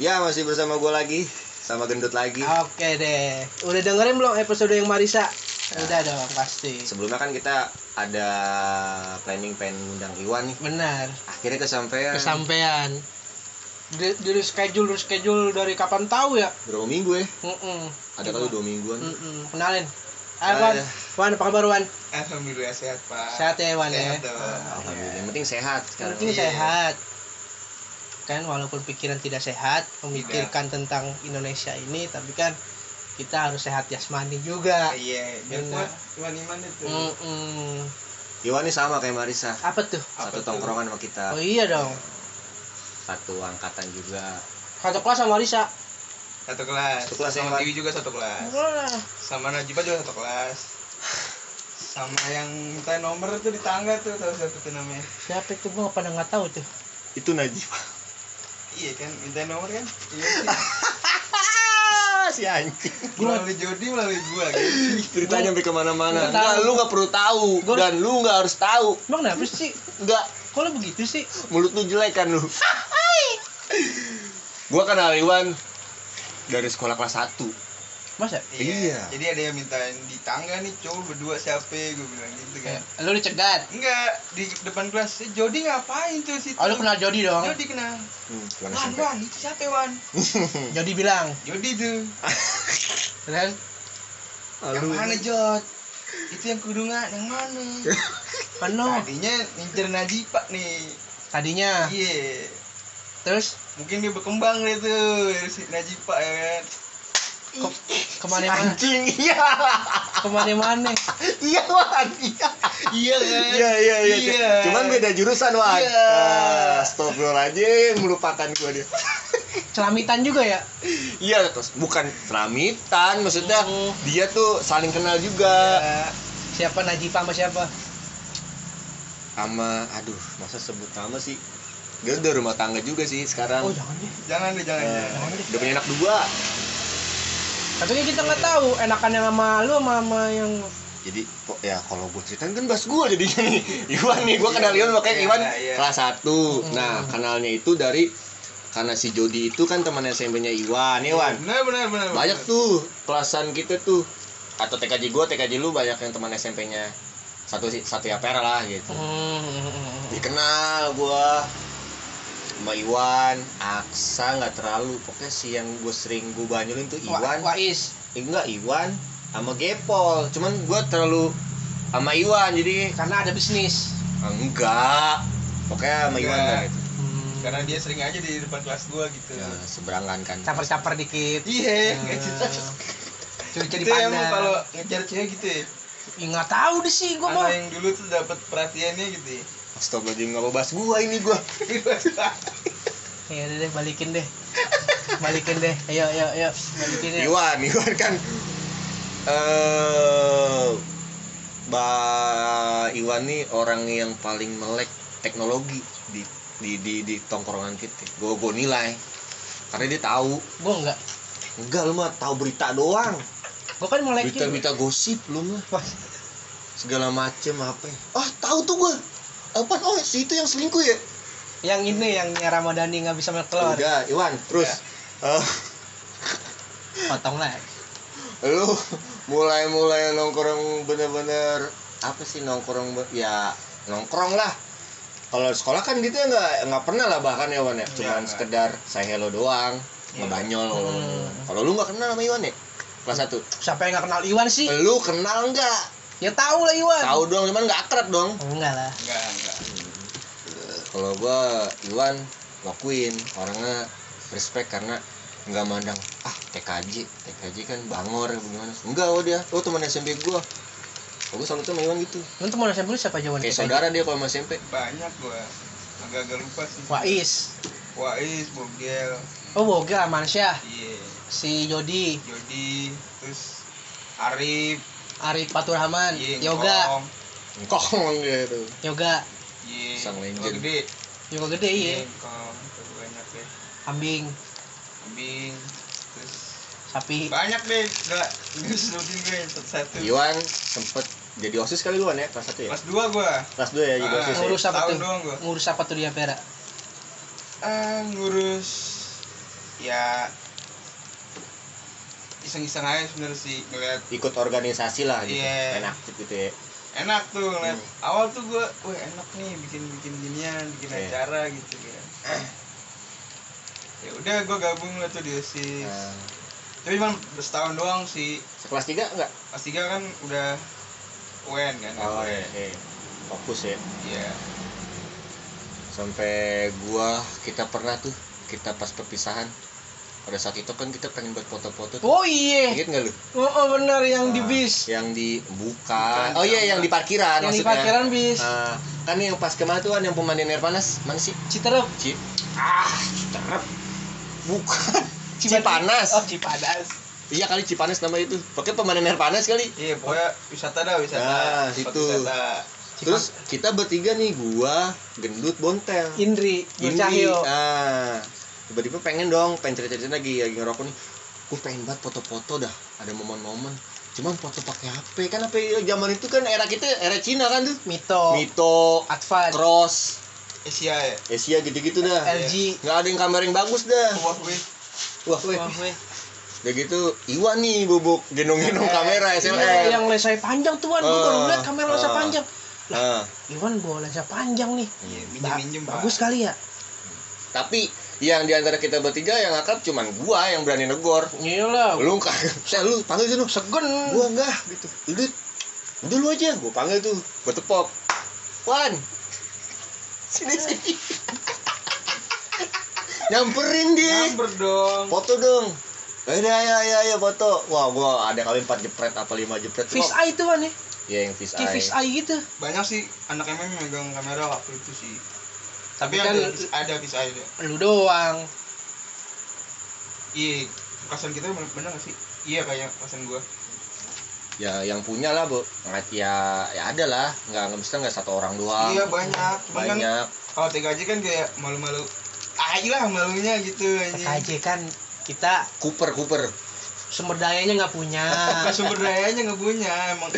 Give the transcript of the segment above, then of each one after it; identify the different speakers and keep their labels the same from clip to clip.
Speaker 1: Ya masih bersama gue lagi sama gendut lagi.
Speaker 2: Oke deh. Udah dengerin belum episode yang Marisa? Udah dong pasti.
Speaker 1: Sebelumnya kan kita ada planning pengen undang Iwan nih.
Speaker 2: Benar.
Speaker 1: Akhirnya kesampaian.
Speaker 2: Kesampean. Di, di schedule schedule dari kapan tahu ya?
Speaker 1: Berapa minggu ya?
Speaker 2: Mm-mm.
Speaker 1: Ada kali dua mingguan.
Speaker 2: Mm-mm. Kenalin. Ayo
Speaker 1: Ah,
Speaker 2: Wan.
Speaker 1: ya.
Speaker 2: Wan, apa kabar Wan?
Speaker 3: Alhamdulillah sehat pak.
Speaker 2: Sehat ya Wan ya.
Speaker 3: Sehat, dong.
Speaker 1: Alhamdulillah. Yang penting sehat
Speaker 2: Yang
Speaker 1: sekarang.
Speaker 2: penting
Speaker 3: Iya.
Speaker 2: sehat. Kan walaupun pikiran tidak sehat, memikirkan tentang Indonesia ini, tapi kan kita harus sehat jasmani juga.
Speaker 3: Iya, biar
Speaker 2: Benar.
Speaker 3: kuat iman iman itu.
Speaker 2: Mm-mm.
Speaker 1: Iwan nih sama kayak Marisa.
Speaker 2: Apa tuh?
Speaker 3: Apa
Speaker 1: Satu
Speaker 3: tuh?
Speaker 1: tongkrongan sama kita.
Speaker 2: Oh iya dong.
Speaker 1: Satu angkatan juga.
Speaker 2: Satu kelas sama Risa.
Speaker 3: Satu kelas.
Speaker 1: Satu kelas
Speaker 3: sama? Dewi juga satu kelas.
Speaker 2: Wah.
Speaker 3: Sama Najibah juga satu kelas. Sama yang minta nomor tuh di tangga tuh tahu siapa tuh namanya?
Speaker 2: Siapa itu gua pada nggak tahu tuh.
Speaker 1: Itu Najib.
Speaker 3: Iya kan, minta nomor kan? Iya
Speaker 1: si anjing.
Speaker 3: melalui Jody melalui gua gitu.
Speaker 1: Ceritanya sampai
Speaker 2: ke mana-mana.
Speaker 1: Nggak lu nggak perlu tahu
Speaker 2: Gua-
Speaker 1: dan lu nggak harus tahu.
Speaker 2: Emang kenapa sih?
Speaker 1: Enggak,
Speaker 2: Kok lo begitu sih?
Speaker 1: mulut lu jelek kan lu. gua kenal Iwan dari sekolah kelas 1.
Speaker 2: Masa?
Speaker 1: Iya.
Speaker 3: Jadi ada yang minta di tangga nih cowok berdua siapa? Gue bilang gitu kan.
Speaker 2: Eh, Lo dicegat.
Speaker 3: Enggak, di depan kelas. Eh, Jody ngapain tuh situ?
Speaker 2: Oh, lo kenal Jody dong.
Speaker 3: Jody kenal.
Speaker 1: Hmm,
Speaker 3: Wan,
Speaker 1: SMP.
Speaker 3: Wan, itu siapa Wan?
Speaker 2: Jody bilang.
Speaker 3: Jody tuh.
Speaker 2: Terus
Speaker 3: Yang mana Jod? Itu yang kudungan, yang mana?
Speaker 2: Ano?
Speaker 3: Tadinya ngincer Najib nih.
Speaker 2: Tadinya.
Speaker 3: Iya.
Speaker 2: Terus
Speaker 3: Mungkin dia berkembang deh tuh si Najib ya kan.
Speaker 2: Ke ke mana-mana?
Speaker 1: Anjing, iya.
Speaker 2: Ke mana-mana?
Speaker 1: Iya, Wan. Iya.
Speaker 3: Iya kan?
Speaker 1: Iya, iya, iya.
Speaker 3: Iya.
Speaker 1: Cuman beda jurusan, Wan.
Speaker 3: Iya.
Speaker 1: Ah, Astagfirullahaladzim, melupakan gua dia.
Speaker 2: Celamitan juga ya?
Speaker 1: Iya, terus bukan selamitan, maksudnya
Speaker 2: Oh.
Speaker 1: dia tuh saling kenal juga.
Speaker 3: Iya.
Speaker 2: Siapa Najibah sama siapa?
Speaker 1: Sama, aduh, masa sebut nama sih? Dia udah rumah tangga juga sih sekarang.
Speaker 2: Oh jangan deh.
Speaker 3: Jangan deh, jangan.
Speaker 1: Eh,
Speaker 3: jangan.
Speaker 1: udah punya anak dua.
Speaker 2: Tapi kan kita nggak tahu enakan yang sama lu sama, sama yang
Speaker 1: Jadi kok ya kalau gue ceritain kan bahas gue jadinya nih. Iwan nih, gue kenal Iwan makanya
Speaker 3: Iya,
Speaker 1: Iwan
Speaker 3: iya.
Speaker 1: kelas 1. Nah, kenalnya itu dari karena si Jody itu kan teman SMP-nya Iwan, ya Iwan.
Speaker 3: Benar, benar, benar.
Speaker 1: Banyak
Speaker 3: benar.
Speaker 1: tuh kelasan kita tuh atau TKJ gue, TKJ lu banyak yang teman SMP-nya satu satu ya pera lah gitu.
Speaker 2: Hmm.
Speaker 1: Dikenal gua sama Iwan, Aksa nggak terlalu, pokoknya si yang gue sering gue banyolin tuh Iwan,
Speaker 2: Wa- Wais.
Speaker 1: eh, enggak Iwan sama Gepol, cuman gua terlalu sama Iwan jadi
Speaker 2: Karena ada bisnis.
Speaker 1: enggak, pokoknya sama Iwan
Speaker 3: Enggak.
Speaker 1: lah gitu.
Speaker 2: Hmm.
Speaker 3: Karena dia sering aja di depan kelas gua gitu.
Speaker 1: Ya, seberangan kan.
Speaker 2: Caper-caper dikit.
Speaker 3: Iya,
Speaker 2: Hmm.
Speaker 3: nggak jelas.
Speaker 2: Curi-curi
Speaker 3: Itu emang
Speaker 2: pandang.
Speaker 3: kalau ngejar cewek gitu ya.
Speaker 2: Ya, nggak tahu deh sih gua mah.
Speaker 3: Anak yang dulu tuh dapat perhatiannya gitu ya.
Speaker 1: Astagfirullahaladzim nggak mau bahas gua ini gua.
Speaker 2: Ya udah deh balikin deh. Balikin deh. Ayo ayo ayo balikin deh.
Speaker 1: Iwan, Iwan kan eh Ba Iwan nih orang yang paling melek teknologi di di di, di tongkrongan kita. Gue gue nilai karena dia tahu.
Speaker 2: Gua enggak.
Speaker 1: Enggak lu mah tahu berita doang.
Speaker 2: Gua kan melek juga.
Speaker 1: Berita-berita gosip lu mah. Segala macem apa ya. Ah, tahu tuh gua. Apa? Oh, si itu yang selingkuh ya?
Speaker 2: yang ini yang Ramadhani nggak bisa makan telur.
Speaker 1: Udah, Iwan, terus eh,
Speaker 2: Potong lah.
Speaker 1: lu mulai-mulai nongkrong bener-bener apa sih nongkrong ya nongkrong lah kalau sekolah kan gitu ya nggak nggak pernah lah bahkan ya Wan ya cuman
Speaker 3: nggak.
Speaker 1: sekedar saya hello doang
Speaker 3: Iya.
Speaker 1: ngebanyol
Speaker 2: Hmm.
Speaker 1: kalau lu nggak kenal sama Iwan ya kelas satu
Speaker 2: Siapa yang nggak kenal Iwan sih?
Speaker 1: lu kenal nggak
Speaker 2: Ya tahu lah Iwan.
Speaker 1: tahu dong cuman nggak akrab dong
Speaker 2: enggak lah.
Speaker 3: Enggak, enggak.
Speaker 1: kalau gua Iwan lakuin orangnya respect karena nggak mandang ah TKJ TKJ kan bangor gimana enggak oh dia oh teman SMP gua oh, gua salut sama Iwan gitu
Speaker 2: Lu teman SMP lu siapa aja Wan?
Speaker 1: kayak saudara dia kalau sama SMP
Speaker 3: Banyak gua. Agak-agak lupa sih.
Speaker 2: Wais.
Speaker 3: Wais, Bogel,
Speaker 2: Oh Bogel Amansyah.
Speaker 3: iya,
Speaker 2: Si Jody.
Speaker 3: Jody, terus Arif,
Speaker 2: Arif Paturahman.
Speaker 3: iya,
Speaker 2: Yoga.
Speaker 1: Kong gitu
Speaker 2: Yoga.
Speaker 3: iya,
Speaker 1: Sang legend.
Speaker 3: Yoga gede,
Speaker 2: Yoga gede iya.
Speaker 3: Terus banyak deh,
Speaker 2: Kambing.
Speaker 3: kambing, terus
Speaker 2: Sapi.
Speaker 3: banyak deh, enggak, enggak sebutin gue satu-satu.
Speaker 1: Iwan sempet jadi osis kali Iwan ya kelas satu ya
Speaker 3: Kelas dua gua,
Speaker 1: kelas dua ya jadi
Speaker 3: Ah.
Speaker 1: osis ya?
Speaker 2: Ngurus apa
Speaker 3: tahun
Speaker 2: tuh?
Speaker 3: doang gua.
Speaker 2: Ngurus apa tuh di Ampera?
Speaker 3: ah ngurus ya iseng-iseng aja sebenarnya sih ngeliat.
Speaker 1: Ikut organisasi lah gitu main aktif gitu ya.
Speaker 3: Enak tuh ngeliat.
Speaker 1: Hmm.
Speaker 3: awal tuh gue wah enak nih bikin bikin ginian bikin
Speaker 1: Iya.
Speaker 3: acara gitu kan. Ya udah gue gabung lah tuh di osis
Speaker 1: nah,
Speaker 3: tapi cuma setahun doang sih.
Speaker 1: Sekelas tiga enggak
Speaker 3: pas tiga kan udah UN kan
Speaker 1: oh
Speaker 3: UN.
Speaker 1: iya iya. fokus ya.
Speaker 3: Iya.
Speaker 1: Sampai gua kita pernah tuh kita pas perpisahan pada saat itu kan kita pengen buat foto-foto tuh.
Speaker 2: oh iya
Speaker 1: Ingat nggak lu?
Speaker 2: oh, oh benar yang di
Speaker 1: Nah,
Speaker 2: bis
Speaker 1: Yang di
Speaker 3: Bukan.
Speaker 1: Oh iya yang di parkiran
Speaker 2: yang di
Speaker 1: maksudnya.
Speaker 2: parkiran bis
Speaker 1: Nah, kan yang pas kemarin tuh kan yang pemandian air panas mana sih?
Speaker 2: Citerep
Speaker 1: Ci ah Citerep. Bukan.
Speaker 2: Cipanas.
Speaker 1: Cipanas.
Speaker 2: oh Cipanas
Speaker 1: Iya kali Cipanas nama itu. Pakai pemandian air panas kali.
Speaker 3: iya pokoknya wisata dah wisata
Speaker 1: Nah, situ.
Speaker 3: wisata.
Speaker 1: Terus kita bertiga nih, gua, gendut, bontel.
Speaker 2: Indri
Speaker 1: Indri,
Speaker 2: Cahyo
Speaker 1: ah tiba-tiba pengen dong pengen cerita-cerita lagi. Lagi ngerokok nih. Gue pengen banget foto-foto dah. Ada momen-momen. Cuman foto pakai HP kan HP zaman itu kan era kita era Cina kan tuh.
Speaker 2: Mito.
Speaker 1: Mito.
Speaker 2: Advan
Speaker 1: Cross.
Speaker 3: Asia ya?
Speaker 1: Asia gitu-gitu dah.
Speaker 2: LG
Speaker 1: nggak ada yang kamera yang bagus dah.
Speaker 3: Wah gue
Speaker 1: wah weh
Speaker 2: Wah, weh.
Speaker 1: udah gitu Iwan nih bubuk gendong-gendong
Speaker 3: Eh,
Speaker 1: kamera
Speaker 2: Iya,
Speaker 1: SLR
Speaker 2: yang lensa panjang tuh Wan, gua
Speaker 1: Ah,
Speaker 2: baru lihat kamera lensa
Speaker 1: ah.
Speaker 2: panjang.
Speaker 1: Ah,
Speaker 2: Iwan bawa lensa panjang nih.
Speaker 3: iya
Speaker 2: Ba-
Speaker 3: minjem minjem Pak.
Speaker 2: bagus kali ya.
Speaker 1: tapi yang di antara kita bertiga yang akrab cuman gua yang berani negor.
Speaker 2: Iyalah,
Speaker 1: lu kagak saya lu panggil dulu.
Speaker 2: Segen.
Speaker 1: gua enggak gitu. Udah udah lu aja. Gua panggil tuh. Gua tepok. Wan. Sini sini. Nyamperin dia.
Speaker 3: Nyamper dong.
Speaker 1: Foto dong. Ayo ya ya ya foto. Wah gua ada kali empat jepret apa lima jepret.
Speaker 2: Fish
Speaker 1: Wah,
Speaker 2: eye tuh Wan ya.
Speaker 1: ya yang fish
Speaker 2: Kayak
Speaker 1: eye.
Speaker 2: fish eye gitu.
Speaker 3: banyak sih anak MM yang megang kamera waktu itu sih
Speaker 2: Tapi
Speaker 3: tapi
Speaker 2: kan-
Speaker 3: ada bisa ada
Speaker 2: Lu doang.
Speaker 3: iya kasan kita bener, bener gak sih? Iya kayak kasan gua.
Speaker 1: Ya yang punya lah bu. Nggak ya ya ada lah. Nggak nggak bisa nggak satu orang doang.
Speaker 3: Iya banyak. Cuman kan
Speaker 1: banyak.
Speaker 3: kalau TKJ kan kayak malu-malu. Aja lah malunya gitu anjing.
Speaker 2: PKJ kan kita
Speaker 1: Cooper Cooper
Speaker 2: sumber dayanya nggak punya.
Speaker 3: Bukan sumber dayanya nggak punya emang.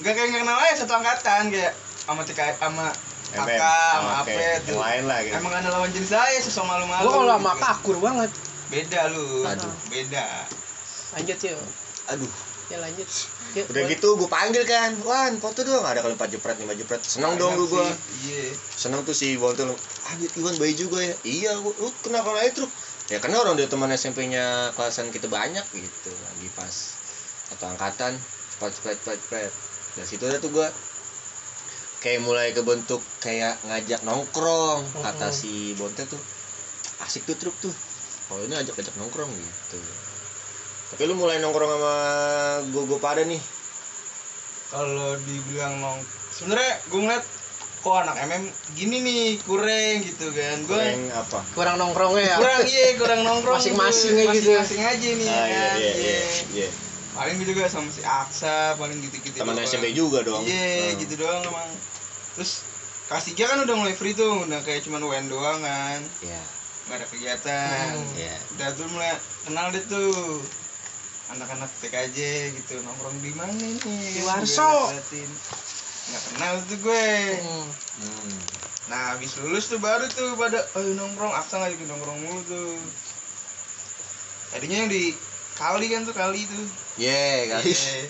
Speaker 3: Nggak kayak nggak kenal aja satu angkatan kayak sama TK sama
Speaker 1: MM.
Speaker 3: AK sama
Speaker 1: Oh,
Speaker 3: AP
Speaker 1: oke.
Speaker 3: tuh
Speaker 1: yang lain lah gitu
Speaker 3: emang ada lawan jenis saya sosok malu-malu
Speaker 2: Gua kalau sama
Speaker 3: gitu.
Speaker 2: akur banget.
Speaker 3: beda lu
Speaker 1: Aduh.
Speaker 3: beda
Speaker 2: Lanjut yuk.
Speaker 1: aduh
Speaker 2: Ya lanjut. Yuk,
Speaker 1: udah
Speaker 2: boleh.
Speaker 1: gitu gue panggil kan Wan foto dong ada kali empat jepret lima jepret seneng dong lu
Speaker 3: sih. iya
Speaker 1: seneng tuh si Bontul ah Iwan bayi juga ya iya gua, lu kenapa naik truk ya karena orang dia teman SMP-nya kelasan kita banyak gitu lagi pas satu angkatan cepet cepet cepet cepet dari situ udah tuh gua kayak mulai kebentuk kayak ngajak nongkrong kata
Speaker 2: Mhm.
Speaker 1: si Bontel tuh asik tuh truk tuh. Kalau ini ajak ajak nongkrong gitu. Tapi lu mulai nongkrong sama gue gue pada nih?
Speaker 3: Kalau dibilang nong sebenarnya gue ngeliat kok anak MM gini nih kurang gitu kan. Gue
Speaker 1: Goreng apa?
Speaker 2: Kurang nongkrongnya ya.
Speaker 3: kurang iya kurang nongkrong
Speaker 2: Masing-masing gitu.
Speaker 3: masing-masing aja nih
Speaker 1: ah
Speaker 3: ya
Speaker 1: iya iya iya. iya
Speaker 3: paling gue juga sama si Aksa paling gitu-gitu
Speaker 1: teman. SMP juga dong
Speaker 3: iya
Speaker 1: Hmm.
Speaker 3: gitu doang emang terus kelas tiga kan udah mulai free tuh udah kayak cuman UN doang kan
Speaker 1: Iya,
Speaker 3: nggak ada kegiatan
Speaker 2: Hmm.
Speaker 1: iya.
Speaker 3: udah tuh mulai kenal deh tuh anak-anak TKJ gitu nongkrong di mana nih
Speaker 2: Di Warso.
Speaker 3: nggak kenal tuh gue
Speaker 2: Hmm.
Speaker 1: Hmm.
Speaker 3: nah habis lulus tuh baru tuh pada ayo nongkrong aksa ngajakin nongkrong mulu tuh tadinya yang di kali kan tuh kali tuh
Speaker 1: Ye, kali.
Speaker 3: Iya.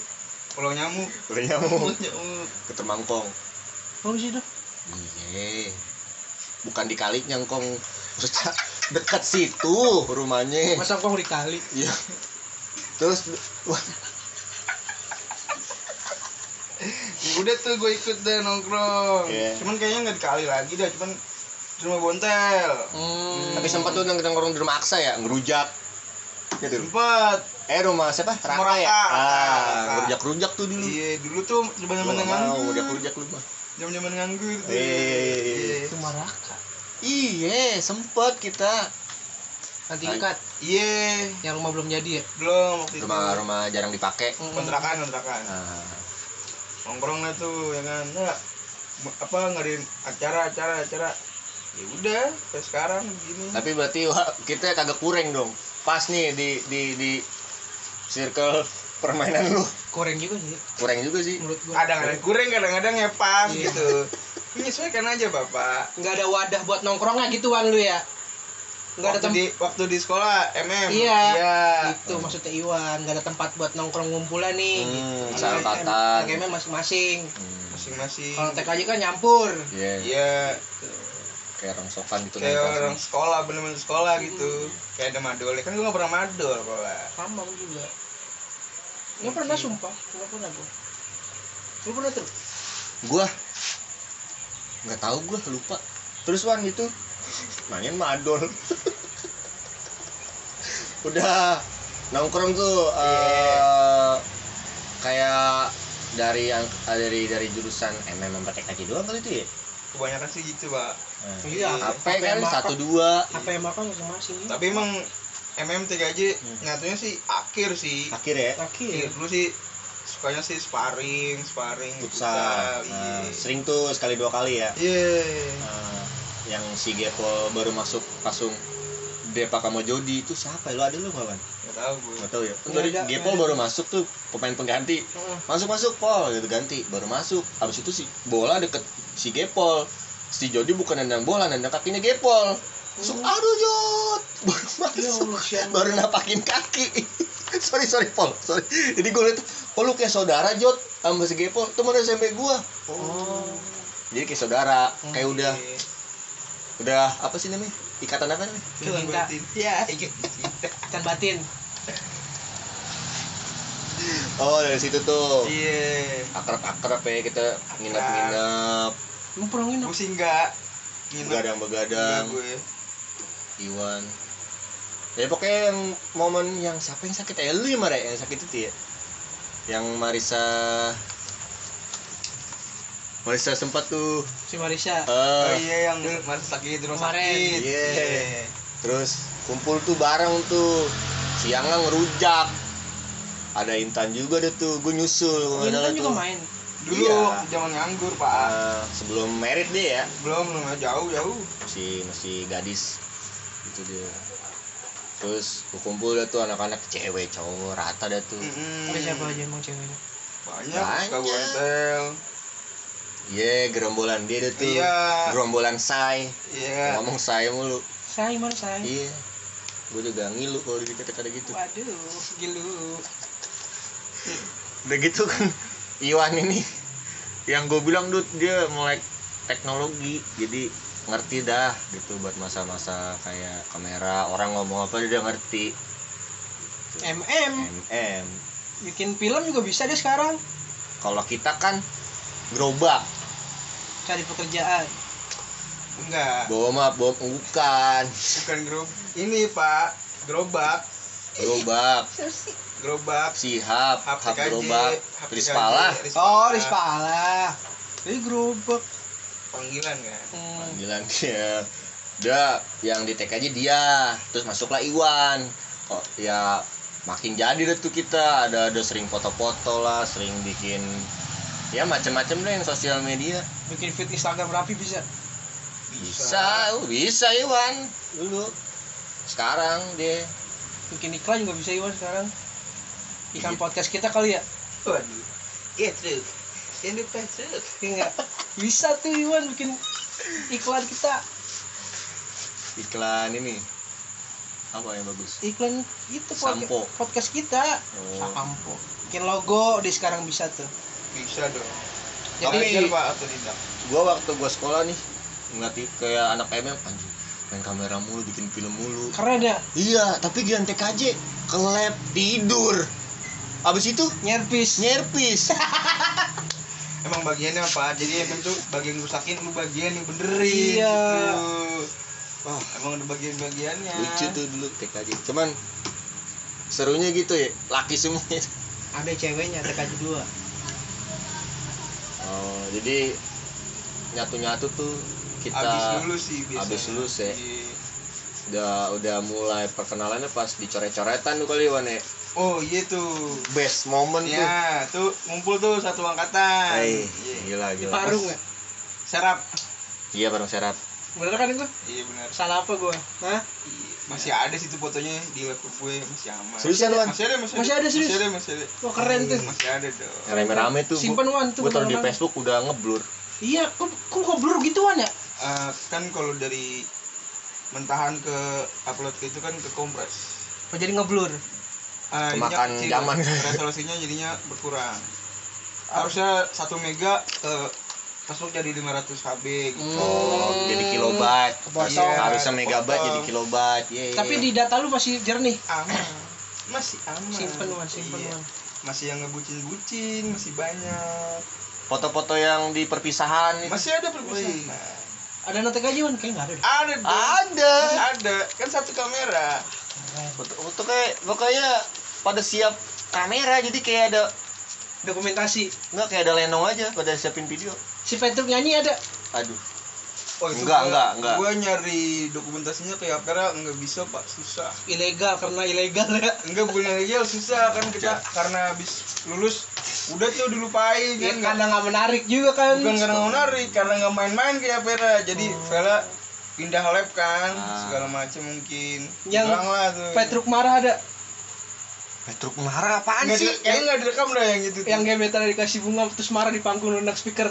Speaker 3: Pulau nyamuk
Speaker 1: Udah nyamuk ke Temangkong.
Speaker 2: Bagus sih dah.
Speaker 1: Iya. Bukan di kali nyangkong. Maksudnya dekat situ rumahnya.
Speaker 2: Masa kong di kali.
Speaker 1: Iya. Terus
Speaker 3: udah tuh gue ikut deh nongkrong
Speaker 1: Iya.
Speaker 3: cuman kayaknya nggak di kali lagi dah cuman di rumah bontel
Speaker 2: Hmm.
Speaker 1: tapi sempat tuh nongkrong di rumah Aksa ya, ngerujak. Gitu.
Speaker 3: sempet
Speaker 1: Eh rumah siapa?
Speaker 3: Rumah
Speaker 1: Raka ya?
Speaker 3: Raka, Raka,
Speaker 1: Ah,
Speaker 3: Raka.
Speaker 1: ngerujak-rujak tuh dulu.
Speaker 3: iya dulu tuh zaman
Speaker 1: Gua
Speaker 3: zaman
Speaker 1: nggak mau
Speaker 3: nganggur
Speaker 1: rujak-rujak lu mah.
Speaker 3: zaman zaman nganggur tuh
Speaker 1: Eh.
Speaker 3: Iya.
Speaker 2: Itu Maraka.
Speaker 1: Iya, sempet kita.
Speaker 2: Nanti tingkat
Speaker 3: iya
Speaker 2: yang rumah belum jadi ya.
Speaker 3: belum waktu itu
Speaker 1: Rumah-rumah jarang dipakai.
Speaker 3: Kontrakan kontrakan
Speaker 1: Nah,
Speaker 3: nongkrong lah tuh ya kan nah, apa ngadain acara acara acara ya udah sampai sekarang begini
Speaker 1: tapi berarti wah, kita kagak kurang dong. Pas nih di di di circle permainan lu.
Speaker 2: Koreng juga sih
Speaker 1: Kurang juga sih.
Speaker 2: menurut gua.
Speaker 3: kadang-kadang kurang kadang-kadang ya pas
Speaker 2: Iya.
Speaker 3: gitu menyesuaikan aja bapak
Speaker 2: nggak ada wadah buat nongkrongnya gitu Wan lu ya. nggak ada tempat
Speaker 3: di waktu di sekolah MM
Speaker 2: Iya.
Speaker 3: iya
Speaker 2: itu maksudnya Iwan nggak ada tempat buat nongkrong ngumpulnya nih
Speaker 1: Hmm,
Speaker 2: gitu. anak MM masing-masing
Speaker 1: Hmm,
Speaker 3: masing-masing
Speaker 2: kalau TKJ kan nyampur
Speaker 1: iya
Speaker 3: iya
Speaker 1: kayak rongsokan gitu
Speaker 3: kayak orang
Speaker 1: semua.
Speaker 3: sekolah bener-bener sekolah gitu. Kayak ada madol kan gue gak pernah madol kalau
Speaker 2: sama juga. Nggak pernah sumpah? Nggak pernah gua. Lu pernah tuh
Speaker 1: gua? Nggak tahu gua lupa. Terus wan itu? Main madol. Udah. Nongkrong tuh eh, kayak dari yang dari dari jurusan MM TKJ doang kali itu ya?
Speaker 3: Kebanyakan sih gitu pak
Speaker 2: iya
Speaker 1: apa
Speaker 2: apa
Speaker 1: kan satu dua
Speaker 2: apa yang makan masing-masing
Speaker 3: tapi emang MM TKJ
Speaker 1: Hmm.
Speaker 3: nyatunya sih akhir sih
Speaker 1: akhir ya
Speaker 3: Iya,
Speaker 2: akhir
Speaker 3: dulu sih sukanya sih sparring sparring
Speaker 1: futsal Nah, sering tuh sekali dua kali ya
Speaker 3: iya
Speaker 1: Nah, yang si Gepol baru masuk langsung Depa sama Jody itu siapa ya? Lu ada lu nggak kan?
Speaker 3: nggak tahu gue
Speaker 1: Nggak tahu ya. Kan dari
Speaker 2: ada,
Speaker 1: Gepol
Speaker 2: nggak
Speaker 1: baru masuk tuh pemain pengganti.
Speaker 2: Heeh.
Speaker 1: Masuk masuk Pol gitu ganti baru masuk. Habis itu si bola deket si Gepol. Si Jody bukan nendang bola, nendang kakinya Gepol. Langsung aduh Jod baru
Speaker 2: Ya
Speaker 1: masuk.
Speaker 2: Siapa?
Speaker 1: baru napakin kaki. sorry sorry Pol, sorry. Jadi gue liat, oh lu kayak saudara Jod sama si Gepol, teman SMP gua.
Speaker 2: oh
Speaker 1: Jadi kayak saudara,
Speaker 2: Hmm,
Speaker 1: kayak udah udah apa sih namanya? Ikatan apa namanya?
Speaker 3: Ikatan batin. Iya, ikatan
Speaker 2: batin
Speaker 1: Oh dari situ tuh
Speaker 3: Iya.
Speaker 1: akrab-akrab ya kita nginep-nginep
Speaker 2: lu pernah nginep
Speaker 3: Gue sih enggak. Nginep.
Speaker 1: begadang-begadang
Speaker 3: Enggak gue.
Speaker 1: Iwan. Ya pokoknya yang momen yang siapa yang sakit? Ya lu ya Mare yang sakit itu ya. Yang Marisa Marisa sempat tuh.
Speaker 2: Si Marisa
Speaker 1: eh.
Speaker 3: Oh iya yang masih sakit di rumah sakit.
Speaker 1: Iya. terus kumpul tuh bareng tuh. Siangnya ngerujak. Ada Intan juga deh tuh gue nyusul. Salah
Speaker 2: kan juga
Speaker 1: tuh.
Speaker 2: main
Speaker 3: Dulu
Speaker 1: Iya.
Speaker 3: zaman nganggur, Pak.
Speaker 1: Eh, sebelum merit deh ya
Speaker 3: Belum, belum jauh, jauh.
Speaker 1: masih masih gadis itu dia terus kumpul dah tuh anak-anak cewek cowok rata dah tuh
Speaker 3: Mm-mm.
Speaker 2: ada siapa aja emang ceweknya
Speaker 3: Banyak,
Speaker 1: Banyak.
Speaker 3: entel.
Speaker 1: Iya, gerombolan dia tuh
Speaker 3: Iya.
Speaker 1: gerombolan say
Speaker 3: Iya.
Speaker 1: ngomong say mulu
Speaker 2: saya mana saya
Speaker 1: iya gue juga ngilu kalau dikata-kata gitu
Speaker 2: waduh gilu
Speaker 1: udah gitu kan Iwan ini. Yang gue bilang dud dia melek teknologi jadi ngerti dah gitu buat masa-masa kayak kamera. Orang ngomong apa dia ngerti.
Speaker 2: MM
Speaker 1: MM
Speaker 2: bikin film juga bisa deh sekarang.
Speaker 1: Kalau kita kan gerobak.
Speaker 2: Cari pekerjaan.
Speaker 3: Enggak.
Speaker 1: bawa mah bawa bukan.
Speaker 3: Bukan grup. Ini, Pak. Gerobak.
Speaker 1: gerobak
Speaker 3: Gerobak.
Speaker 1: sihap hap gerobak. Rispala
Speaker 2: oh Rispala ini gerobak.
Speaker 3: Panggilan kan.
Speaker 2: hmm.
Speaker 1: panggilan dia dia yang di TKJ dia. Terus masuklah Iwan. Kok ya makin jadi deh tuh kita. Ada ada sering foto-foto lah sering bikin ya macam-macam deh yang sosial media.
Speaker 2: Bikin feed Instagram rapi bisa?
Speaker 1: Bisa. Oh, bisa Iwan. Dulu. Sekarang dia.
Speaker 2: Bikin iklan juga bisa Iwan sekarang iklan podcast kita kali ya
Speaker 3: Waduh. Iya, truk. Ini truk.
Speaker 2: Iya nggak bisa tuh Iwan bikin iklan kita
Speaker 1: iklan ini apa yang bagus
Speaker 2: iklan itu
Speaker 1: Sampo.
Speaker 2: podcast kita
Speaker 1: oh.
Speaker 2: sampo bikin logo di sekarang bisa tuh
Speaker 3: Bisa dong.
Speaker 2: Jadi-
Speaker 3: Pak, atau tidak?
Speaker 1: gua waktu gua sekolah nih ngeliat i- kayak anak MM anjing main kamera mulu bikin film mulu
Speaker 2: keren ya
Speaker 1: iya tapi gian TKJ ke lab tidur abis itu
Speaker 2: nyerpis
Speaker 1: nyerpis
Speaker 3: Emang bagiannya apa? Jadi emang tuh bagian rusakin lu bagian yang benerin
Speaker 2: Iya.
Speaker 3: gitu.
Speaker 1: Wah.
Speaker 3: Emang ada bagian-bagiannya.
Speaker 1: lucu tuh dulu TKJ cuman serunya gitu ya laki semuanya
Speaker 2: ada ceweknya TKJ dua
Speaker 1: oh jadi nyatu nyatu tuh kita
Speaker 3: Abis lulus sih biasanya.
Speaker 1: abis lulus ya.
Speaker 3: Iya.
Speaker 1: udah udah mulai perkenalannya pas dicoret-coretan tuh kali Wan ya
Speaker 3: Oh iya tuh.
Speaker 1: best moment tuh
Speaker 3: Ya, tuh ngumpul tuh satu angkatan.
Speaker 1: Hai,
Speaker 3: Iya.
Speaker 1: gila
Speaker 2: di
Speaker 1: gila
Speaker 2: Parung ya
Speaker 3: Serap.
Speaker 1: iya bareng serap
Speaker 2: bener kan itu
Speaker 3: Iya benar.
Speaker 2: salah apa gua Hah?
Speaker 3: Iya. Masih ada situ fotonya di laptop gue masih aman.
Speaker 1: seriusan Wan
Speaker 3: Masih ada, masih,
Speaker 2: Masih ada, serius?
Speaker 3: Masih ada, masih ada.
Speaker 2: wah keren tuh
Speaker 3: Masih ada dong.
Speaker 1: yang rame-rame tuh
Speaker 2: simpen wan tuh
Speaker 1: gue taruh di. Facebook udah ngeblur
Speaker 2: iya kok kok kok blur gituan ya
Speaker 3: Eh, kan kalau dari mentahan ke upload ke itu kan ke kompres
Speaker 2: oh jadi ngeblur
Speaker 3: Ah,
Speaker 1: Kemakan
Speaker 3: kecil,
Speaker 1: zaman.
Speaker 3: resolusinya jadinya berkurang harusnya satu mega ke masuk jadi 500 KB gitu.
Speaker 1: oh
Speaker 2: Hmm.
Speaker 1: jadi kilobyte
Speaker 2: Kepotong.
Speaker 3: Iya,
Speaker 1: harusnya
Speaker 3: kepotong.
Speaker 1: jadi kilobyte Iya, iya.
Speaker 2: tapi di data lu masih jernih
Speaker 3: aman masih aman
Speaker 2: simpen man simpen
Speaker 3: Iya.
Speaker 2: man
Speaker 3: masih yang ngebucin-bucin masih banyak
Speaker 1: foto-foto yang di perpisahan itu.
Speaker 3: masih ada perpisahan
Speaker 2: ada notek aja man kayak nggak ada deh
Speaker 3: ada dong.
Speaker 1: ada
Speaker 3: ada kan satu kamera
Speaker 1: foto, foto kayak pokoknya pada siap kamera jadi kayak ada
Speaker 2: dokumentasi.
Speaker 1: Nggak kayak ada lenong aja pada siapin video.
Speaker 2: Si Petruk nyanyi ada?
Speaker 1: Aduh.
Speaker 3: Oh itu
Speaker 1: Enggak,
Speaker 3: gua,
Speaker 1: enggak, enggak.
Speaker 3: gua nyari dokumentasinya kayak kamera nggak bisa pak. Susah.
Speaker 2: Ilegal karena ilegal ya.
Speaker 3: Enggak bukan ilegal susah kan kita. Karena habis lulus udah tuh dilupain
Speaker 2: ya,
Speaker 3: kan?
Speaker 2: karena nggak menarik juga kan.
Speaker 3: Bukan karena mau narik karena nggak main-main kayak Vera. Jadi Vera pindah lab kan
Speaker 1: Ah.
Speaker 3: segala macam mungkin.
Speaker 2: Yang
Speaker 3: Hilang lah tuh.
Speaker 2: Petruk marah ada
Speaker 1: Petruk marah apaan
Speaker 3: nggak
Speaker 1: sih?
Speaker 3: di, kayaknya nggak direkam dah yang tuh.
Speaker 2: yang gebetan dikasih bunga terus marah di panggung nendang speaker.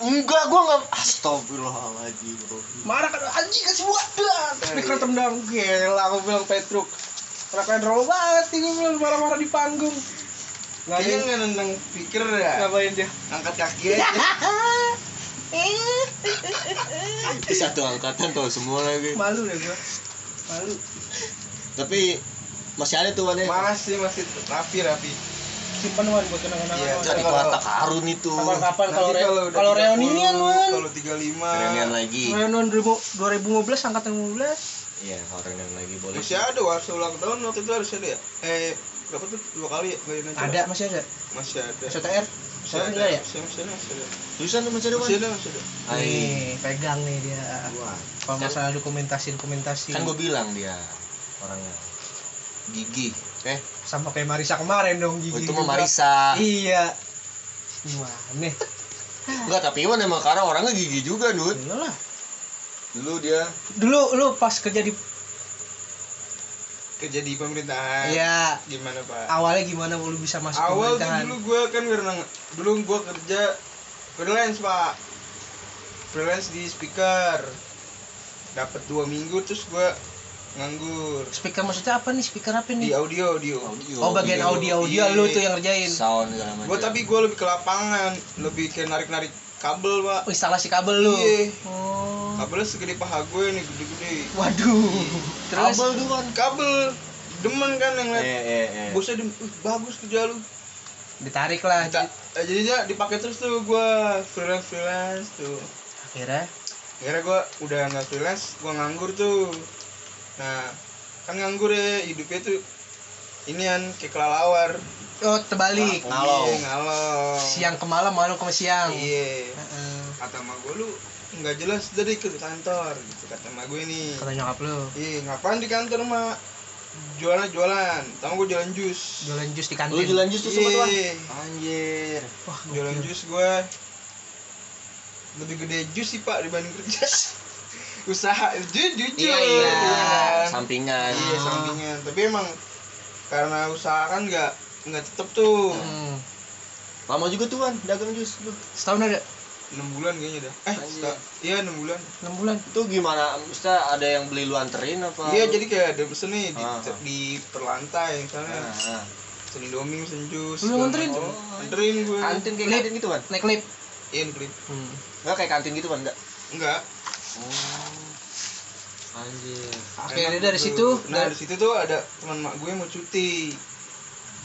Speaker 1: Enggak gua nggak astagfirullahaladzim
Speaker 2: marah kan anjing kasih bunga. Dah speaker tendang. Gila aku bilang Petruk rock and roll banget gue bilang marah-marah di panggung.
Speaker 3: Kayaknya nggak nendang pikir ya?
Speaker 2: Ngapain dia?
Speaker 3: Angkat kaki aja.
Speaker 1: Itu satu angkatan tuh semua lagi.
Speaker 2: Malu deh gua. Malu.
Speaker 1: Tapi masih ada tuh aneh
Speaker 3: masih masih. Rapi rapi.
Speaker 2: Simpan wan buat kenang-kenangan
Speaker 3: Iya,
Speaker 2: Wan.
Speaker 1: jadi itu harta karun itu.
Speaker 2: Kapan-kapan kalau re kalau
Speaker 3: 30,
Speaker 2: reunian wan.
Speaker 3: kalau 35
Speaker 1: reunian lagi.
Speaker 2: Reunian 2015 angkatan 15
Speaker 1: iya kalau reunian lagi boleh
Speaker 3: masih ada waktu ulang tahun waktu itu harus ada ya eh berapa tuh? Dua kali ya? Reunian
Speaker 2: ada masih ada.
Speaker 3: Masih ada.
Speaker 2: SOTR
Speaker 3: masih ada.
Speaker 2: ya?
Speaker 3: Masih masih ada masih ada.
Speaker 1: Tulisan masih ada
Speaker 3: masih ada masih ada.
Speaker 2: Nih pegang nih dia. Kalau masalah dokumentasi dokumentasi
Speaker 1: kan gue bilang dia orangnya gigi. Eh
Speaker 2: sama kayak Marisa kemarin dong gigi
Speaker 1: itu mah. Marisa
Speaker 2: iya. Gimana
Speaker 1: enggak tapi Iwan emang karena orangnya gigi juga Dut.
Speaker 2: Iyalah
Speaker 1: dulu dia.
Speaker 2: Dulu lu pas kerja di
Speaker 3: kerja di pemerintahan.
Speaker 2: Iya.
Speaker 3: Gimana pak?
Speaker 2: Awalnya gimana lu bisa masuk
Speaker 3: awal tuh
Speaker 2: pemerintahan?
Speaker 3: dulu gua kan karena dulu gua kerja freelance pak. Freelance di speaker. Dapat dua minggu terus gua nganggur.
Speaker 2: Speaker maksudnya apa nih? Speaker apa
Speaker 3: di
Speaker 2: nih
Speaker 3: audio. Audio
Speaker 2: oh bagian audio. audio
Speaker 3: Iya.
Speaker 2: lu tuh yang ngerjain.
Speaker 1: Sound segala macam.
Speaker 3: Gua tapi gua lebih ke lapangan. Lebih kayak narik narik kabel pak.
Speaker 2: Oh, instalasi kabel lu?
Speaker 3: Iya.
Speaker 2: oh.
Speaker 3: Kabelnya segede paha gue nih gede-gede.
Speaker 2: Waduh. Terus?
Speaker 1: Kabel tuh kan
Speaker 3: kabel. Demen kan yang liat.
Speaker 1: Eh eh eh
Speaker 3: bosnya dem "Wih, bagus kerja lu.
Speaker 2: Ditarik lah.
Speaker 3: Kita, eh, jadinya dipakai terus tuh gua freelance freelance tuh.
Speaker 2: Akhirnya?
Speaker 3: Akhirnya gue udah nggak freelance gue nganggur tuh nah kan nganggur ya hidupnya tuh inian kayak kelelawar.
Speaker 2: Oh terbalik.
Speaker 1: Ngalong.
Speaker 3: Iya, ngalong.
Speaker 2: siang ke malam malam ke siang.
Speaker 3: Iya.
Speaker 2: Heeh.
Speaker 3: kata emak gue lu nggak jelas dari ke kantor gitu kata emak gue nih
Speaker 2: kata nyokap lu.
Speaker 3: Iya ngapain di kantor mak jualan jualan tau gue jualan jus.
Speaker 2: Jualan jus di
Speaker 1: lu
Speaker 2: kantin
Speaker 1: jualan jus tuh sempat Wan?
Speaker 3: Iya.
Speaker 1: anjir.
Speaker 2: Wah
Speaker 3: jualan jus gue lebih gede jus sih pak dibanding kerja usaha jujur. Jujur
Speaker 2: Iya, iya.
Speaker 3: kan?
Speaker 1: sampingan.
Speaker 3: Iya sampingan. Tapi emang karena usaha kan nggak nggak tetep tuh.
Speaker 2: Hmm.
Speaker 1: lama juga tuh Wan dagang jus. Lu
Speaker 2: setahun ada?
Speaker 3: Enam bulan kayaknya dah. Eh iya enam bulan.
Speaker 2: Enam bulan?
Speaker 1: Itu gimana? Maksudnya ada yang beli lu anterin apa?
Speaker 3: Iya jadi kayak ada pesen nih di,
Speaker 1: Ah.
Speaker 3: di perlantai misalnya.
Speaker 1: Nah, nah.
Speaker 3: pesen indomie pesen jus
Speaker 2: Lu nganterin?
Speaker 1: Oh.
Speaker 3: anterin gue
Speaker 1: kantin kayak
Speaker 2: Lip.
Speaker 1: kantin gitu kan
Speaker 2: naik lift
Speaker 3: iya klip.
Speaker 2: Hmm.
Speaker 1: enggak kayak kantin gitu kan enggak
Speaker 3: enggak
Speaker 1: oh anjir.
Speaker 2: Akhirnya dari
Speaker 3: tuh.
Speaker 2: situ.
Speaker 3: Nah
Speaker 2: dari
Speaker 3: di situ tuh ada teman mak gue mau cuti.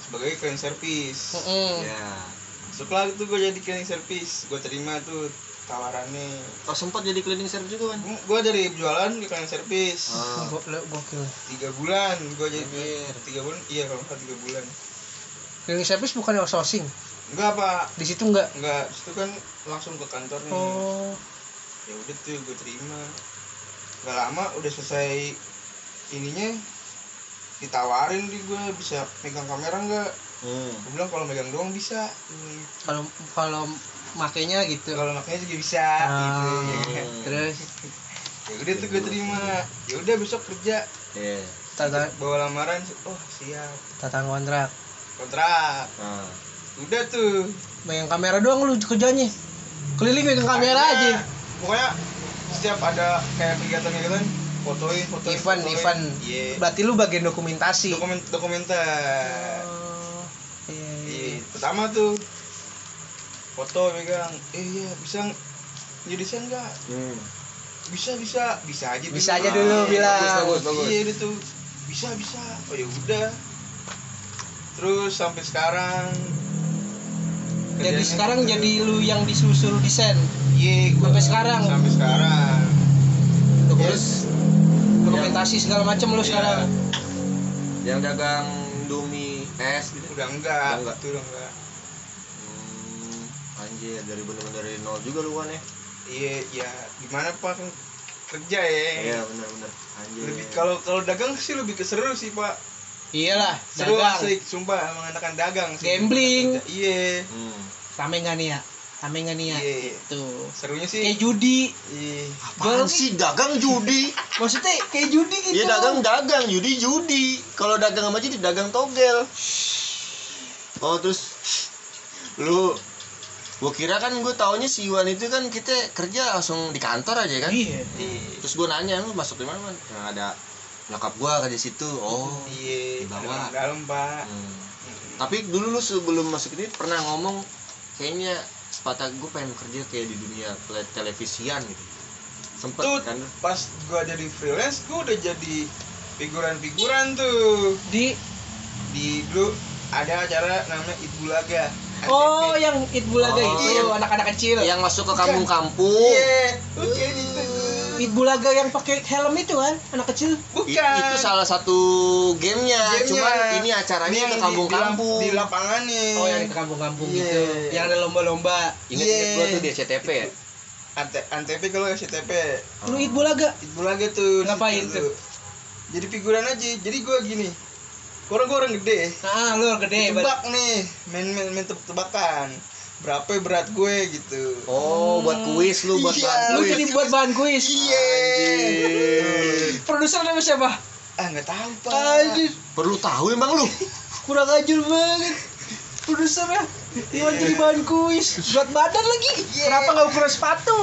Speaker 3: Sebagai cleaning service.
Speaker 2: Mm-mm.
Speaker 1: ya.
Speaker 3: Masuklah tuh gue jadi cleaning service. Gue terima tuh tawarannya.
Speaker 1: Oh sempat jadi cleaning service juga kan
Speaker 3: gue dari jualan di cleaning service.
Speaker 1: Ah.
Speaker 2: Le- gokil.
Speaker 3: Tiga bulan gue jadi
Speaker 1: Anjir.
Speaker 3: tiga bulan iya kalau nggak tiga bulan.
Speaker 2: Cleaning service bukan outsourcing?
Speaker 3: Enggak pak.
Speaker 2: Di situ enggak
Speaker 3: enggak itu kan langsung ke kantornya.
Speaker 2: Oh.
Speaker 3: Ya udah tuh gue terima gak lama udah selesai ininya ditawarin di gue bisa megang kamera enggak
Speaker 1: hmm.
Speaker 3: gue bilang kalau megang doang bisa. Hmm,
Speaker 2: kalau kalau makainya gitu.
Speaker 3: Kalau makanya juga bisa
Speaker 2: Ah,
Speaker 3: gitu. Ya.
Speaker 2: terus?
Speaker 3: Ya udah tuh gue terima. Ya udah besok kerja.
Speaker 1: Iya.
Speaker 2: tata
Speaker 3: bawa lamaran oh siap.
Speaker 2: Tata kontrak.
Speaker 3: Kontrak.
Speaker 1: Nah.
Speaker 3: udah tuh.
Speaker 2: Megang kamera doang lu kerjanya. Keliling megang kamera aja.
Speaker 3: pokoknya setiap ada kayak kegiatan-kegiatan fotoin fotoin
Speaker 2: event
Speaker 3: fotoin.
Speaker 2: event
Speaker 3: iya
Speaker 2: berarti lu bagian dokumentasi
Speaker 3: dokumen dokumenter
Speaker 2: Oh, iya, iya.
Speaker 3: iya pertama tuh foto pegang eh iya bisa jadi desain nggak
Speaker 1: Hmm.
Speaker 3: bisa bisa bisa aja dulu.
Speaker 2: Bisa aja dulu
Speaker 3: Ah,
Speaker 2: bilang.
Speaker 1: Bagus, bagus, bagus.
Speaker 3: iya tuh bisa bisa oh ya udah terus sampai sekarang
Speaker 2: jadi sekarang
Speaker 3: gitu.
Speaker 2: jadi lu yang disuruh desain
Speaker 3: iya gua-
Speaker 2: sampai sekarang.
Speaker 3: sampai sekarang
Speaker 1: Terus
Speaker 2: dokumentasi segala macam lu
Speaker 3: Iya.
Speaker 2: sekarang
Speaker 1: yang dagang Indomie es gitu.
Speaker 3: udah enggak
Speaker 1: Udah enggak.
Speaker 3: itu udah enggak
Speaker 1: Hmm, anjir dari bener-bener dari nol juga lu kan ya.
Speaker 3: iya ya gimana pak kerja ya
Speaker 1: Iya bener-bener. Anjir.
Speaker 3: lebih kalau kalau dagang sih lebih keseru sih pak
Speaker 2: iyalah
Speaker 3: seru
Speaker 2: dagang.
Speaker 3: asik sumpah mengandalkan dagang sih.
Speaker 2: Gambling.
Speaker 3: iya.
Speaker 1: Hmm.
Speaker 2: rame nggak nih ya? Rame nggak nih ya?
Speaker 3: Iya.
Speaker 2: Tuh.
Speaker 3: Serunya sih.
Speaker 2: Kayak judi.
Speaker 3: Iya.
Speaker 1: Apaan sih? Dagang judi?
Speaker 2: maksudnya kayak judi gitu.
Speaker 1: Iya dagang dagang, judi judi. Kalau dagang sama jadi dagang togel. Oh terus lu gua kira kan gue taunya si Iwan itu kan kita kerja langsung di kantor aja kan.
Speaker 2: iya.
Speaker 3: Iya.
Speaker 1: Terus gue nanya lu masuk di mana man? Yang ada nyokap gua kerja di situ. Oh.
Speaker 3: iya
Speaker 1: Di bawah.
Speaker 3: dalam, dalam pak
Speaker 1: Hmm. Tapi dulu lu sebelum masuk ini pernah ngomong kayaknya sepatah gue pengen kerja kayak di dunia tele- televisian gitu. Sempet
Speaker 3: tuh
Speaker 1: kan?
Speaker 3: pas gua jadi freelance gua udah jadi figuran-figuran tuh
Speaker 2: di
Speaker 3: di dulu ada acara namanya Ibulaga
Speaker 2: oh yang it bulaga
Speaker 1: Oh,
Speaker 2: itu
Speaker 1: yang-
Speaker 2: anak-anak kecil
Speaker 1: Yang masuk ke kampung-kampung.
Speaker 3: iya oke gitu
Speaker 2: it bulaga yang pakai helm itu kan anak kecil
Speaker 1: I-
Speaker 3: bukan
Speaker 1: itu salah satu gamenya,
Speaker 3: Gamenya.
Speaker 1: cuman ini acaranya
Speaker 3: Ini yang
Speaker 1: ke kampung-kampung.
Speaker 3: di, di lapangan nih
Speaker 2: oh yang di kampung-kampung
Speaker 3: Iya.
Speaker 2: gitu yang ada lomba-lomba
Speaker 3: Iya.
Speaker 1: gua tuh di SCTV ya.
Speaker 3: Ante, antp kalau SCTP
Speaker 2: lu it bulaga
Speaker 3: Ibulaga tuh di
Speaker 2: Ngapain tuh?
Speaker 3: jadi figuran aja jadi gua gini orang gua orang gede
Speaker 2: ah lu gede
Speaker 3: tebak nih main main, main tebak tebakan berapa berat gue gitu.
Speaker 1: Oh, buat kuis lu buat
Speaker 3: Iya,
Speaker 1: bahan
Speaker 2: lu
Speaker 1: kuis.
Speaker 2: jadi buat bahan kuis?
Speaker 3: Iya.
Speaker 2: Produser namanya siapa?
Speaker 3: Ah nggak tahu pak.
Speaker 2: Anjir.
Speaker 1: Perlu tahu emang lu.
Speaker 2: kurang ajar banget. Produsernya Iwan jadi bahan kuis. Berat badan lagi.
Speaker 3: Iya.
Speaker 2: kenapa nggak ukuran sepatu?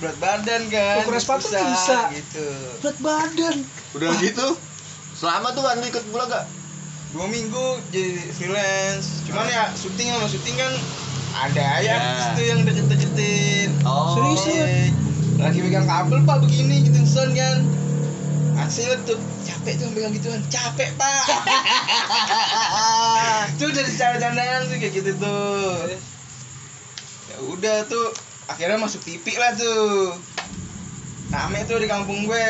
Speaker 3: Berat badan kan.
Speaker 2: Ukuran sepatu
Speaker 3: Susah,
Speaker 2: bisa.
Speaker 3: gitu.
Speaker 2: Berat badan.
Speaker 1: Udah gitu. Selama tuh kan lu ikut bulaga.
Speaker 3: dua minggu jadi freelance. Cuman ya syuting sama syuting kan ada ya
Speaker 1: Ya.
Speaker 3: tuh yang deket-deketin
Speaker 1: Oh.
Speaker 2: Serius?
Speaker 3: Iya. lagi pegang kabel pak begini gitu son kan hasil tuh capek tuh pegang gituan capek pak tuh dari cara-caraan tuh kayak gitu tuh ya udah tuh akhirnya masuk TV lah tuh rame tuh di kampung gue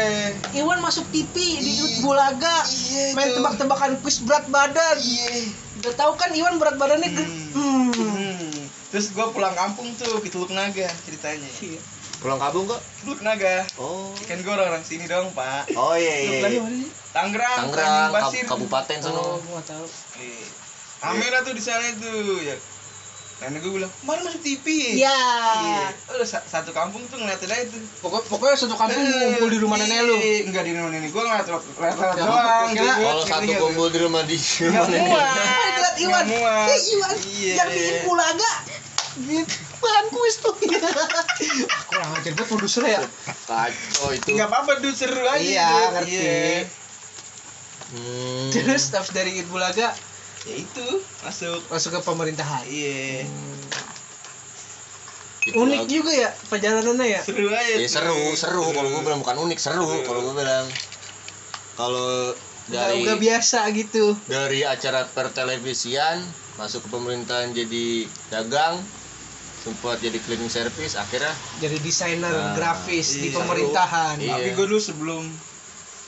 Speaker 2: Iwan masuk TV di
Speaker 3: Iya.
Speaker 2: Ut Bulaga
Speaker 3: Iya,
Speaker 2: main tebak-tebakan kuis berat badan
Speaker 3: iya
Speaker 2: udah tahu kan Iwan berat badannya
Speaker 3: Hmm.
Speaker 2: hmm.
Speaker 3: Hmm. terus gue pulang kampung tuh ke Teluk Naga ceritanya
Speaker 2: Iya.
Speaker 1: Pulang kampung kok?
Speaker 3: Teluk Naga
Speaker 1: Oh.
Speaker 3: kan gue orang, -orang sini dong pak
Speaker 1: Oh iya iya.
Speaker 2: Teluk Naga
Speaker 1: iya.
Speaker 3: Tangerang
Speaker 1: Tangerang, kabupaten
Speaker 2: oh
Speaker 1: sono.
Speaker 2: gua nggak tahu
Speaker 3: Iya. Rame lah tuh di sana tuh ya. Nenek gue bilang, mana masuk TV?
Speaker 2: Iya.
Speaker 3: Iya. Udah sa- satu kampung tuh ngeliatin aja tuh.
Speaker 2: pokoknya pokoknya satu kampung ngumpul di rumah nenek lu
Speaker 3: Iya, Enggak di rumah nenek gue ngeliat ngeliat ngeliat
Speaker 2: Ya,
Speaker 3: doang. gitu.
Speaker 1: Kalau satu kumpul
Speaker 3: tuh?
Speaker 1: di rumah di
Speaker 3: Nggak
Speaker 1: rumah nenek.
Speaker 3: muat.
Speaker 2: lihat Iwan. Eh, Iwan
Speaker 3: Iya.
Speaker 2: yang bikin Bulaga gitu bahan kuis tuh kurang ajar gue produser ya
Speaker 1: Kacau itu.
Speaker 3: Nggak apa-apa seru aja.
Speaker 2: Iya, ngerti.
Speaker 3: Iya.
Speaker 1: Hmm.
Speaker 2: terus tapi dari It Bulaga
Speaker 3: Ya itu masuk.
Speaker 2: masuk ke pemerintahan
Speaker 3: Iya.
Speaker 1: Itu
Speaker 2: unik
Speaker 1: lagi.
Speaker 2: juga ya perjalanannya ya
Speaker 3: Seru aja.
Speaker 1: Ya
Speaker 3: tuh.
Speaker 1: seru, seru. Kalau gue bilang bukan unik, seru.
Speaker 3: Seru.
Speaker 1: Kalau gue bilang. Kalau dari
Speaker 2: nggak biasa gitu
Speaker 1: dari acara pertelevisian masuk ke pemerintahan jadi dagang sempat jadi cleaning service akhirnya
Speaker 2: jadi desainer
Speaker 1: Nah,
Speaker 2: grafis di
Speaker 3: iya.
Speaker 2: pemerintahan
Speaker 1: Iya.
Speaker 3: Tapi gue dulu sebelum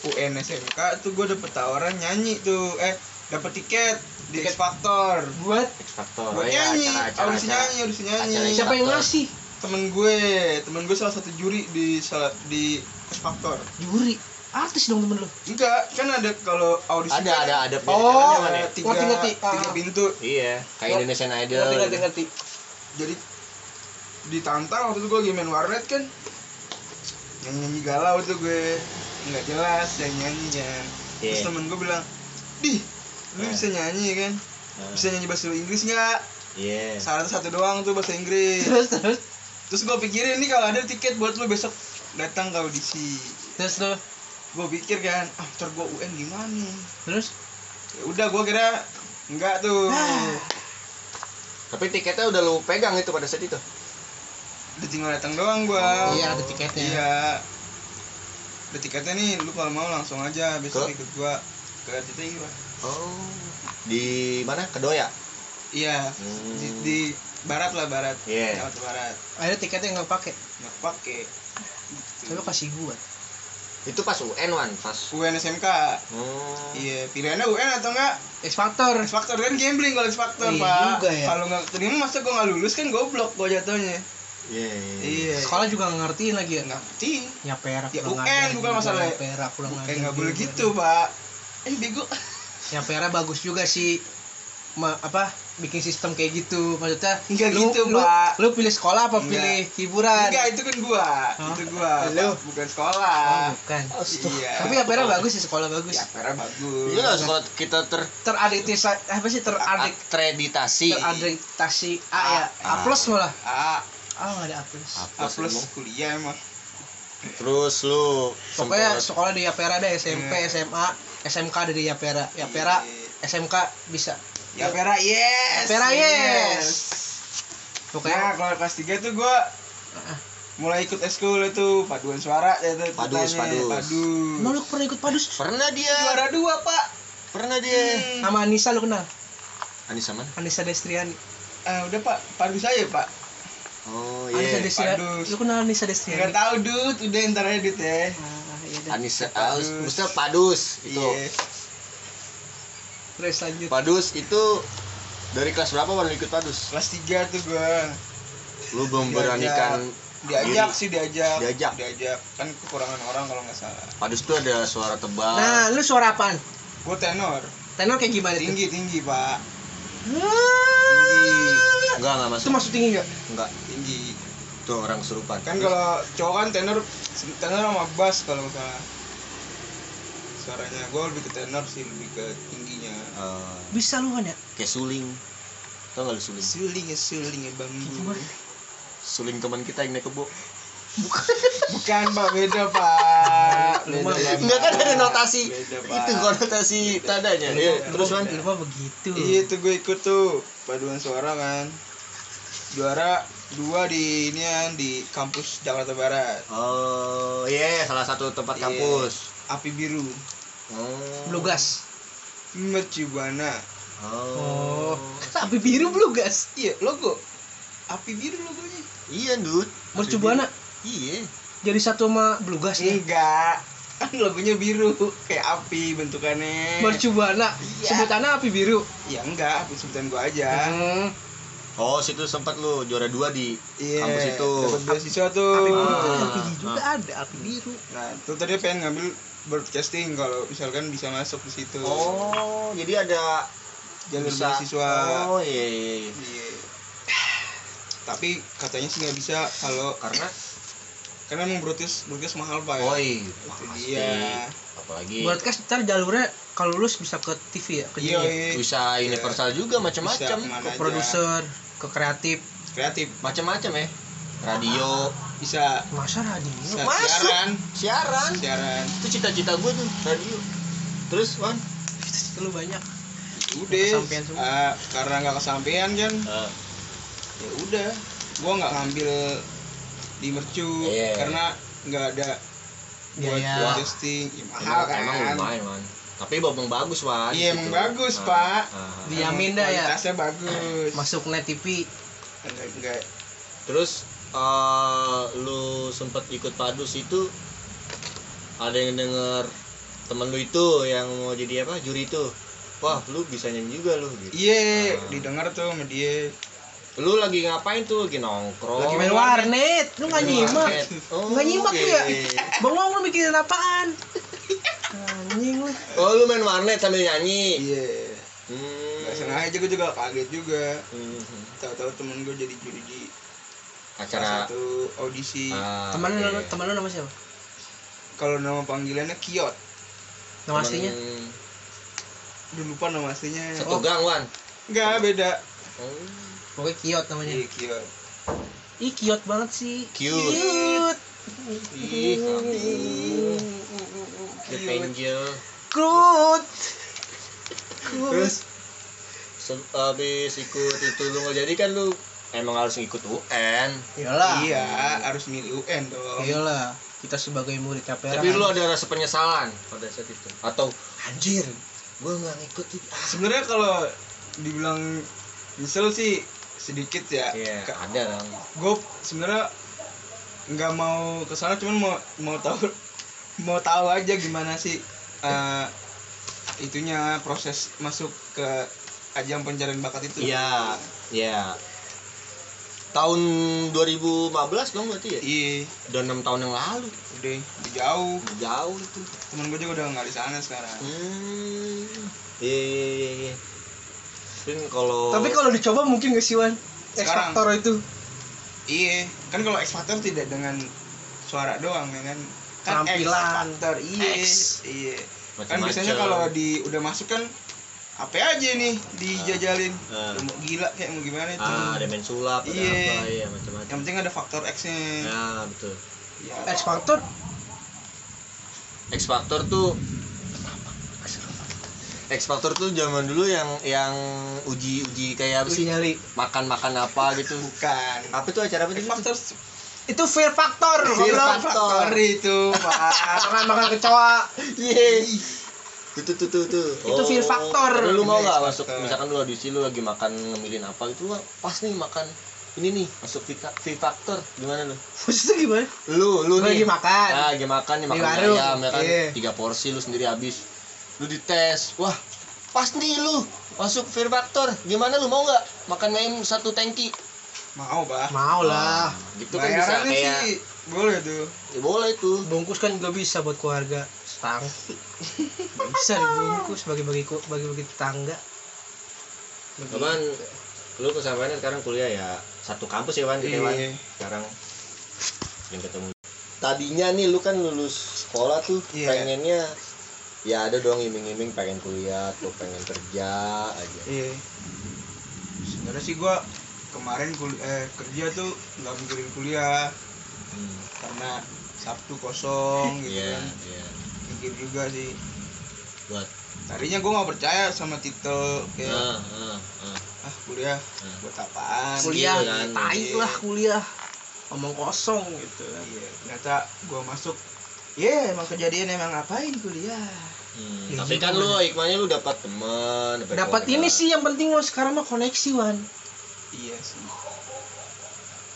Speaker 3: UN SMK tuh gue dapet tawaran nyanyi tuh. Eh, dapet tiket di X Factor.
Speaker 2: buat
Speaker 1: X Factor
Speaker 3: Buat
Speaker 1: ya,
Speaker 3: nyanyi, audisi nyanyi, audisi nyanyi.
Speaker 1: acara
Speaker 2: siapa yang ngasih
Speaker 3: Temen gue, temen gue salah satu juri di salah di X Factor.
Speaker 2: juri artis dong temen lu
Speaker 3: Enggak, kan ada kalau audisi
Speaker 1: ada
Speaker 3: kan
Speaker 1: ada ada
Speaker 2: Oh,
Speaker 1: ya?
Speaker 3: tiga,
Speaker 2: ngerti, ngerti.
Speaker 3: tiga
Speaker 2: Ah.
Speaker 3: pintu.
Speaker 1: iya kayak. Indonesian Idol
Speaker 2: ngerti ngerti ngerti
Speaker 3: Jadi ditantang waktu itu gue lagi main warnet kan. Nyanyi nyanyi galau tuh gue nggak jelas yang nyanyinya. Terus
Speaker 1: Iya.
Speaker 3: temen gue bilang, "Dih, lu
Speaker 1: Eh.
Speaker 3: bisa nyanyi kan?
Speaker 1: Nah,
Speaker 3: Bisa nyanyi bahasa Inggris nggak?"
Speaker 1: iya
Speaker 3: Syaratnya satu doang tuh bahasa Inggris.
Speaker 2: terus terus
Speaker 3: Terus gue pikirin nih kalau ada tiket buat lu besok datang ke audisi.
Speaker 2: terus tuh
Speaker 3: gue pikir kan ah ntar gue UN gimana nih
Speaker 2: terus
Speaker 3: ya udah gue kira enggak tuh
Speaker 2: Ah.
Speaker 1: tapi tiketnya udah lu pegang itu pada saat itu
Speaker 3: udah tinggal datang doang gue
Speaker 1: Oh.
Speaker 2: iya ada tiketnya
Speaker 3: iya udah tiketnya nih lu kalau mau langsung aja besok
Speaker 1: Ke?
Speaker 3: ikut gua ke TTI Pak.
Speaker 1: Oh di mana? Kedoya?
Speaker 3: Iya
Speaker 1: Hmm.
Speaker 3: di, di barat lah barat.
Speaker 1: Iya.
Speaker 3: Jakarta barat.
Speaker 2: Akhirnya tiketnya nggak pakai?
Speaker 3: Nggak pakai.
Speaker 2: Tapi kasih gua.
Speaker 1: Itu pas UN wan? Pas
Speaker 3: UN SMK
Speaker 1: oh.
Speaker 3: iya pilihannya UN atau enggak
Speaker 2: X Factor
Speaker 3: X Factor kan gambling kalau X Factor
Speaker 2: Iya
Speaker 3: pak.
Speaker 2: juga ya.
Speaker 3: kalau nggak terima masa gua nggak lulus kan goblok gua jatuhnya.
Speaker 1: Iya, iya.
Speaker 3: iya.
Speaker 2: Sekolah juga nggak ngertiin lagi ya?
Speaker 3: Ngerti.
Speaker 2: Ya perak
Speaker 3: Ya, UN bukan
Speaker 2: juga,
Speaker 3: masalah.
Speaker 2: ya perak kurang
Speaker 3: kayak
Speaker 2: ajar
Speaker 3: nggak boleh gitu pak. Eh bego
Speaker 2: ya perak bagus juga sih. Ma, apa bikin sistem kayak gitu. Maksudnya
Speaker 3: Nggak
Speaker 2: lu,
Speaker 3: gitu,
Speaker 2: lu,
Speaker 3: Pak.
Speaker 2: lu pilih sekolah apa
Speaker 3: Nggak.
Speaker 2: pilih hiburan?
Speaker 3: Enggak itu kan gua.
Speaker 2: Oh.
Speaker 3: itu gua.
Speaker 2: Lu?
Speaker 3: Bukan sekolah.
Speaker 2: Oh, bukan.
Speaker 3: Iya.
Speaker 2: Tapi ya perak bagus sih sekolah bagus.
Speaker 3: Ya pera bagus.
Speaker 1: Iya lah sekolah kita ter
Speaker 2: teraditisi apa sih teradik
Speaker 1: akreditasi
Speaker 2: teraditasi A ya?
Speaker 3: A.
Speaker 2: A plus malah?
Speaker 3: A.
Speaker 2: Ah nggak ada A plus.
Speaker 3: A
Speaker 1: Plus
Speaker 3: plus
Speaker 1: emang.
Speaker 3: kuliah emang.
Speaker 1: Terus lu
Speaker 2: pokoknya sekolah di Yapera ada SMP
Speaker 3: Iya.
Speaker 2: SMA SMK ada di Yapera. Yapera
Speaker 3: Iya.
Speaker 2: SMK bisa.
Speaker 3: Ya pera yes.
Speaker 2: Yapera yes.
Speaker 3: nah
Speaker 2: pokoknya
Speaker 3: kalau kelas 3 tuh gua
Speaker 2: Ah.
Speaker 3: mulai ikut eskul itu paduan suara ya tuh
Speaker 1: Padus, padus.
Speaker 3: padus.
Speaker 2: Emang lu pernah ikut padus?
Speaker 1: Pernah dia.
Speaker 3: Juara dua pak.
Speaker 1: Pernah dia.
Speaker 3: Hmm.
Speaker 2: sama Anissa lu kenal?
Speaker 1: Anissa mana?
Speaker 2: Anissa Destriani.
Speaker 3: Ah udah pak. Padus aja pak.
Speaker 1: Oh
Speaker 2: Anissa
Speaker 1: iya
Speaker 2: Destriani.
Speaker 3: Padus.
Speaker 2: lu kenal Anissa Destriani?
Speaker 3: Nggak tahu dud udah ntar aja dud ya.
Speaker 2: Dah.
Speaker 1: Anissa
Speaker 3: Padus.
Speaker 1: ah, maksudnya padus itu.
Speaker 3: Iya.
Speaker 2: Terus lanjut.
Speaker 1: Padus itu dari kelas berapa baru ikut padus?
Speaker 3: Kelas 3 tuh gua.
Speaker 1: Lu belum
Speaker 3: Diajak.
Speaker 1: beranikan
Speaker 3: diajak
Speaker 1: diri.
Speaker 3: sih diajak.
Speaker 1: Diajak.
Speaker 3: diajak. Kan kekurangan orang kalau nggak salah.
Speaker 1: Padus tuh ada suara tebal.
Speaker 2: Nah lu suara apaan?
Speaker 3: Gua tenor.
Speaker 2: Tenor kayak gimana itu
Speaker 3: tinggi tinggi pak.
Speaker 1: Enggak enggak
Speaker 2: itu
Speaker 1: masuk
Speaker 2: masuk tinggi nggak?
Speaker 1: Enggak.
Speaker 3: Tinggi
Speaker 1: itu orang kesurupan
Speaker 3: kan kalau cowok kan tenor tenor sama bass kalau nggak salah suaranya. Gue lebih ke tenor sih lebih ke tingginya.
Speaker 1: Eh,
Speaker 2: bisa lu kan ya?
Speaker 1: Kayak suling. Tau gak lu suling?
Speaker 3: Suling ya suling ya bambu.
Speaker 2: Gimana?
Speaker 1: suling teman kita yang naik kebo
Speaker 3: bukan. Pak. Beda pak. Pak.
Speaker 1: enggak kan ada notasi.
Speaker 3: Beda, Pak.
Speaker 1: itu konotasi tandanya iya. Terus man
Speaker 2: lu begitu.
Speaker 3: Iya itu gue ikut tuh. Paduan suara kan. Juara dua di ini kan di kampus Jakarta Barat.
Speaker 1: Oh iya salah satu tempat
Speaker 3: Iya.
Speaker 1: kampus.
Speaker 3: Api biru.
Speaker 1: Oh.
Speaker 2: Blugas.
Speaker 3: Mercubana
Speaker 2: oh. Tapi biru Blugas?
Speaker 3: Iya logo. Api biru logonya.
Speaker 1: Iya dud
Speaker 2: Mercubana
Speaker 1: iya.
Speaker 2: Jadi satu sama Blugas nih
Speaker 3: enggak. Kan logonya biru kayak api bentukannya.
Speaker 2: Mercubana
Speaker 3: Iya.
Speaker 2: sebutannya api biru?
Speaker 3: Ya enggak aku sebutan gua aja.
Speaker 2: Hmm.
Speaker 1: Oh situ sempat lu juara dua di
Speaker 3: iya
Speaker 1: kampus itu.
Speaker 3: dapat beasiswa tuh.
Speaker 2: Api biru
Speaker 1: Ah.
Speaker 2: api hijau juga ada api biru.
Speaker 3: Nah tuh tadi pengen ngambil broadcasting kalau misalkan bisa masuk di situ.
Speaker 1: Oh jadi ada
Speaker 3: jalur
Speaker 1: bisa
Speaker 3: beasiswa.
Speaker 1: Oh iya, iya, iya.
Speaker 3: Iya. tapi katanya sih nggak bisa kalau
Speaker 1: karena?
Speaker 3: Karena emang broadcast broadcast mahal pak ya.
Speaker 1: Oh iya.
Speaker 3: Itu
Speaker 1: pasti.
Speaker 3: dia.
Speaker 1: Apalagi
Speaker 2: broadcast ntar jalurnya kalau lulus bisa ke TV ya ke
Speaker 3: iya iya.
Speaker 1: bisa universal juga macam-macam.
Speaker 2: ke produser ke kreatif.
Speaker 3: Kreatif.
Speaker 1: Macam-macam ya. Radio.
Speaker 3: Bisa.
Speaker 2: Masa radio?
Speaker 3: Bisa
Speaker 1: Masuk.
Speaker 3: siaran.
Speaker 1: Siaran.
Speaker 3: Siaran.
Speaker 1: Itu cita-cita gue tuh radio. Terus wan?
Speaker 2: Lu banyak.
Speaker 3: Udah. Ah, karena nggak kesampean kan ya udah. Gua nggak ngambil di mercu
Speaker 1: Iya.
Speaker 3: karena nggak ada buat broadcasting ya, mahal kan.
Speaker 1: emang lumayan wan tapi babang bagus wan
Speaker 3: Iya,
Speaker 1: gitu.
Speaker 3: emang bagus,
Speaker 1: Ah,
Speaker 3: Pak.
Speaker 1: ah.
Speaker 2: Dijamin dah ya.
Speaker 3: kualitasnya bagus.
Speaker 2: Masuk net TV
Speaker 3: enggak enggak?
Speaker 1: Terus eh, lu sempet ikut padus itu ada yang denger temen lu itu yang mau jadi apa? Juri itu. Wah lu bisa nyanyi juga lu gitu.
Speaker 3: iya
Speaker 1: Ah.
Speaker 3: didengar tuh sama dia.
Speaker 1: Lu lagi ngapain tuh? Lagi nongkrong.
Speaker 2: Lagi main warnet. Lu nggak nyimak?
Speaker 1: oh,
Speaker 2: nggak nyimak lu ya? Bengong lu mikirin apaan anjing lu.
Speaker 1: Oh lu main warnet sambil nyanyi?
Speaker 3: Iya.
Speaker 1: Hmm.
Speaker 3: nggak sengaja gue juga kaget juga.
Speaker 1: Hmm.
Speaker 3: tahu-tahu temen gue jadi juri di
Speaker 1: acara
Speaker 3: satu audisi.
Speaker 1: Ah,
Speaker 2: teman lu
Speaker 1: iya.
Speaker 2: nama- teman lu nama siapa?
Speaker 3: Kalau nama panggilannya Kiot.
Speaker 2: Nama aslinya?
Speaker 1: Temen
Speaker 3: udah lupa nama aslinya.
Speaker 1: Satu gang wan?
Speaker 3: Enggak beda.
Speaker 1: Oh.
Speaker 2: pokoknya kiot namanya.
Speaker 3: Iya Kiot.
Speaker 2: Ih kiot banget sih.
Speaker 1: Cute.
Speaker 2: Cute.
Speaker 1: ih the angel
Speaker 2: Krut.
Speaker 1: terus? Se- abis ikut itu lu nggak jadi kan lu? Emang harus ngikut UN
Speaker 2: Iyalah.
Speaker 3: iya harus milih UN dong.
Speaker 2: Iyalah. Kita sebagai murid KPR.
Speaker 1: tapi lu ada rasa penyesalan pada saat itu? Atau anjir gua nggak ngikut itu. Ah.
Speaker 3: Sebenarnya kalau dibilang nyesel sih sedikit ya.
Speaker 1: Iya
Speaker 3: Ka-
Speaker 1: ada dong.
Speaker 3: Gue sebenarnya nggak mau ke sana cuman mau mau tahu mau tahu aja gimana sih eh, itunya proses masuk ke ajang pencarian bakat itu?
Speaker 1: Iya iya. Tahun 2015 dong berarti ya?
Speaker 3: Iya.
Speaker 1: Udah enam tahun yang lalu.
Speaker 3: Udah udah jauh.
Speaker 1: Udah jauh itu.
Speaker 3: Temen gue juga udah nggak di sana sekarang.
Speaker 1: Hmm iya iya iya iya. Kalau
Speaker 2: Tapi kalau dicoba mungkin gak sih Wan?
Speaker 3: Sekarang.
Speaker 2: Itu.
Speaker 3: iya kan kalau X Factor tidak dengan suara doang ya kan kan X.
Speaker 2: Penampilan.
Speaker 3: Factor iya. Iya. Kan biasanya kalau di udah masuk kan apa aja nih dijajalin?
Speaker 1: Ah.
Speaker 3: mau gila kayak mau gimana itu?
Speaker 1: Ah ada main sulap ada
Speaker 3: Iya.
Speaker 1: apa iya macam-macam.
Speaker 3: Yang penting ada faktor X nya
Speaker 1: ya betul.
Speaker 3: Ya.
Speaker 2: X Factor
Speaker 1: X Factor tuh X Factor tuh zaman dulu yang yang uji uji kayak apa
Speaker 2: uji
Speaker 1: sih
Speaker 2: nyali.
Speaker 1: makan makan apa gitu.
Speaker 3: Bukan.
Speaker 1: Apa tuh acara apa
Speaker 3: X Factor
Speaker 2: Itu Fear Factor.
Speaker 1: Fear. Factor.
Speaker 3: itu pak
Speaker 2: Makan makan kecoa.
Speaker 1: Yeay. Tuh tuh tuh tuh.
Speaker 2: Itu Fear Factor.
Speaker 1: Tapi Lu mau nggak
Speaker 3: Factor.
Speaker 1: masuk misalkan lu audisi lu lagi makan ngemilin apa lu pas nih makan ini nih masuk Fear Factor gimana lu?
Speaker 2: Maksudnya gimana?
Speaker 1: Lu lu
Speaker 2: Lu lagi
Speaker 1: nih.
Speaker 2: makan.
Speaker 1: Nah, lagi makan nih makan
Speaker 2: warung.
Speaker 1: ayam ya kan
Speaker 2: Iya.
Speaker 1: tiga porsi lu sendiri habis. Lu dites. Wah, pas nih lu masuk Fear Factor. Gimana lu mau nggak makan ayam satu tangki?
Speaker 3: Mau pak
Speaker 2: Mau lah.
Speaker 1: Gitu kan bisa kayak
Speaker 3: sih boleh tuh
Speaker 1: ya boleh tuh.
Speaker 2: Bungkus kan juga bisa buat keluarga. Stang. bisa dibungkus bagi-bagi ku- bagi-bagi tetangga.
Speaker 1: Cuman lu kesampaiannya sekarang kuliah ya satu kampus ya Wan kita Wan.
Speaker 3: Iya.
Speaker 1: Sekarang sering ketemu. Tadinya nih lu kan lulus sekolah tuh
Speaker 3: Iya.
Speaker 1: pengennya ya ada dong iming-iming pengen kuliah tuh pengen kerja aja.
Speaker 3: iya sebenarnya sih gua kemarin kul eh, kerja tuh nggak mikirin kuliah
Speaker 1: Hmm.
Speaker 3: karena Sabtu kosong gitu
Speaker 1: Iya,
Speaker 3: kan
Speaker 1: iya.
Speaker 3: mikir juga sih
Speaker 1: Buat
Speaker 3: tadinya gua nggak percaya sama titel kayak
Speaker 1: ah, ah, ah.
Speaker 3: ah kuliah
Speaker 1: Ah.
Speaker 3: buat apaan
Speaker 2: Kuliah,
Speaker 1: Iya kan.
Speaker 2: tai
Speaker 3: Iya.
Speaker 2: lah kuliah. Omong kosong gitu.
Speaker 3: iya ternyata gua masuk Iya, emang kejadian emang ngapain kuliah?
Speaker 1: Hmm,
Speaker 2: Ya
Speaker 1: tapi kan lu hikmahnya lu dapat teman,
Speaker 2: Dapat ini sih yang penting lo sekarang mah koneksi Wan.
Speaker 3: Iya sih.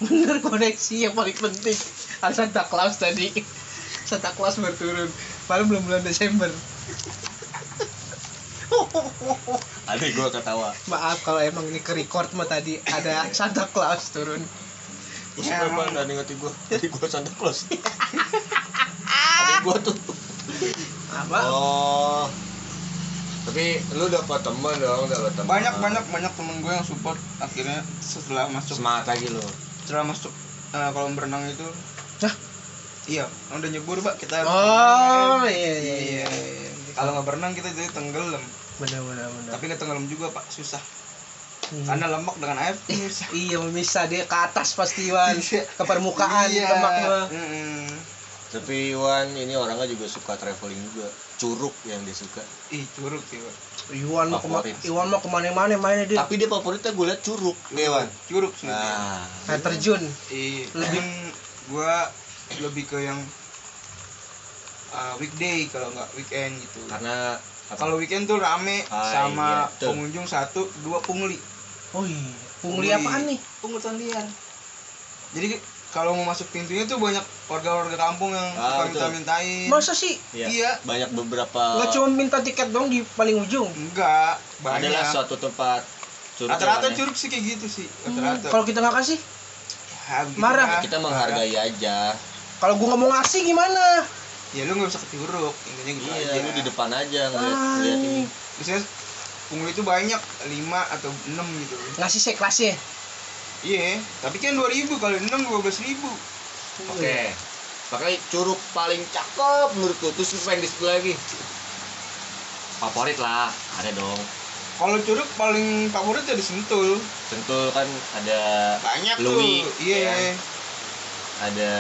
Speaker 2: Bener koneksi yang paling penting. Ah, Santa Claus tadi. Santa Claus baru turun. Padahal belum bulan Desember.
Speaker 1: Ada gua ketawa.
Speaker 2: Maaf kalau emang ini ke record mah tadi ada Santa Claus turun.
Speaker 3: Ya,
Speaker 1: berapa
Speaker 3: emang.
Speaker 1: nggak ngerti gua? Tadi gua Santa Claus. Ada gua tuh.
Speaker 2: Apa?
Speaker 1: Oh. Tapi lu dapat teman dong, dapat teman.
Speaker 3: Banyak banyak banyak temen gue yang support akhirnya setelah masuk
Speaker 1: semangat lagi lu.
Speaker 3: setelah masuk eh, kolam berenang itu.
Speaker 2: Hah?
Speaker 3: Iya, udah nyebur pak kita.
Speaker 2: Oh iya iya iya.
Speaker 3: Iya. Kalau nggak berenang kita jadi tenggelam.
Speaker 2: Bener bener bener.
Speaker 3: Tapi nggak tenggelam juga pak, susah.
Speaker 2: Hmm.
Speaker 3: Karena lemak dengan air susah.
Speaker 2: Iya bisa dia ke atas pasti Wan.
Speaker 3: Iya.
Speaker 2: Ke permukaan
Speaker 3: Iya.
Speaker 2: lemak mah.
Speaker 3: Mm-mm.
Speaker 1: Tapi Iwan ini orangnya juga suka traveling juga. Curug yang dia suka.
Speaker 3: Ih curug sih.
Speaker 2: Iwan mah kema
Speaker 1: Favorit.
Speaker 2: Iwan mah ke mana-mana mainnya dia.
Speaker 1: Tapi dia favoritnya gue liat curug, Iwan.
Speaker 3: Curug sih.
Speaker 1: Nah,
Speaker 2: Air terjun.
Speaker 3: Iya.
Speaker 2: Lebih-
Speaker 3: Lebih gua lebih ke yang uh, weekday kalau nggak weekend gitu.
Speaker 1: karena?
Speaker 3: Kalau weekend tuh rame
Speaker 1: Ah,
Speaker 3: sama
Speaker 1: iya,
Speaker 3: pengunjung satu, dua pungli.
Speaker 2: Oh iya. Pungli apaan nih?
Speaker 3: Pungutan liar. Jadi kalau mau masuk pintunya tuh banyak warga-warga kampung yang
Speaker 1: Ah,
Speaker 3: suka minta-mintain.
Speaker 2: Masa sih?
Speaker 1: Iya.
Speaker 3: Iya.
Speaker 1: Banyak beberapa
Speaker 2: Nggak cuma minta tiket dong di paling ujung.
Speaker 3: Enggak,
Speaker 1: adalah
Speaker 3: banyak.
Speaker 1: suatu tempat curug.
Speaker 3: Rata-rata
Speaker 1: ya.
Speaker 3: curug sih kayak gitu sih.
Speaker 2: Hmm. Kalau kita nggak kasih,
Speaker 3: Ya, begitu
Speaker 2: marah.
Speaker 3: lah.
Speaker 1: Kita menghargai aja.
Speaker 2: kalau gua nggak mau ngasih gimana?
Speaker 3: Ya lu nggak usah ke curug, intinya gitu
Speaker 1: Iya,
Speaker 3: aja.
Speaker 1: lu di depan aja ngeliat,
Speaker 2: Ah,
Speaker 1: ngeliat ini.
Speaker 3: Biasanya pungli itu banyak, 5 atau 6 gitu.
Speaker 2: Ngasih sekelasnya.
Speaker 3: Iya, tapi kan 2000 kali 6 12000.
Speaker 1: Oke. Pakai curug paling cakep menurut lu. Terus lu pengen di situ lagi. Favorit lah, ada dong.
Speaker 3: Kalau curug paling favorit ya di Sentul.
Speaker 1: Sentul kan ada
Speaker 3: Banyak
Speaker 1: Louis,
Speaker 3: tuh. Iya.
Speaker 1: ya. ada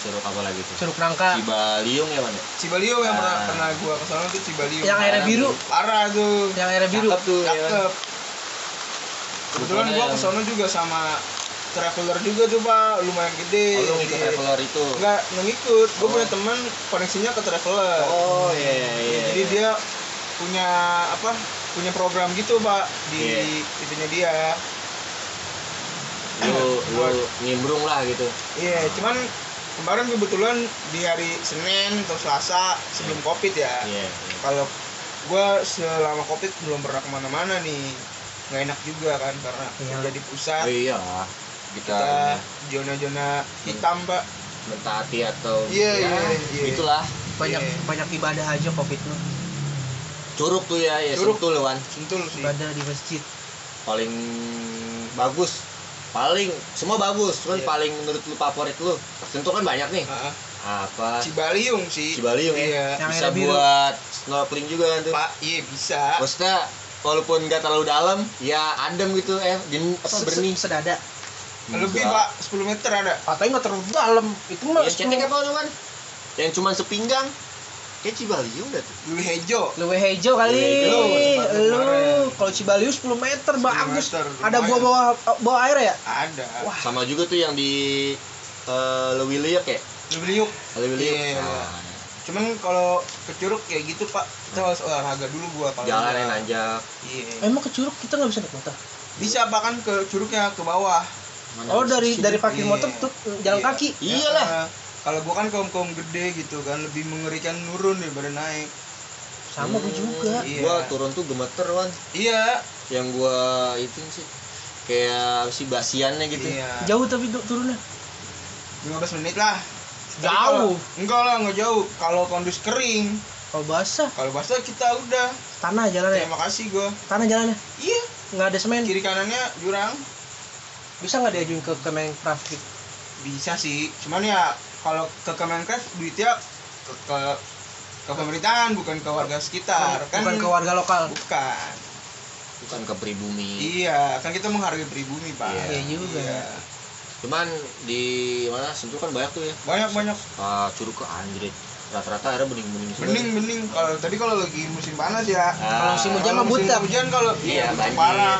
Speaker 1: curug apa lagi tuh
Speaker 2: curug nangka
Speaker 1: Cibaliung ya mana
Speaker 3: Cibaliung yang pernah
Speaker 1: Ah.
Speaker 3: pernah gua ke sana tuh Cibaliung
Speaker 2: yang airnya biru
Speaker 3: parah tuh
Speaker 2: yang airnya biru
Speaker 1: Cakep tuh ya kan?
Speaker 3: cakep kebetulan gua
Speaker 1: ke
Speaker 3: sana juga sama traveler juga tuh pak lumayan gede
Speaker 1: oh, lu ngikut traveler itu
Speaker 3: Enggak, nggak ngikut. Gue
Speaker 1: Oh.
Speaker 3: punya teman koneksinya ke traveler.
Speaker 1: oh iya iya iya
Speaker 3: Jadi dia punya apa? Punya program gitu, Pak, di
Speaker 1: Iya.
Speaker 3: itunya dia.
Speaker 1: lu lu nimbrung lah gitu
Speaker 3: Iya, cuman kemarin kebetulan di hari Senin atau Selasa sebelum Covid ya.
Speaker 1: iya
Speaker 3: Kalau gua selama Covid belum pernah ke mana-mana nih. Nggak enak juga kan karena
Speaker 2: Iya.
Speaker 3: kerja di pusat.
Speaker 1: oh iya kita,
Speaker 3: zona-zona hitam, Pak.
Speaker 1: mentaati atau
Speaker 3: Iya,
Speaker 1: ya,
Speaker 3: iya, iya.
Speaker 1: itulah
Speaker 2: banyak
Speaker 3: Iya.
Speaker 2: banyak ibadah aja covid lu
Speaker 1: curug tuh ya ya
Speaker 3: Curug.
Speaker 1: sentul Wan
Speaker 3: Sentul sih.
Speaker 2: ibadah di masjid
Speaker 1: paling bagus paling semua bagus cuman
Speaker 3: Iya.
Speaker 1: paling menurut lu favorit lu sentul kan banyak nih
Speaker 3: Ah,
Speaker 1: apa
Speaker 3: Cibaliung sih.
Speaker 1: Cibaliung ya
Speaker 3: Iya.
Speaker 2: Yang
Speaker 1: bisa buat snorkeling juga kan tuh
Speaker 3: Pak, iya bisa.
Speaker 1: maksudnya walaupun nggak terlalu dalam ya adem gitu eh din, apa benih
Speaker 2: se- sedada
Speaker 3: Lebih. Pak, 10 meter ada.
Speaker 2: katanya nggak terlalu dalam itu mah
Speaker 1: yang cetek apa tuh kan yang cuma sepinggang kayak Cibaliung dah tuh
Speaker 3: Luli Hejo.
Speaker 2: Lewe Hejo kali lu kalau Cibaliu 10 meter bagus ada gua
Speaker 3: lumayan.
Speaker 2: bawa bawa air ya
Speaker 3: Ada.
Speaker 2: Wah.
Speaker 1: sama juga tuh yang di uh, Lewiliuk ya
Speaker 3: Luli Liuk.
Speaker 1: Lewiliuk
Speaker 3: Iya.
Speaker 1: nah,
Speaker 3: Cuman kalau ke curug kayak gitu, Pak, kita harus olahraga dulu gua kalau
Speaker 1: jalan
Speaker 3: udah-
Speaker 1: yang nanjak
Speaker 3: Iya.
Speaker 2: emang ke curug kita nggak bisa naik motor
Speaker 3: Bisa Pak kan ke curugnya ke bawah.
Speaker 1: Mana
Speaker 2: oh dari dari parkir
Speaker 3: Iya.
Speaker 2: motor tuh jalan
Speaker 3: Iya.
Speaker 2: kaki
Speaker 1: Iyalah.
Speaker 3: Ya, kalau gua kan kaum-kaum gede gitu kan lebih mengerikan nurun daripada naik.
Speaker 2: sama gua
Speaker 1: Hmm,
Speaker 2: juga
Speaker 3: Iya.
Speaker 1: gua turun tuh gemeter wan
Speaker 3: Iya.
Speaker 1: yang gua itu sih kayak si basiannya gitu
Speaker 3: Iya.
Speaker 2: jauh tapi turunnya
Speaker 3: 15 menit lah.
Speaker 2: Jauh.
Speaker 3: kalau- Enggak lah, enggak jauh. Kalau kondus kering,
Speaker 2: kalau basah
Speaker 3: kalau basah kita udah.
Speaker 2: tanah jalannya
Speaker 3: Terima kasih gua.
Speaker 2: tanah jalannya
Speaker 3: Iya,
Speaker 2: nggak ada semen
Speaker 3: kiri kanannya jurang.
Speaker 2: bisa nggak diajuin ke Kemenparekraf gitu?
Speaker 3: bisa sih cuman ya kalau ke Kemenkes duitnya ke, ke ke pemerintahan bukan ke warga sekitar kan
Speaker 2: bukan ke warga lokal
Speaker 3: bukan
Speaker 1: bukan ke pribumi
Speaker 3: iya kan kita menghargai pribumi pak
Speaker 1: Iya.
Speaker 2: Iya juga.
Speaker 3: Iya.
Speaker 1: Cuman di mana sentul kan banyak tuh ya.
Speaker 3: Banyak banyak.
Speaker 1: Ah, curug ke anjrit rata-rata akhirnya bening-bening
Speaker 3: bening bening. Kalau tapi kalau lagi musim panas ya.
Speaker 1: Ah,
Speaker 2: Kalau musim hujan mah
Speaker 3: musim
Speaker 2: butek.
Speaker 3: hujan kalau
Speaker 1: Iya, banjir.
Speaker 3: parah.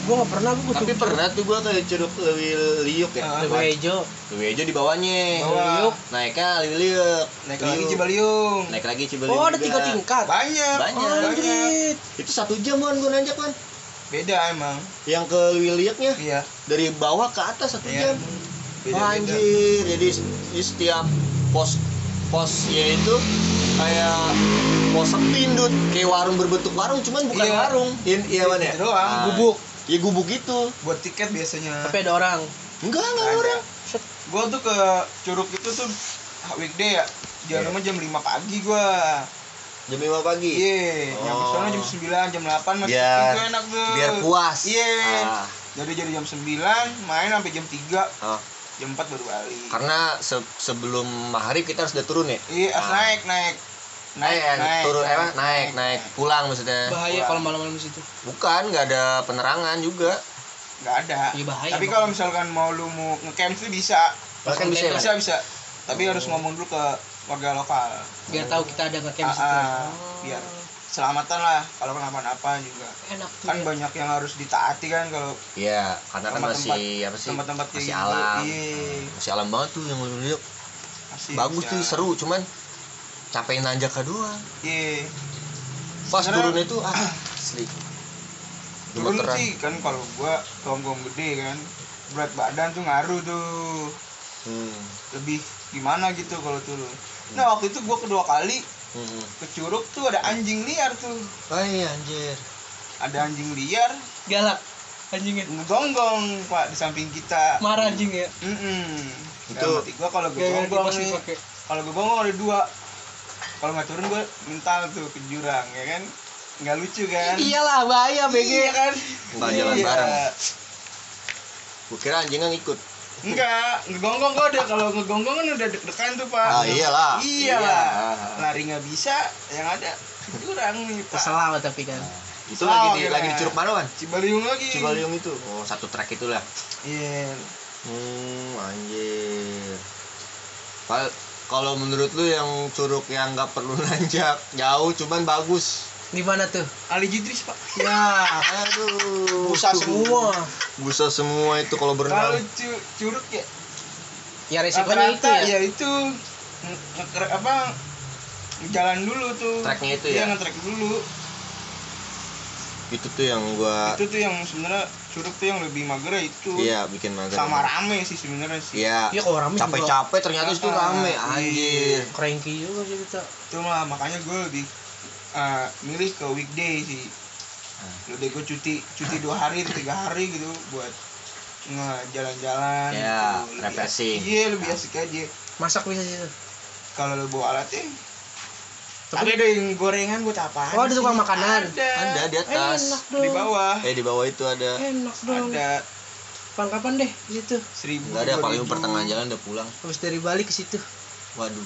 Speaker 2: Gua nggak pernah gua
Speaker 1: tapi pernah tuh gua ke curug Lewi Liuk ya.
Speaker 3: Ah.
Speaker 2: Lewe Hejo
Speaker 1: Lewi Hejo di bawahnya.
Speaker 3: Bawah.
Speaker 2: Liuk.
Speaker 1: naiknya Lewi Liuk.
Speaker 3: Naik lagi
Speaker 1: Liuk.
Speaker 3: Cibaliung.
Speaker 1: Naik lagi Cibaliung
Speaker 2: oh ada tiga tingkat?
Speaker 3: Banyak.
Speaker 1: Banyak.
Speaker 2: oh,
Speaker 3: banyak
Speaker 1: itu satu jam kan gua nanjak kan
Speaker 3: beda emang.
Speaker 1: Yang ke Lewi Liuknya
Speaker 3: iya.
Speaker 1: Dari bawah ke atas satu
Speaker 3: Iya.
Speaker 1: jam?
Speaker 3: Beda beda.
Speaker 1: Anjir jadi di setiap pos posnya itu kayak pos sepindut kayak warung berbentuk warung cuman bukan
Speaker 3: Iya.
Speaker 1: warung. Iya iya mana ya?
Speaker 3: Gitu doang,
Speaker 1: Ah,
Speaker 2: gubuk.
Speaker 1: ya gubuk gitu.
Speaker 3: Buat tiket biasanya.
Speaker 2: Tapi ada orang.
Speaker 1: Enggak enggak ada. orang.
Speaker 3: Gua tuh ke Curug itu tuh weekday ya. Jalan jam 5 pagi gua.
Speaker 1: Jam 5 pagi
Speaker 3: Iya, nyampe
Speaker 1: Oh.
Speaker 3: sana jam 9, jam 8 masih
Speaker 1: Biar-
Speaker 3: itu enak tuh.
Speaker 1: biar puas
Speaker 3: Iya.
Speaker 1: Ah,
Speaker 3: Jadi jadi jam 9, main sampai jam 3,
Speaker 1: ah.
Speaker 3: jam 4 baru balik.
Speaker 1: karena se- sebelum maghrib kita harus udah turun ya
Speaker 3: Iya, harus
Speaker 1: Ah.
Speaker 3: naik, naik. Naik,
Speaker 1: Eh,
Speaker 3: naik.
Speaker 1: turun eh, apa? naik naik pulang maksudnya
Speaker 2: bahaya kalau malam-malam di situ
Speaker 1: bukan nggak ada penerangan juga
Speaker 3: Nggak ada.
Speaker 2: Iya, bahaya,
Speaker 3: Tapi kalau misalkan mau lu mau ngecamp tuh bisa.
Speaker 1: bahkan bisa ya
Speaker 3: Bisa, bisa. Tapi harus ngomong dulu ke warga lokal.
Speaker 2: biar tahu kita ada di
Speaker 3: Ah,
Speaker 2: situ
Speaker 3: ah, biar selamatan lah kalau kenapa-napa juga.
Speaker 2: enak tuh
Speaker 3: kan
Speaker 2: ya.
Speaker 3: banyak yang harus ditaati kan kalau
Speaker 1: Iya, karena kan masih apa sih?
Speaker 3: tempat-tempat kayak
Speaker 1: masih
Speaker 3: gitu.
Speaker 1: alam.
Speaker 3: Iya.
Speaker 1: Masih alam banget tuh yang lihat.
Speaker 3: masih
Speaker 1: Bagus tuh, seru, cuman capek nanjak doang.
Speaker 3: iya
Speaker 1: Pas turun itu ah, asli.
Speaker 3: turun
Speaker 1: Gemeteran.
Speaker 3: sih kan kalau gua kaum gede kan berat badan tuh ngaruh tuh
Speaker 1: Hmm.
Speaker 3: lebih gimana gitu kalau turun nah waktu itu gua kedua kali
Speaker 1: Hmm.
Speaker 3: ke curug tuh ada anjing liar tuh
Speaker 1: Oh iya anjir.
Speaker 3: ada anjing liar
Speaker 2: galak anjingnya
Speaker 3: ngegonggong pak di samping kita
Speaker 2: marah anjing ya
Speaker 3: Mm-mm.
Speaker 1: Itu-
Speaker 3: Dalam hati gua kalau gue gonggong nih kalau gue gonggong ada dua kalau nggak turun gue mental tuh ke jurang ya kan nggak lucu kan
Speaker 2: iyalah bahaya BG
Speaker 3: Iya kan
Speaker 1: Nggak jalan
Speaker 3: Iya.
Speaker 1: bareng. Gua kira anjingnya ngikut.
Speaker 3: Enggak ngegonggong kok udah kalau ngegonggong kan udah deg-degan tuh pak
Speaker 1: Ah, iyalah.
Speaker 3: iyalah
Speaker 1: Iya.
Speaker 3: lari nggak bisa yang ada ke jurang nih pak
Speaker 2: kesel tapi kan
Speaker 1: Itu
Speaker 3: Salah,
Speaker 1: lagi di
Speaker 3: kira.
Speaker 1: lagi di Curug mana, Wan?
Speaker 3: Cibaliung lagi
Speaker 1: Cibaliung itu. Oh, satu trek itulah.
Speaker 3: iya
Speaker 1: Hmm, anjir. Kalau menurut lu yang curug yang nggak perlu nanjak jauh cuman bagus.
Speaker 2: Di mana tuh
Speaker 3: Ali Jidris pak
Speaker 2: ya
Speaker 1: Aduh.
Speaker 2: busa semua
Speaker 1: Busa semua itu kalau
Speaker 3: kalau
Speaker 1: berenang.
Speaker 3: cu- curug ya
Speaker 2: ya resikonya itu ya
Speaker 3: ya itu apa jalan dulu tuh
Speaker 1: Treknya itu
Speaker 3: Iya,
Speaker 1: ya?
Speaker 3: ngetrek dulu
Speaker 1: Itu tuh yang gua
Speaker 3: itu tuh yang sebenarnya curug tuh yang lebih mager ya itu
Speaker 1: iya bikin mager.
Speaker 3: sama rame sih sebenarnya sih
Speaker 1: Iya.
Speaker 2: Iya, kalau rame.
Speaker 1: Capek-capek ternyata itu
Speaker 3: Ah,
Speaker 1: rame
Speaker 3: iya.
Speaker 1: anjir.
Speaker 2: cranky juga sih kita
Speaker 3: itu malah makanya gue lebih eh, milih ke weekday sih
Speaker 1: Ah.
Speaker 3: udah gue cuti cuti dua hari atau tiga hari gitu buat ngejalan-jalan
Speaker 1: Ya,
Speaker 3: gitu.
Speaker 1: Refreshing.
Speaker 3: iya lebih asik aja
Speaker 2: masak bisa sih tuh
Speaker 3: kalau lo bawa alatnya
Speaker 2: Tapi-
Speaker 3: tapi ada yang gorengan buat apa
Speaker 2: Oh, ada tukang makanan?
Speaker 3: ada,
Speaker 1: Ada di atas.
Speaker 2: enak dong
Speaker 3: di bawah
Speaker 1: Eh di bawah itu ada.
Speaker 2: enak dong
Speaker 3: ada
Speaker 2: kapan kapan deh gitu
Speaker 3: seribu
Speaker 1: Enggak ada paling pertengahan jalan udah pulang.
Speaker 2: habis dari Bali ke situ
Speaker 1: Waduh.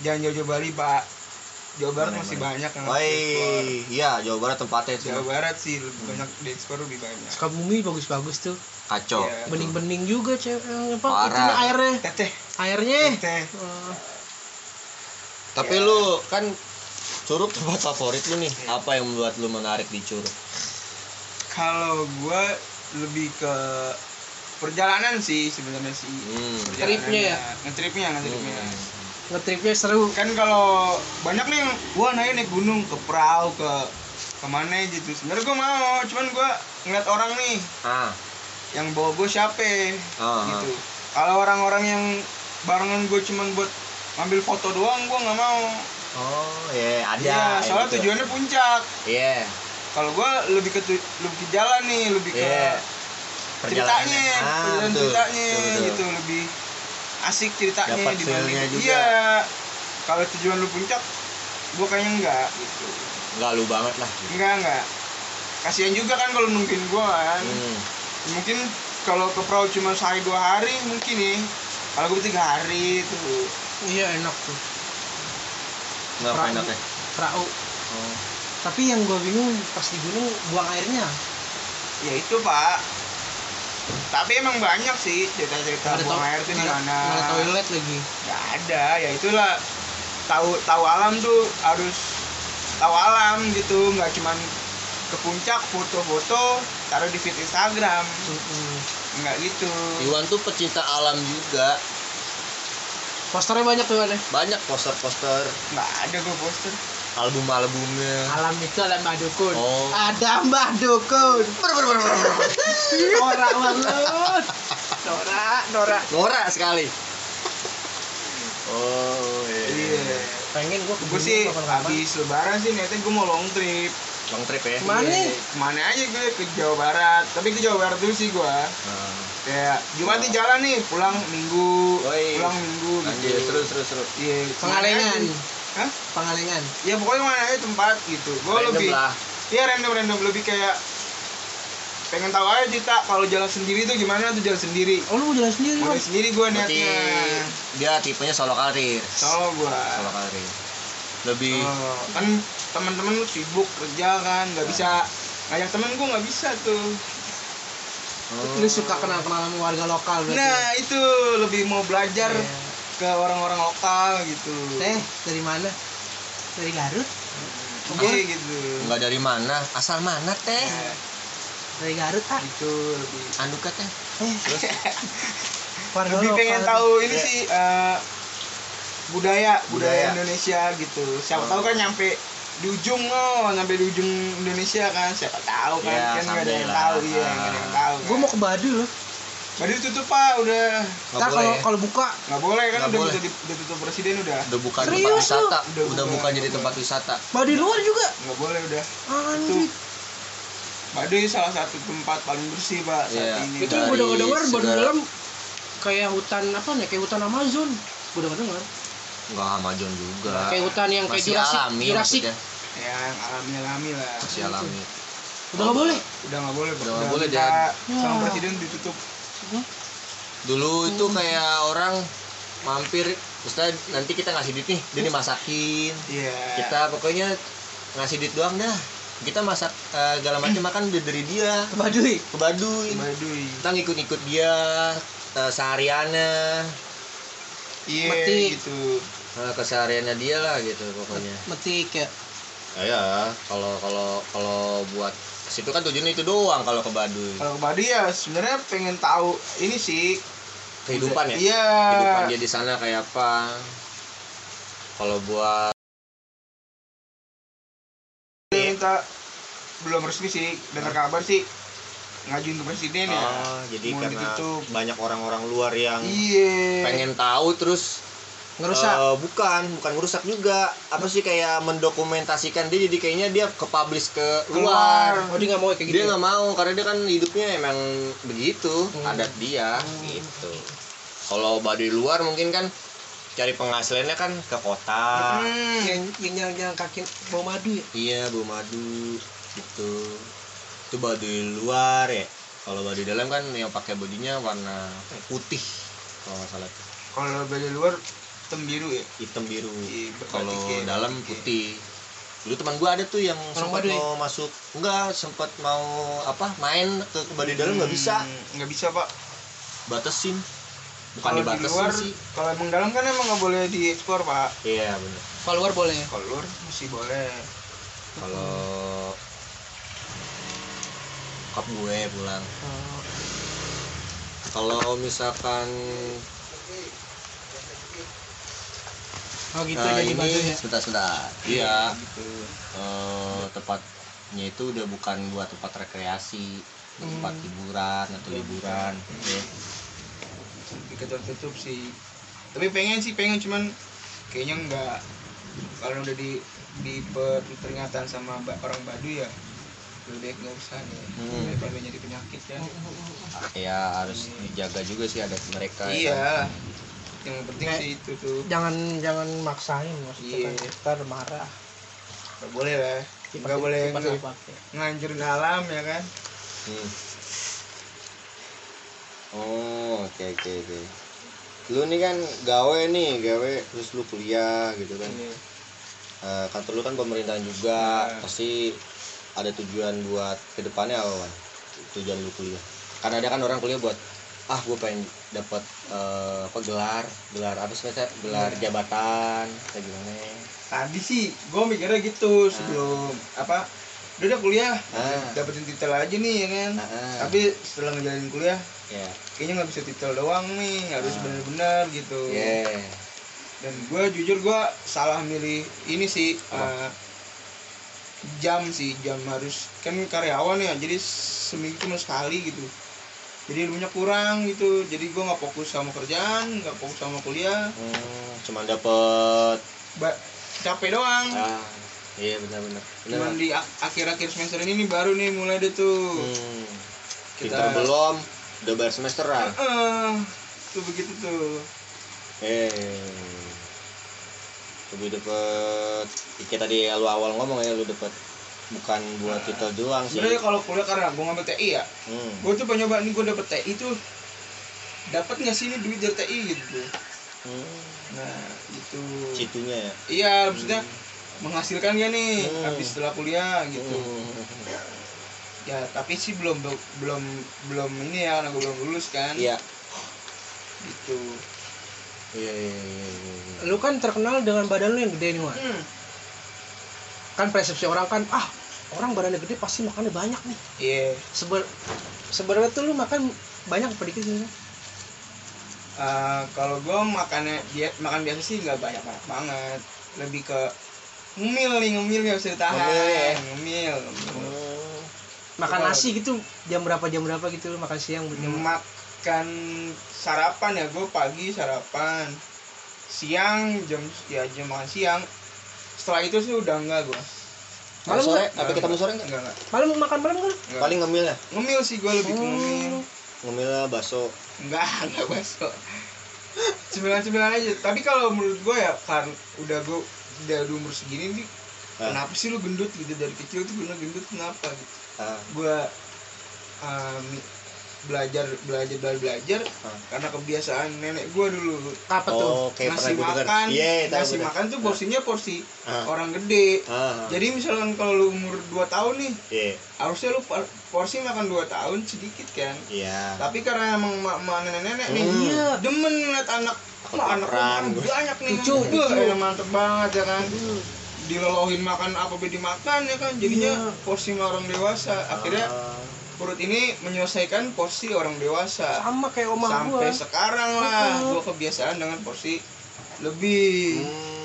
Speaker 3: jangan jauh-jauh Bali pak Jawa Barat
Speaker 1: Mana,
Speaker 3: masih
Speaker 1: mana?
Speaker 3: banyak yang
Speaker 1: Woi, iya Jawa Barat tempatnya itu.
Speaker 3: Jawa Barat sih lebih banyak diekspor lebih banyak
Speaker 2: Sukabumi bagus-bagus tuh
Speaker 1: Kacau.
Speaker 3: Iya.
Speaker 2: bening-bening juga cewek eh, apa
Speaker 1: Parah.
Speaker 2: airnya
Speaker 3: teteh
Speaker 2: airnya
Speaker 3: teteh
Speaker 2: Eh,
Speaker 1: Tapi
Speaker 3: Ya.
Speaker 1: lu kan Curug tempat favorit lu nih. Apa yang membuat lu menarik di Curug?
Speaker 3: kalau gua lebih ke perjalanan sih sebenarnya sih
Speaker 1: Hmm.
Speaker 2: Tripnya ya?
Speaker 3: ngetripnya ngetripnya
Speaker 1: Hmm.
Speaker 2: Ngetripnya seru
Speaker 3: kan kalau banyak nih yang gua naik naik gunung ke perahu ke ke mana gitu sebenarnya gua mau cuman gua ngeliat orang nih
Speaker 1: Ah.
Speaker 3: yang bawa gua siapa
Speaker 1: Ah,
Speaker 3: gitu kalau orang-orang yang barengan gua cuman buat ngambil foto doang gua nggak mau
Speaker 1: Oh, iya, ada.
Speaker 3: iya
Speaker 1: yang
Speaker 3: soalnya
Speaker 1: gitu.
Speaker 3: tujuannya puncak
Speaker 1: Iya.
Speaker 3: kalau gua lebih ke lebih ke jalan nih lebih ke
Speaker 1: Iya.
Speaker 3: ceritanya
Speaker 1: Perjalanannya. Ah,
Speaker 3: perjalanan
Speaker 1: betul.
Speaker 3: ceritanya
Speaker 1: Betul, betul.
Speaker 3: gitu lebih asik ceritanya
Speaker 1: Dapat
Speaker 3: dibanding
Speaker 1: feel-nya juga.
Speaker 3: iya kalau tujuan lu puncak gua kayaknya enggak gitu
Speaker 1: Enggak lu banget lah.
Speaker 3: enggak enggak kasihan juga kan kalau nungguin gua kan
Speaker 1: Hmm.
Speaker 3: mungkin kalau ke perahu cuma sehari dua hari mungkin nih kalau gue tiga hari tuh
Speaker 2: iya enak tuh
Speaker 1: Enggak
Speaker 2: Perahu.
Speaker 1: enaknya.
Speaker 2: perahu
Speaker 1: Oh.
Speaker 2: tapi yang gue bingung pas di gunung buang airnya
Speaker 3: ya itu pak tapi emang banyak sih cerita-cerita buang air tuh di
Speaker 2: nggak ada-
Speaker 3: mana.
Speaker 2: nggak ada toilet lagi.
Speaker 3: Nggak ada ya itulah. Tahu tahu alam tuh harus tahu alam gitu. Nggak cuman ke puncak foto-foto taruh di feed Instagram.
Speaker 2: Mm-mm.
Speaker 3: nggak gitu.
Speaker 1: Iwan tuh pecinta alam juga.
Speaker 2: posternya banyak tuh ada
Speaker 1: Banyak poster-poster.
Speaker 3: Nggak ada gue poster
Speaker 1: album-albumnya.
Speaker 2: alam itu ada mbak dukun
Speaker 1: Oh.
Speaker 2: ada mbak dukun norak banget norak norak
Speaker 1: Norak sekali. Oh, iya.
Speaker 3: iya
Speaker 2: pengen gue
Speaker 3: gue sih habis lebaran sih niatnya gue mau long trip
Speaker 1: Long trip ya.
Speaker 2: Ke mana?
Speaker 3: Iya, ke mana aja gue ke Jawa Barat tapi ke Jawa Barat dulu sih gue
Speaker 1: Nah,
Speaker 3: kayak Jumat nih jalan nih pulang minggu
Speaker 1: Woi.
Speaker 3: pulang minggu
Speaker 1: anjir,
Speaker 3: gitu
Speaker 1: terus terus terus.
Speaker 3: iya
Speaker 2: pengalengan.
Speaker 3: Hah?
Speaker 2: pengalengan
Speaker 3: ya pokoknya mana aja tempat gitu gue
Speaker 1: Random
Speaker 3: lebih
Speaker 1: lah.
Speaker 3: iya random random lebih kayak pengen tahu aja cerita kalau jalan sendiri tuh gimana tuh jalan sendiri
Speaker 2: oh lu mau jalan sendiri
Speaker 3: mau sendiri gue
Speaker 1: Berarti
Speaker 3: niatnya
Speaker 1: dia tipenya solo karir.
Speaker 3: solo gue
Speaker 1: Solo karir. Lebih
Speaker 3: Oh, kan teman-teman lu sibuk kerja kan nggak bisa ngajak temen gue nggak bisa tuh
Speaker 1: Oh.
Speaker 2: lu suka kenal kenal sama warga lokal berarti
Speaker 3: nah itu lebih mau belajar
Speaker 2: Iya.
Speaker 3: Ke orang-orang lokal gitu.
Speaker 2: Teh dari mana? Dari Garut?
Speaker 3: Iya gitu.
Speaker 1: Enggak dari mana, asal mana teh?
Speaker 3: Nah,
Speaker 2: dari Garut ah
Speaker 3: itu lebih.
Speaker 1: Anduka teh.
Speaker 2: eh.
Speaker 1: Terus?
Speaker 3: Lebih pengen tahu ini
Speaker 1: Iya.
Speaker 3: sih eh, budaya, budaya
Speaker 1: Budaya.
Speaker 3: Indonesia gitu. Siapa
Speaker 1: Oh.
Speaker 3: tahu kan nyampe di ujung oh nyampe di ujung Indonesia kan. Siapa tahu kan
Speaker 1: Iya,
Speaker 3: kan nggak ada yang tahu. iya nggak ada yang tahu
Speaker 2: gue mau ke Baduy loh
Speaker 3: Baduy tutup pak. Udah.
Speaker 1: Nggak
Speaker 2: Ntar
Speaker 1: boleh
Speaker 2: kalau
Speaker 1: ya?
Speaker 2: kalau buka
Speaker 3: nggak boleh kan?
Speaker 1: Nggak
Speaker 3: udah,
Speaker 1: boleh.
Speaker 3: udah, di- udah tutup presiden udah.
Speaker 1: Udah bukan
Speaker 2: Serius
Speaker 1: tempat wisata,
Speaker 3: Udah
Speaker 1: udah,
Speaker 3: bukan,
Speaker 1: bukan jadi tempat wisata.
Speaker 2: Baduy luar juga?
Speaker 3: Nggak boleh udah.
Speaker 2: Anjir.
Speaker 3: Baduy salah satu tempat paling bersih pak saat
Speaker 1: Iya.
Speaker 3: ini.
Speaker 2: Itu gue udah dengar Baduy dalam kayak hutan apa nih? Kayak hutan Amazon. Gue udah dengar
Speaker 1: Enggak Amazon juga.
Speaker 2: kayak hutan yang kayak
Speaker 1: Masih
Speaker 2: Jurassic
Speaker 1: alami
Speaker 2: Jurassic.
Speaker 3: Ya yang alami alami lah.
Speaker 1: Masih alami.
Speaker 2: udah nggak boleh?
Speaker 3: Udah nggak boleh Pak.
Speaker 1: Udah nggak boleh,
Speaker 2: Dan.
Speaker 3: sama
Speaker 2: Ya.
Speaker 3: presiden ditutup
Speaker 1: Dulu? Itu kayak orang mampir terus nanti kita ngasih duit nih, dia dimasakin.
Speaker 3: iya.
Speaker 1: Kita pokoknya ngasih duit doang dah. Kita masak eh, segala macam makan udah dari dia.
Speaker 2: Ke Baduy
Speaker 1: ke Baduy.
Speaker 3: Baduy
Speaker 1: Kita ngikut-ngikut dia eh, sehariannya.
Speaker 3: Iya
Speaker 2: Mati.
Speaker 3: gitu.
Speaker 1: Eh, kesehariannya dia lah gitu pokoknya.
Speaker 2: Metik ya
Speaker 1: ya ya. Kalau kalau kalau buat situ kan tujuannya itu doang kalau ke Baduy.
Speaker 3: Kalau ke Baduy ya sebenarnya pengen tahu ini sih.
Speaker 1: Kehidupan ya?
Speaker 3: Iya.
Speaker 1: Kehidupan dia di sana kayak apa? Kalau buat
Speaker 3: minta belum resmi sih dengar kabar sih. Ngajuin ke presiden ya.
Speaker 1: Oh, jadi
Speaker 3: mau
Speaker 1: karena
Speaker 3: ditutup.
Speaker 1: banyak orang-orang luar yang
Speaker 3: iya.
Speaker 1: pengen tahu terus
Speaker 2: ngerusak.
Speaker 1: Eh, bukan bukan ngerusak juga. Apa sih kayak mendokumentasikan dia jadi kayaknya dia ke publish ke luar.
Speaker 2: Oh dia nggak mau kayak gitu
Speaker 1: dia
Speaker 2: ya?
Speaker 1: nggak mau karena dia kan hidupnya emang begitu
Speaker 2: Hmm.
Speaker 1: adat dia gitu. Kalau baduy luar mungkin kan cari penghasilannya kan ke kota.
Speaker 3: Hmm.
Speaker 2: yang yang jalan-jalan kaki bawa madu ya?
Speaker 1: Iya bu madu gitu. Itu baduy luar ya. Kalau baduy dalam kan yang pakai bajunya warna putih kalau nggak salah
Speaker 3: kalau Baduy luar hitam biru ya?
Speaker 1: Hitam biru. Kalau
Speaker 3: batiknya,
Speaker 1: dalam putih. Dulu teman gua ada tuh yang sempat mau masuk. Enggak sempat mau apa main ke baduy dalam nggak bisa.
Speaker 3: Hmm, nggak bisa pak.
Speaker 1: Batasin. Bukan
Speaker 3: kalau di luar
Speaker 1: sih.
Speaker 3: kalau emang dalam kan emang nggak boleh diekspor pak.
Speaker 1: Iya bener.
Speaker 2: Kalau luar boleh.
Speaker 3: Kalau luar masih boleh.
Speaker 1: Kalau kap gue pulang.
Speaker 2: Oh,
Speaker 1: kalau misalkan
Speaker 2: oh gitu
Speaker 1: nah,
Speaker 2: jadi
Speaker 1: ini
Speaker 2: ya
Speaker 1: sebentar sebentar iya
Speaker 3: gitu.
Speaker 1: Eh, tempatnya itu udah bukan buat tempat rekreasi tempat
Speaker 2: Hmm.
Speaker 1: hiburan atau liburan ya.
Speaker 3: diketutup tutup sih. Tapi pengen sih pengen cuman kayaknya nggak kalau udah di di per- peringatan sama orang Baduy ya lebih baik nggak usah deh.
Speaker 1: Hmm.
Speaker 3: daripada jadi penyakit ya.
Speaker 1: Ya harus dijaga juga sih adat mereka ya.
Speaker 3: Iya yang penting
Speaker 2: Kayak-
Speaker 3: sih itu tuh
Speaker 2: jangan jangan maksain maksudnya
Speaker 3: Iya.
Speaker 2: kan ntar marah
Speaker 3: nggak boleh lah
Speaker 2: Kipas-
Speaker 3: nggak boleh ngancurin alam ya kan
Speaker 1: Hmm. Oh, oke oke oke. Lu nih kan gawe nih, gawe terus lu kuliah gitu kan.
Speaker 3: Iya.
Speaker 1: Eh, kantor lu kan pemerintahan juga,
Speaker 3: Nah.
Speaker 1: pasti ada tujuan buat ke depannya apa? Tujuan lu kuliah. Karena ada kan orang kuliah buat ah gue pengen dapat eh, apa gelar gelar apa sih gelar
Speaker 3: Iya.
Speaker 1: jabatan kayak gimana
Speaker 3: tadi sih gue mikirnya gitu sebelum apa udah udah kuliah
Speaker 1: Ah.
Speaker 3: dapetin titel aja nih ya kan
Speaker 1: Ah, ah.
Speaker 3: tapi setelah ngejalanin kuliah
Speaker 1: ya
Speaker 3: kayaknya nggak bisa titel doang nih harus
Speaker 1: Ah.
Speaker 3: bener-bener gitu
Speaker 1: yeah.
Speaker 3: dan gue jujur gue salah milih ini sih eh, jam sih jam harus kan karyawan ya jadi seminggu cuma sekali gitu jadi ilmunya kurang gitu jadi gue nggak fokus sama kerjaan nggak fokus sama kuliah
Speaker 1: hmm, cuman dapet
Speaker 3: ba- capek doang
Speaker 1: ah iya benar-benar benar
Speaker 3: cuman di ak- akhir-akhir semester ini nih baru nih mulai deh tuh
Speaker 1: Hmm.
Speaker 3: Kita-
Speaker 1: Pinter belum, udah bayar semesteran.
Speaker 3: Heeh, tuh begitu tuh
Speaker 1: Eh. Lebih dapet kayak tadi lu awal ngomong ya lu dapet bukan buat kita doang sih.
Speaker 3: sebenarnya kalau kuliah karena gue ngambil TI ya
Speaker 1: Hmm.
Speaker 3: gue coba nyoba nih gue dapet TI tuh dapat nggak sih ini duit dari TI gitu
Speaker 1: Hmm.
Speaker 3: nah itu
Speaker 1: Citunya ya.
Speaker 3: iya maksudnya menghasilkan gak nih
Speaker 1: Hmm.
Speaker 3: habis setelah kuliah gitu
Speaker 1: Hmm.
Speaker 3: ya tapi sih belum belum belum ini ya karena gue belum lulus kan
Speaker 1: Iya.
Speaker 3: gitu
Speaker 1: Iya iya iya. iya.
Speaker 2: lu kan terkenal dengan badan lu yang gede nih Wan.
Speaker 3: hmm.
Speaker 2: Kan persepsi orang kan ah orang badannya gede pasti makannya banyak nih
Speaker 3: iya
Speaker 2: Seben sebenarnya tuh lu makan banyak apa dikit sih
Speaker 3: Eh, kalau gue makannya diet makan biasa sih nggak banyak banyak banget lebih ke ngemil nih ngemil nggak bisa ditahan
Speaker 1: Ngemil ya?
Speaker 3: ngemil, ngemil.
Speaker 1: Hmm.
Speaker 2: makan
Speaker 3: Coba.
Speaker 2: nasi gitu jam berapa jam berapa gitu lu makan siang jam
Speaker 3: makan sarapan ya gue pagi sarapan siang jam ya jam makan siang setelah itu sih udah enggak gue
Speaker 1: Malam sore, tapi ketemu sore enggak?
Speaker 3: enggak enggak,
Speaker 2: malam makan malam kan
Speaker 3: enggak.
Speaker 1: Paling ngemilnya,
Speaker 3: ngemil sih gue lebih ke ngemil
Speaker 2: Oh.
Speaker 1: ngemilnya bakso.
Speaker 3: enggak enggak bakso cemilan cemilan aja tapi kalau menurut gue ya kan udah gue udah di umur segini nih
Speaker 1: Ah.
Speaker 3: kenapa sih lu gendut gitu dari kecil tuh gue gendut kenapa gitu
Speaker 1: Ah.
Speaker 3: gue um, belajar belajar belajar belajar
Speaker 1: Ah.
Speaker 3: karena kebiasaan nenek gue dulu
Speaker 2: apa tuh
Speaker 1: oh gue dengar
Speaker 3: makan
Speaker 1: iya tahu
Speaker 3: ngasih
Speaker 1: bener.
Speaker 3: makan tuh porsinya porsi
Speaker 1: Ah.
Speaker 3: orang gede
Speaker 1: Ah,
Speaker 3: jadi misalkan kalau lu umur 2 tahun nih
Speaker 1: iya
Speaker 3: harusnya lu por- porsi makan 2 tahun sedikit kan
Speaker 1: iya
Speaker 3: tapi karena emang mak mak nenek-nenek nih
Speaker 1: Hmm.
Speaker 2: Iya.
Speaker 3: demen ngeliat anak wah anak gua. banyak nih
Speaker 2: Lucu,
Speaker 3: Wah,
Speaker 2: lucu.
Speaker 3: ya mantep banget ya kan dilolohin makan apa be dimakan ya kan jadinya
Speaker 2: Iya.
Speaker 3: porsi orang dewasa akhirnya
Speaker 1: Ah.
Speaker 3: Perut ini menyelesaikan porsi orang dewasa.
Speaker 2: Sama kayak omah
Speaker 3: sampai
Speaker 2: gua.
Speaker 3: sekarang lah
Speaker 2: Heeh.
Speaker 3: gua kebiasaan dengan porsi lebih.
Speaker 1: Hmm.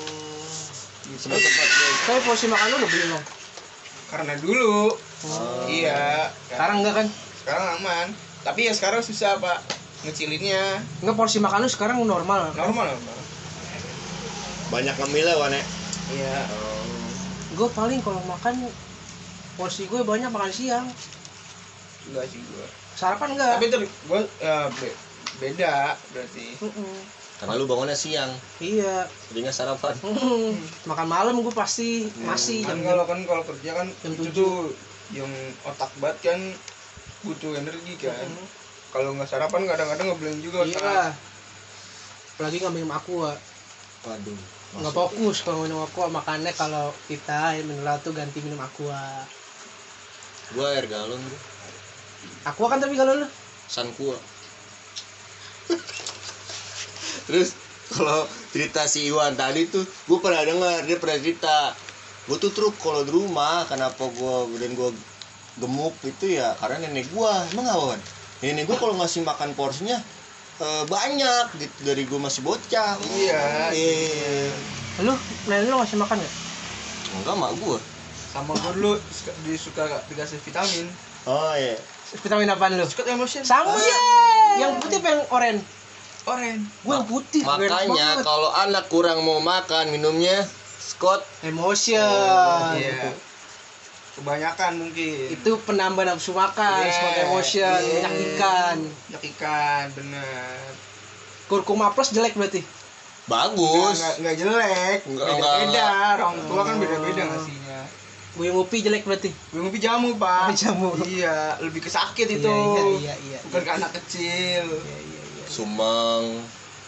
Speaker 1: Gue.
Speaker 2: tapi porsi makan lu lebih emang
Speaker 3: karena dulu.
Speaker 1: Oh.
Speaker 3: iya.
Speaker 2: Sekarang enggak kan?
Speaker 3: Sekarang aman. Tapi ya sekarang susah pak ngecilinnya.
Speaker 2: Enggak porsi makan lu sekarang normal
Speaker 3: normal normal.
Speaker 1: Banyak ngemilnya wane
Speaker 3: iya.
Speaker 2: Gue paling kalau makan porsi gue banyak makan siang
Speaker 3: enggak sih gua.
Speaker 2: Sarapan enggak?
Speaker 3: Tapi ter gua ya, be- beda berarti.
Speaker 2: Mm-mm.
Speaker 1: karena lu bangunnya siang.
Speaker 2: Iya.
Speaker 1: Jadinya sarapan.
Speaker 2: Makan malam gue pasti masih.
Speaker 3: Kan
Speaker 2: jam
Speaker 3: kalau kan kalau kerja kan
Speaker 2: Jam
Speaker 3: itu
Speaker 2: tujuh.
Speaker 3: tuh yang otak banget kan butuh energi kan.
Speaker 2: Mm-mm.
Speaker 3: kalau nggak sarapan kadang-kadang ngeblank juga
Speaker 2: iya.
Speaker 3: Otak.
Speaker 2: apalagi nggak minum aqua.
Speaker 1: Waduh.
Speaker 2: Nggak fokus kalau minum aqua. Makannya kalau kita yang mineral tuh ganti minum aqua.
Speaker 1: Gua air galon gua
Speaker 2: aqua kan tapi kalau lu?
Speaker 1: Sankua terus kalau cerita si Iwan tadi tuh gue pernah dengar dia pernah cerita gue tuh truk kalau di rumah kenapa gue dan gue gemuk itu ya karena nenek gue emang apa Wan? nenek gue kalau ngasih makan porsinya eh, banyak gitu dari gue masih bocah.
Speaker 3: Iya,
Speaker 1: eh
Speaker 2: lu nenek lu ngasih makan nggak?
Speaker 1: Enggak mak gue
Speaker 3: sama gue dulu suka, disuka dikasih vitamin.
Speaker 1: Oh iya
Speaker 2: vitamin apaan lu
Speaker 3: suka emotion
Speaker 2: sama. Yang putih apa yang oranye
Speaker 3: oren.
Speaker 2: Gue yang putih
Speaker 1: makanya kalau anak kurang mau makan minumnya Scott
Speaker 2: emotion.
Speaker 3: Iya. Kebanyakan mungkin.
Speaker 2: Itu penambah nafsu makan
Speaker 3: Yeah,
Speaker 2: sebagai emotion
Speaker 3: yeah.
Speaker 2: minyak ikan.
Speaker 3: Minyak ikan bener
Speaker 2: kurkuma plus jelek berarti?
Speaker 1: Bagus.
Speaker 3: Nggak nggak jelek.
Speaker 1: Nggak,
Speaker 3: beda
Speaker 1: nggak,
Speaker 3: beda
Speaker 1: nggak.
Speaker 3: orang tua kan beda beda ngasihnya
Speaker 2: gue yang ngopi jelek berarti.
Speaker 3: Gue ngopi jamu pak.
Speaker 2: Ngopi jamu.
Speaker 3: iya lebih ke sakit itu.
Speaker 2: iya iya iya
Speaker 3: bukan ke anak kecil.
Speaker 2: Iya iya iya
Speaker 1: sumang.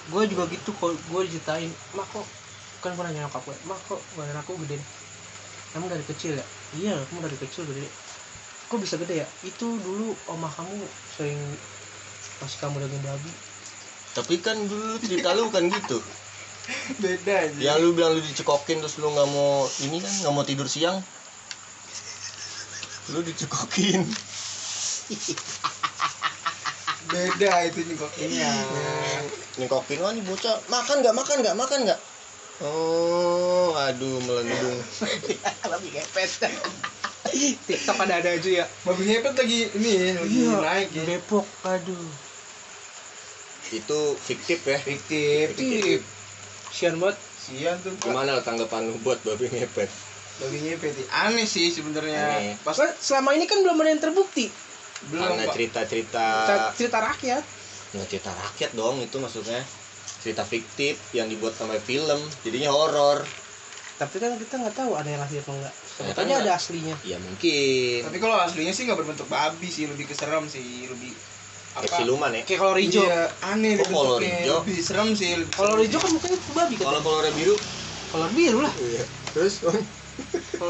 Speaker 2: Gue juga gitu kok gue diceritain mak kok kan gue nanya nyokap gue mak kok badan aku gede kamu dari kecil ya? Iya kamu dari kecil gede. Kok bisa gede ya? Itu dulu omah kamu sering kasih kamu daging babi.
Speaker 1: Tapi kan dulu cerita lu bukan gitu.
Speaker 3: Beda aja
Speaker 1: yang lu bilang lu dicekokin terus lu nggak mau ini kan nggak mau tidur siang lu dicekokin.
Speaker 3: Beda itu nyekokinnya
Speaker 1: nyekokin wah nih bocah. Makan nggak? Makan nggak? Makan nggak? Oh aduh melendung.
Speaker 2: Babi ngepet. Tiktok ada ada aja ya.
Speaker 3: Babi ngepet lagi ini lagi naik ya
Speaker 2: Depok aduh.
Speaker 1: Itu fiktif ya?
Speaker 3: Fiktif. Fiktif.
Speaker 2: Sian banget.
Speaker 3: Sian tuh
Speaker 1: gimana tanggapan lu buat babi ngepet
Speaker 3: babi ngepet aneh sih sebenarnya. Pas
Speaker 2: selama ini kan belum ada yang terbukti.
Speaker 3: Belum
Speaker 1: karena cerita-cerita
Speaker 2: cerita, cerita rakyat.
Speaker 1: Nggak cerita rakyat dong itu maksudnya. Cerita fiktif yang dibuat sama film jadinya horor.
Speaker 2: Tapi kan kita nggak tahu ada yang asli apa enggak
Speaker 1: Ya,
Speaker 2: Sebetulnya ada aslinya.
Speaker 1: Ya mungkin.
Speaker 3: Tapi kalau aslinya sih nggak berbentuk babi sih lebih keserem sih lebih
Speaker 1: kayak siluman ya?
Speaker 2: Kayak kalau Rijo
Speaker 3: iya, aneh
Speaker 1: Oh, kalau
Speaker 3: bentuknya.
Speaker 1: Rijo.
Speaker 3: lebih serem sih serem.
Speaker 2: Rijo kan mukanya babi kan
Speaker 1: kalau kolornya biru?
Speaker 2: Kalau biru lah.
Speaker 1: Iya. Terus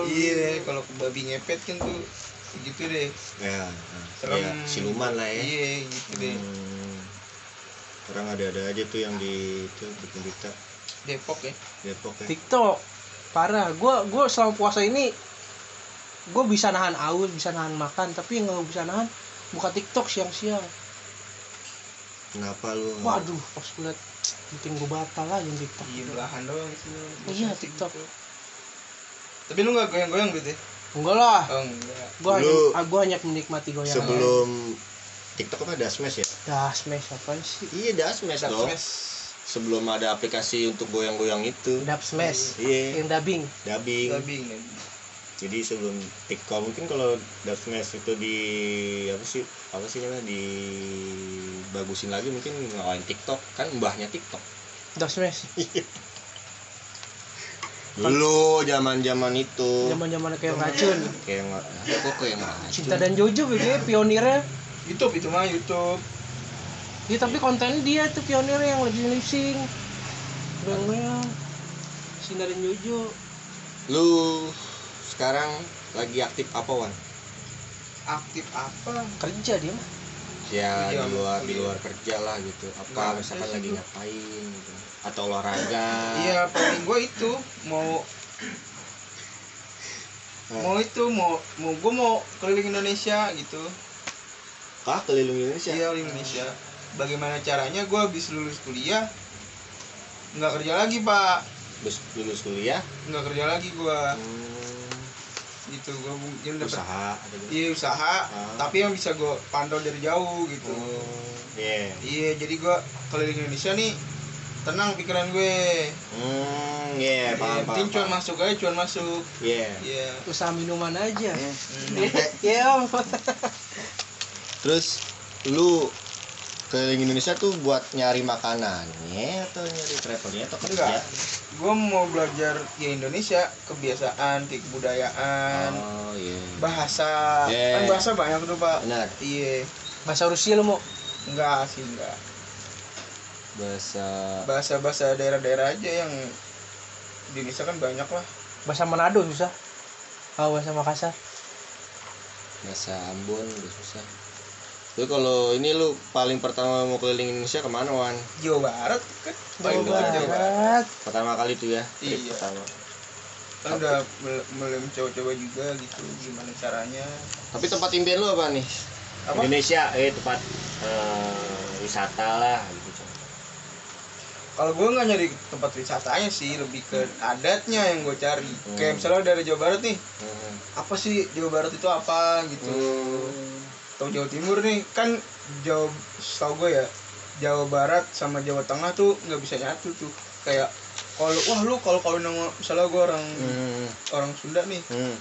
Speaker 3: iya kalau ke babi ngepet kan tuh gitu deh.
Speaker 1: Ya
Speaker 3: serem.
Speaker 1: Ya, siluman lah ya.
Speaker 3: Iya gitu deh.
Speaker 1: Hmm. orang ada-ada aja tuh yang di itu bikin berita.
Speaker 3: Depok ya?
Speaker 1: Depok ya.
Speaker 2: TikTok. Parah. Gua gua selama puasa ini gua bisa nahan aus bisa nahan makan tapi yang nggak bisa nahan buka TikTok siang-siang.
Speaker 1: Kenapa lu?
Speaker 2: Waduh pas gue liat bikin gue batal aja yang TikTok.
Speaker 3: Iya belahan doang sih
Speaker 2: Iya,
Speaker 3: Musik
Speaker 2: TikTok.
Speaker 3: Tapi lu nggak goyang-goyang gitu ya
Speaker 2: enggak lah.
Speaker 3: Oh enggak.
Speaker 2: Gua hanya ah, gua hanya menikmati goyangan.
Speaker 1: sebelum TikTok apa Dasmes ya?
Speaker 2: Dah smash apa sih?
Speaker 1: Iya Dasmes
Speaker 3: Dub
Speaker 1: dong
Speaker 3: smash.
Speaker 1: sebelum ada aplikasi untuk goyang-goyang itu.
Speaker 2: Dub smash
Speaker 1: iya.
Speaker 2: Yang dubbing.
Speaker 1: Dubbing.
Speaker 3: Dubbing ya.
Speaker 1: jadi sebelum TikTok mungkin kalau Dub Smash itu di apa sih apa sih namanya dibagusin lagi mungkin ngalahin TikTok. Kan mbahnya TikTok.
Speaker 2: Dub smash
Speaker 1: dulu zaman zaman itu.
Speaker 2: Zaman zaman kayak racun.
Speaker 1: Kayak kok kayak nggak
Speaker 2: cinta dan Jojo begitu pionirnya.
Speaker 3: YouTube itu mah YouTube.
Speaker 2: Ya tapi konten dia tuh pionir yang lebih lip sync. Bang Sindarin Jojo.
Speaker 1: lu sekarang lagi aktif apa wan?
Speaker 3: Aktif apa?
Speaker 2: Kerja dia mah.
Speaker 1: ya
Speaker 3: Iya,
Speaker 1: di luar di
Speaker 3: iya.
Speaker 1: luar kerja lah gitu. Apa
Speaker 3: ada
Speaker 1: misalkan lagi ngapain gitu atau olahraga.
Speaker 3: Iya paling gue itu mau mau itu mau mau gue mau keliling Indonesia gitu.
Speaker 1: Kah keliling Indonesia?
Speaker 3: Iya keliling Indonesia. Bagaimana caranya gue habis lulus kuliah nggak kerja lagi pak.
Speaker 1: Terus lulus kuliah?
Speaker 3: Nggak kerja lagi gue
Speaker 1: hmm,
Speaker 3: gitu gue mungkin dapat
Speaker 1: usaha
Speaker 3: iya usaha.
Speaker 1: Ah.
Speaker 3: tapi yang bisa gue pantau dari jauh gitu.
Speaker 1: Oh iya.
Speaker 3: Iya jadi gue keliling Indonesia nih tenang pikiran gue.
Speaker 1: Hmm iya
Speaker 3: Iya,
Speaker 1: paham
Speaker 3: penting
Speaker 1: paham.
Speaker 3: cuan masuk aja cuan masuk.
Speaker 1: Iya.
Speaker 3: Iya.
Speaker 2: Usaha minuman aja. Iya, Om.
Speaker 1: terus lu keliling Indonesia tuh buat nyari makanannya atau nyari travelnya atau kerja?
Speaker 3: Enggak. Gue mau belajar ya Indonesia kebiasaan kebudayaan
Speaker 1: oh iya.
Speaker 3: bahasa.
Speaker 1: Yeah.
Speaker 3: kan bahasa banyak tuh pak.
Speaker 1: Benar.
Speaker 3: Iya.
Speaker 2: Bahasa Rusia lu mau.
Speaker 3: enggak sih enggak
Speaker 1: bahasa
Speaker 3: bahasa bahasa daerah-daerah aja yang di Indonesia kan banyak lah
Speaker 2: Bahasa Manado susah. Oh, bahasa Makassar.
Speaker 1: bahasa Ambon udah susah lu kalau ini lu paling pertama mau keliling Indonesia ke mana wan
Speaker 3: Jawa Barat kan
Speaker 1: Paling
Speaker 2: Jawa
Speaker 1: dekat
Speaker 3: Jawa Barat
Speaker 2: Barat.
Speaker 1: pertama kali tuh ya trip
Speaker 3: Iya.
Speaker 1: pertama
Speaker 3: kan udah mulai mencoba-coba juga gitu gimana caranya
Speaker 1: tapi tempat impian lu apa nih
Speaker 3: apa
Speaker 1: Indonesia eh tempat eh, wisata lah gitu.
Speaker 3: Kalau gue nggak nyari tempat wisatanya sih lebih ke adatnya yang gue cari
Speaker 1: Hmm.
Speaker 3: kayak misalnya dari Jawa Barat nih
Speaker 1: Hmm.
Speaker 3: apa sih Jawa Barat itu apa gitu
Speaker 1: Hmm.
Speaker 3: atau Jawa Timur nih kan Jawa setahu gue ya Jawa Barat sama Jawa Tengah tuh nggak bisa nyatu tuh kayak kalau wah lu kalau kawin nama misalnya gue orang
Speaker 1: Hmm.
Speaker 3: orang Sunda nih
Speaker 1: Hmm.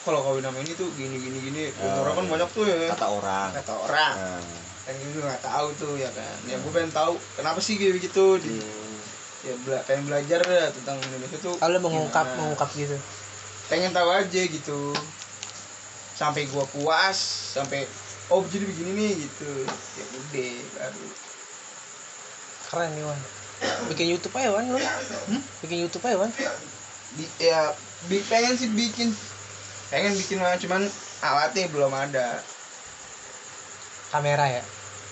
Speaker 3: kalau kawin nama ini tuh gini gini gini
Speaker 1: Oh,
Speaker 3: orang kan
Speaker 1: iya.
Speaker 3: banyak tuh ya
Speaker 1: kata orang
Speaker 3: kata orang
Speaker 1: Nah.
Speaker 3: Kan gue nggak tahu tuh ya kan ya gue pengen tahu kenapa sih kayak begitu di,
Speaker 1: Hmm.
Speaker 3: ya bela pengen belajar ya tentang Indonesia tuh
Speaker 2: Kalau mengungkap
Speaker 3: gimana.
Speaker 2: mengungkap gitu.
Speaker 3: pengen tahu aja gitu sampai gua puas sampai oh jadi begini nih gitu ya udah baru
Speaker 2: Keren nih, Wan. Bikin YouTube aja, Wan, lu. Bikin YouTube aja, Wan.
Speaker 3: Di, ya bi- pengen sih bikin pengen bikin cuman alatnya belum ada
Speaker 2: Kamera ya.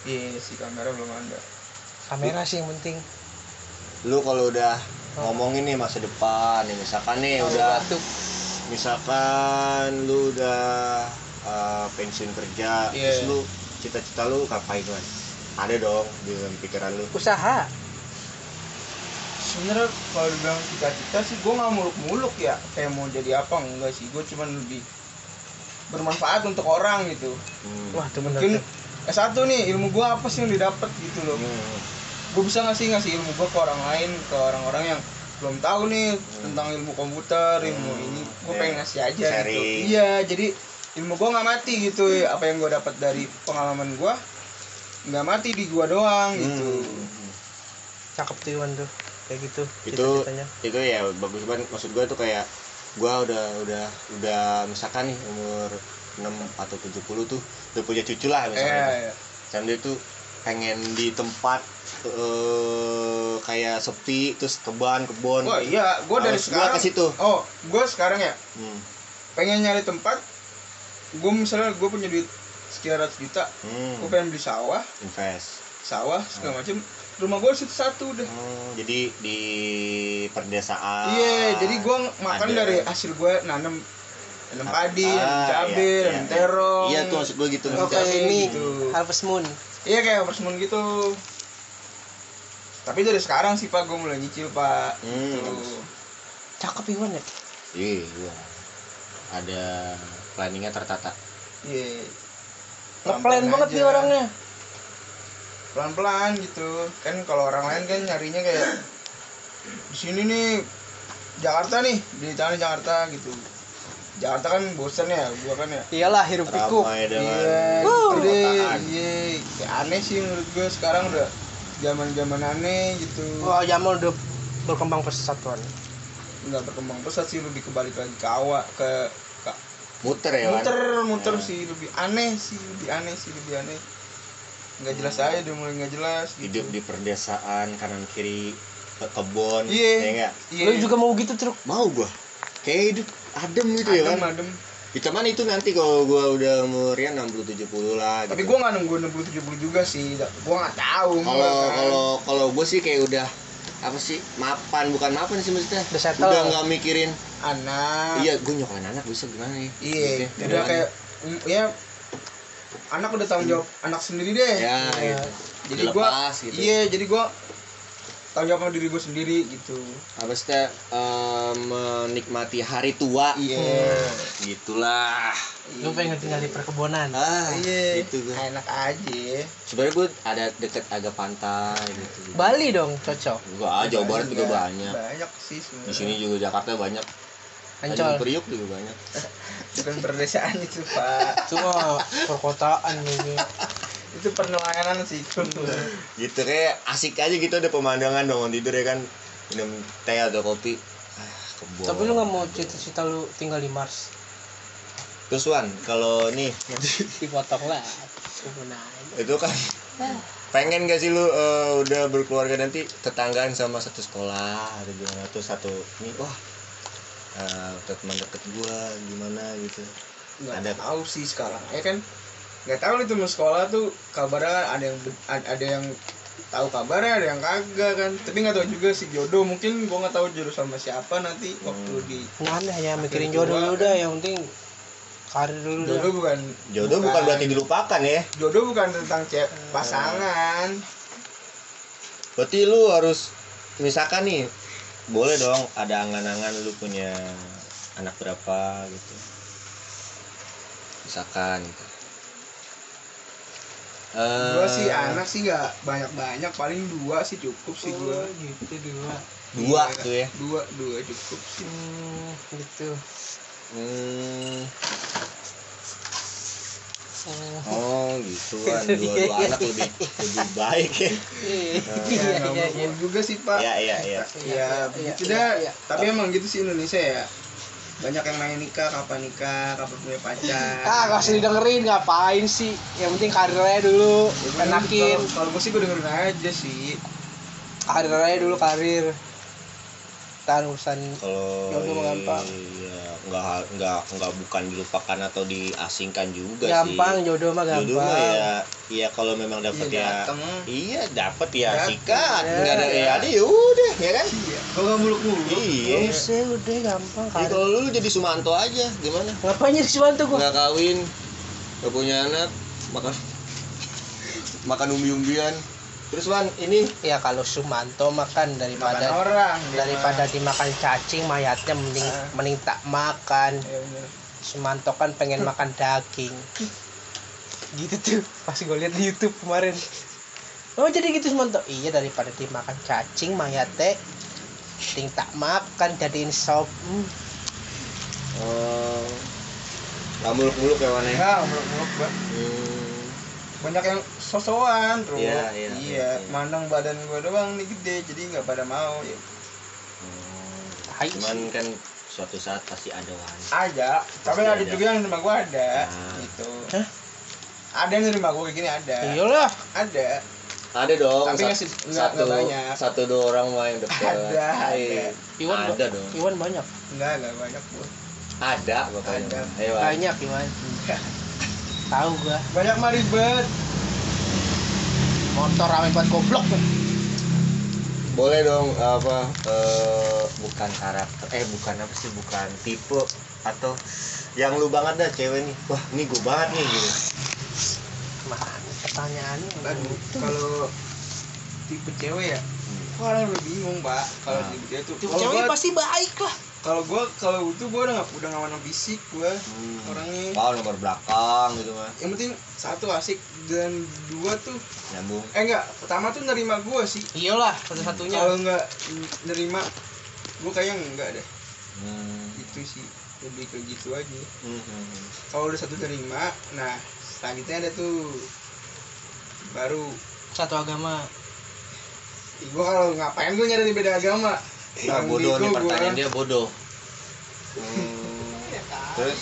Speaker 3: Iya si kamera belum ada
Speaker 2: Kamera sih yang penting.
Speaker 1: lu kalau udah ngomongin nih masa depan nih misalkan nih
Speaker 2: Kalau
Speaker 1: udah
Speaker 2: batuk.
Speaker 1: misalkan lu udah uh, pensiun kerja
Speaker 3: Iya.
Speaker 1: terus lu cita-cita lu ngapain kan ada dong di dalam pikiran lu
Speaker 2: Usaha.
Speaker 3: sebenarnya kalau dibilang cita-cita sih gua nggak muluk-muluk ya kayak mau jadi apa enggak sih gua cuman lebih bermanfaat untuk orang gitu
Speaker 1: hmm.
Speaker 2: Wah, bener
Speaker 3: mungkin
Speaker 2: tuh.
Speaker 3: S1 nih ilmu gua apa sih yang didapat gitu loh
Speaker 1: Hmm.
Speaker 3: gue bisa ngasih ngasih ilmu gue ke orang lain ke orang-orang yang belum tahu nih tentang ilmu komputer ilmu
Speaker 1: Hmm.
Speaker 3: ini gue pengen ngasih aja gitu
Speaker 1: Sharing.
Speaker 3: iya jadi ilmu gue nggak mati gitu ya apa yang gue dapat dari pengalaman gue nggak mati di gua doang gitu
Speaker 1: Hmm.
Speaker 2: Cakep tuh, Wan tuh. Kayak gitu.
Speaker 1: itu itu ya bagus banget maksud gue tuh kayak gua udah udah udah misalkan nih umur 6 atau 70 tuh udah punya cucu lah misalnya.
Speaker 3: Iya.
Speaker 1: dan dia tuh pengen di tempat eh kayak sepi terus keban kebun.
Speaker 3: Wah iya. Gue dari
Speaker 1: Harus gua
Speaker 3: sekarang
Speaker 1: ke situ.
Speaker 3: oh gue sekarang ya?
Speaker 1: Hmm.
Speaker 3: pengen nyari tempat gue misalnya gue punya duit sekian ratus juta
Speaker 1: Hmm.
Speaker 3: gue pengen beli sawah.
Speaker 1: Invest.
Speaker 3: Sawah segala macem. Rumah gue situ satu udah.
Speaker 1: Hmm, jadi di perdesaan.
Speaker 3: Iya, jadi gua makan
Speaker 1: ada.
Speaker 3: dari hasil gua nanam nanam padi,
Speaker 1: Ah,
Speaker 3: nanam cabe,
Speaker 1: iya,
Speaker 3: nanam
Speaker 1: iya.
Speaker 3: terong.
Speaker 1: iya tuh maksud gue gitu
Speaker 2: Oke,
Speaker 3: cabe
Speaker 2: ini
Speaker 3: gitu.
Speaker 2: Harvest Moon.
Speaker 3: Iya kayak harvest moon gitu. Tapi dari sekarang sih Pak gua mulai nyicil Pak.
Speaker 1: Hmm,
Speaker 3: Gitu.
Speaker 2: Cakep Iwan ya.
Speaker 1: iya ada planningnya tertata
Speaker 3: Iya.
Speaker 2: Ngeplan banget nih orangnya.
Speaker 3: Pelan-pelan gitu. Kan kalau orang lain kan nyarinya kayak di sini nih Jakarta nih, di tanah Jakarta gitu. Jakarta kan bosan ya, gua kan ya.
Speaker 2: Iyalah hirup pikuk.
Speaker 1: ramai dengan
Speaker 3: Iya,
Speaker 1: perkotaan.
Speaker 3: Iya, kayak aneh sih menurut gue sekarang udah zaman-zaman aneh gitu.
Speaker 2: Wah, Jamal udah berkembang pesat Wan.
Speaker 3: Nggak berkembang pesat sih lebih kebalik lagi ke awak ke ke
Speaker 1: muter ya Wan?
Speaker 3: muter muter
Speaker 1: Ya.
Speaker 3: sih lebih aneh sih lebih aneh sih lebih aneh nggak jelas aja udah mulai nggak jelas gitu.
Speaker 1: hidup di perdesaan kanan kiri ke- kebon
Speaker 3: Iya.
Speaker 1: ya enggak
Speaker 3: iya
Speaker 2: lu juga mau gitu truk
Speaker 1: mau gua kayak hidup adem gitu ya
Speaker 3: adem
Speaker 1: kan
Speaker 3: adem
Speaker 1: Ya, cuman itu nanti kalau gua udah umurnya 60 70 lah gitu.
Speaker 3: tapi gua nggak nunggu 60 70 juga sih gua nggak tahu
Speaker 1: kalau
Speaker 3: gua kan.
Speaker 1: kalau kalau gue sih kayak udah apa sih mapan bukan mapan sih maksudnya
Speaker 2: Udah settle.
Speaker 1: udah nggak mikirin
Speaker 3: anak
Speaker 1: iya gue nyokolain anak bisa gimana nih
Speaker 3: iya udah
Speaker 1: kan?
Speaker 3: kayak mm, ya anak udah tanggung jawab anak sendiri deh
Speaker 1: ya
Speaker 2: Iya.
Speaker 1: gitu.
Speaker 3: jadi
Speaker 1: Udah
Speaker 3: gua
Speaker 1: gitu
Speaker 3: iya jadi gua tanggung jawab sama diri gua sendiri gitu.
Speaker 1: Teh, eh, menikmati hari tua.
Speaker 3: Iya.
Speaker 1: Gitulah.
Speaker 2: Lu pengen tinggal di perkebunan?
Speaker 1: Ah
Speaker 3: iya.
Speaker 1: gitu gue
Speaker 3: enak aja.
Speaker 1: Sebenarnya gue ada deket agak pantai gitu
Speaker 2: Bali dong cocok.
Speaker 1: Gue ah Jawa Barat juga
Speaker 3: Enggak,
Speaker 1: banyak.
Speaker 3: banyak sih
Speaker 1: di
Speaker 3: sebenarnya.
Speaker 1: sini juga Jakarta banyak.
Speaker 2: Ancol.
Speaker 1: Tanjung Priuk juga banyak.
Speaker 3: Bukan perdesaan itu pak.
Speaker 2: Cuma perkotaan gitu
Speaker 3: itu penelayanan sih itu
Speaker 1: gitu kayak asik aja gitu ada pemandangan bangun tidur ya kan. Minum teh atau kopi. Ah,
Speaker 2: tapi lu nggak mau cita-cita lu tinggal di Mars?
Speaker 1: Terus Wan kalau nih
Speaker 2: dipotong lah
Speaker 1: itu kan pengen gak sih lu eh, udah berkeluarga nanti tetanggaan sama satu sekolah atau gimana tuh satu nih wah eh, teman deket gua gimana gitu.
Speaker 3: Nggak
Speaker 1: Ada.
Speaker 3: tahu sih sekarang. Ya kan nggak tahu nih teman sekolah tuh kabarnya kan ada yang ada yang tahu kabarnya ada yang kagak kan. Tapi nggak tahu juga sih jodoh. Mungkin gua nggak tahu jodoh sama siapa nanti waktu
Speaker 1: Hmm.
Speaker 3: di
Speaker 2: Nah, aneh ya mikirin jodoh dulu
Speaker 3: kan.
Speaker 2: dah yang penting karir dulu dah
Speaker 3: jodoh bukan
Speaker 1: jodoh bukan berarti dilupakan ya?
Speaker 3: jodoh bukan tentang cewek pasangan.
Speaker 1: Berarti lu harus misalkan nih boleh dong ada angan-angan lu punya anak berapa gitu. Misalkan gitu. Eh,
Speaker 3: gua sih anak sih nggak banyak banyak paling dua sih cukup sih gua.
Speaker 2: Oh, gitu dua.
Speaker 1: Dua
Speaker 3: Iya,
Speaker 1: tuh ya?
Speaker 3: Dua dua cukup sih.
Speaker 2: Hmm, gitu.
Speaker 1: Hmm,
Speaker 2: Hmm.
Speaker 1: oh gitu kan dua-dua anak lebih lebih baik ya.
Speaker 2: Iya,
Speaker 3: ya
Speaker 2: iya,
Speaker 3: nggak
Speaker 2: iya,
Speaker 3: mau juga sih pak.
Speaker 1: Iya iya iya.
Speaker 3: Ya begitu
Speaker 2: iya,
Speaker 3: dah.
Speaker 2: iya.
Speaker 3: tapi emang gitu sih Indonesia ya banyak yang nanya nikah kapan nikah kapan punya pacar
Speaker 2: Ah, gak usah didengerin, ngapain sih? Yang penting karir aja dulu,
Speaker 3: Ya,
Speaker 2: enakin.
Speaker 3: kalau- gue sih gue dengerin aja sih
Speaker 2: Karir aja dulu, karir. Tahan urusan
Speaker 1: kalau
Speaker 2: gampang.
Speaker 1: Iya nggak nggak nggak bukan dilupakan atau diasingkan juga
Speaker 2: gampang,
Speaker 1: sih
Speaker 2: jodoh mah gampang.
Speaker 1: jodoh mah ya iya kalau memang dapat
Speaker 3: Iya,
Speaker 1: ya
Speaker 3: dateng.
Speaker 1: iya dapat ya sikat
Speaker 2: Ya,
Speaker 1: nggak ada
Speaker 2: ya.
Speaker 1: ya ada ya udah ya kan
Speaker 3: iya kalau nggak muluk muluk
Speaker 1: iya
Speaker 2: usah, udah gampang
Speaker 1: Jadi
Speaker 2: karir.
Speaker 1: kalau lu jadi Sumanto aja gimana
Speaker 2: Ngapain jadi Suwanto gua?
Speaker 1: nggak kawin nggak punya anak makan makan umbi-umbian terus Wan ini
Speaker 2: Ya kalau Sumanto makan
Speaker 3: makan
Speaker 2: daripada
Speaker 3: orang dia
Speaker 2: daripada
Speaker 3: mah.
Speaker 2: dimakan cacing mayatnya mending
Speaker 3: Ah.
Speaker 2: mending tak makan.
Speaker 3: Bener.
Speaker 2: Sumanto kan pengen makan daging. Gitu tuh, pas gue lihat di YouTube kemarin. Oh jadi gitu Sumanto? Iya daripada dimakan cacing mayatnya mending tak makan jadiin sop. Hmm.
Speaker 1: oh nggak muluk-muluk ya Wan ya
Speaker 3: Enggak, muluk muluk Bang.
Speaker 1: Hmm.
Speaker 3: Banyak yang sosokan bro
Speaker 1: Iya, iya, iya, iya.
Speaker 3: mandang badan gua doang nih gede jadi nggak pada mau ya
Speaker 1: Oh.
Speaker 2: Hai.
Speaker 1: cuman kan suatu saat pasti ada Wan
Speaker 3: ada tapi ada
Speaker 1: ada.
Speaker 3: juga yang nerima gua ada
Speaker 1: Nah.
Speaker 3: gitu
Speaker 2: Hah?
Speaker 3: ada yang nerima gua kayak gini ada
Speaker 2: Iyalah.
Speaker 3: ada
Speaker 1: ada dong
Speaker 3: Tapi
Speaker 1: sat-
Speaker 3: nggak sih- nggak-
Speaker 1: satu
Speaker 3: banyak.
Speaker 1: satu dua orang mah yang deket
Speaker 3: Ada,
Speaker 1: Iya.
Speaker 3: ada.
Speaker 2: Iwan
Speaker 1: ada dong
Speaker 2: Iwan banyak.
Speaker 3: enggak enggak banyak gua
Speaker 1: ada pokoknya
Speaker 3: Ada.
Speaker 1: Ayo.
Speaker 2: Banyak Iwan. Tahu gua.
Speaker 3: banyak mah ribet
Speaker 2: Motor rame banget goblok.
Speaker 1: boleh dong apa eh, bukan karakter eh bukan apa sih bukan tipe atau yang lu banget dah cewek nih wah ini gue banget nih gitu
Speaker 2: Mana pertanyaannya?
Speaker 3: kan kalau tipe cewek ya gua orang udah bingung pak kalau
Speaker 1: Nah.
Speaker 3: tipe cewek tuh
Speaker 2: Tipe cewek pasti baik lah.
Speaker 3: Kalau gua kalau itu gua udah nggak udah nggak mana fisik gua
Speaker 1: hmm.
Speaker 3: orangnya
Speaker 1: wow nomor belakang gitu mah
Speaker 3: yang penting satu asik dan dua tuh
Speaker 1: nyambung
Speaker 3: eh enggak pertama tuh nerima gua sih
Speaker 2: Iyalah, satu-satunya.
Speaker 3: kalau nggak nerima gua kayaknya enggak deh
Speaker 1: hmm.
Speaker 3: itu sih lebih ke gitu aja
Speaker 1: Hmm, hmm, hmm.
Speaker 3: kalau udah satu nerima nah selanjutnya ada tuh baru
Speaker 2: Satu agama.
Speaker 3: Ih, gua kalau ngapain gua nyari beda agama
Speaker 1: Nah, bodoh nih
Speaker 3: bego gua.
Speaker 1: pertanyaan dia bodoh. Hmm. terus?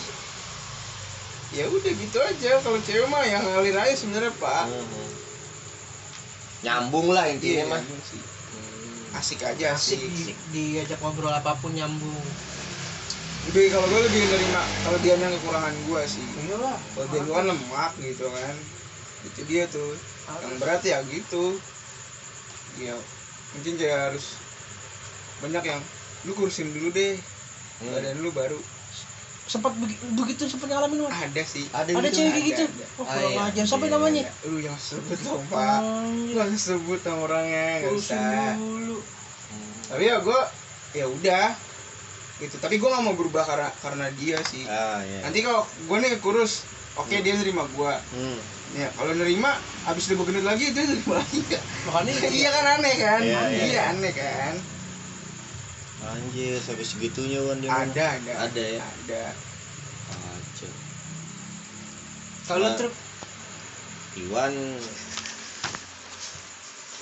Speaker 3: Ya udah gitu aja kalau cewek mah yang ngalir aja sebenarnya pak.
Speaker 1: Mhm. nyambung lah
Speaker 3: Iya,
Speaker 1: intinya mah.
Speaker 3: nyambung sih.
Speaker 1: Hmm.
Speaker 3: asik aja
Speaker 2: asik
Speaker 3: asik,
Speaker 2: di, diajak ngobrol apa pun nyambung.
Speaker 3: Lebih kalau gue lebih nerima kalau dia yang kekurangan gue sih.
Speaker 2: Iyalah.
Speaker 3: Kalau dia kan lemak gitu kan. Itu dia tuh. Yang berat ya gitu. Ya mungkin kayak harus banyak yang lu kurusin dulu deh
Speaker 1: Hmm.
Speaker 3: badan lu baru.
Speaker 2: Sempat begi- begitu sempat ngalamin Wan?
Speaker 3: ada sih.
Speaker 1: Ada,
Speaker 2: ada
Speaker 1: gitu?
Speaker 2: cewek
Speaker 3: ada,
Speaker 2: gitu?
Speaker 3: ada.
Speaker 2: oh
Speaker 1: Ah,
Speaker 2: kurang
Speaker 1: iya.
Speaker 2: ajar. Sampai
Speaker 1: Iya,
Speaker 2: namanya?
Speaker 3: lu yang sebut dong pak. Lu
Speaker 2: Anjir,
Speaker 3: yang sebut dong orangnya nggak usah.
Speaker 2: dulu
Speaker 1: Hmm.
Speaker 3: tapi ya gue ya udah. Gitu. Tapi gue nggak mau berubah karena karena dia sih.
Speaker 1: Ah iya
Speaker 3: nanti kalau gue nih kurus oke dia nerima gue
Speaker 1: Hmm.
Speaker 3: ya kalau nerima habis dia lagi dia nerima lagi.
Speaker 2: Makanya
Speaker 3: iya kan aneh kan?
Speaker 1: Iya,
Speaker 3: iya,
Speaker 1: iya.
Speaker 3: aneh kan
Speaker 1: anjir sampai segitunya wan dia
Speaker 3: ada ada.
Speaker 1: Ada ya?
Speaker 3: ada.
Speaker 1: Kacau.
Speaker 2: kalau
Speaker 1: Nah.
Speaker 2: truk?
Speaker 1: Iwan.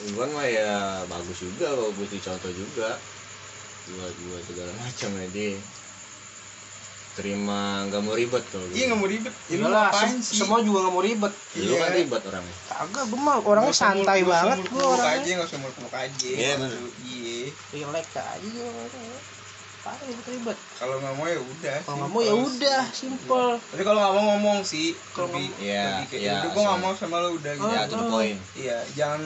Speaker 1: Iwan mah ya bagus juga kalau butuh contoh juga. Dua dua segala macam ya dia. Terima nggak mau ribet kalau
Speaker 3: iya nggak mau ribet. Ya lu
Speaker 2: Iyalah,
Speaker 3: ngapain
Speaker 2: sem-
Speaker 3: sih?
Speaker 2: semua juga nggak mau ribet.
Speaker 1: Lu kan
Speaker 3: Iya.
Speaker 1: ribet orangnya.
Speaker 2: Kagak gue mah orangnya santai
Speaker 3: muluk-
Speaker 2: banget gue orangnya.
Speaker 3: aja nggak usah muluk-muluk aja.
Speaker 1: Iya,
Speaker 3: gitu.
Speaker 1: bener.
Speaker 3: iya
Speaker 2: relax aja gue orangnya parah ribet ribet.
Speaker 3: Kalau nggak mau ya udah
Speaker 2: kalau nggak mau ya udah simple
Speaker 3: tapi kalau nggak mau ngomong sih
Speaker 2: Kalau
Speaker 3: lebih
Speaker 1: Iya,
Speaker 3: lebih kayak
Speaker 1: iya,
Speaker 3: udah gue nggak mau sama lu udah gitu.
Speaker 1: Ya
Speaker 2: Oh,
Speaker 1: to the
Speaker 2: oh.
Speaker 1: point.
Speaker 3: Iya jangan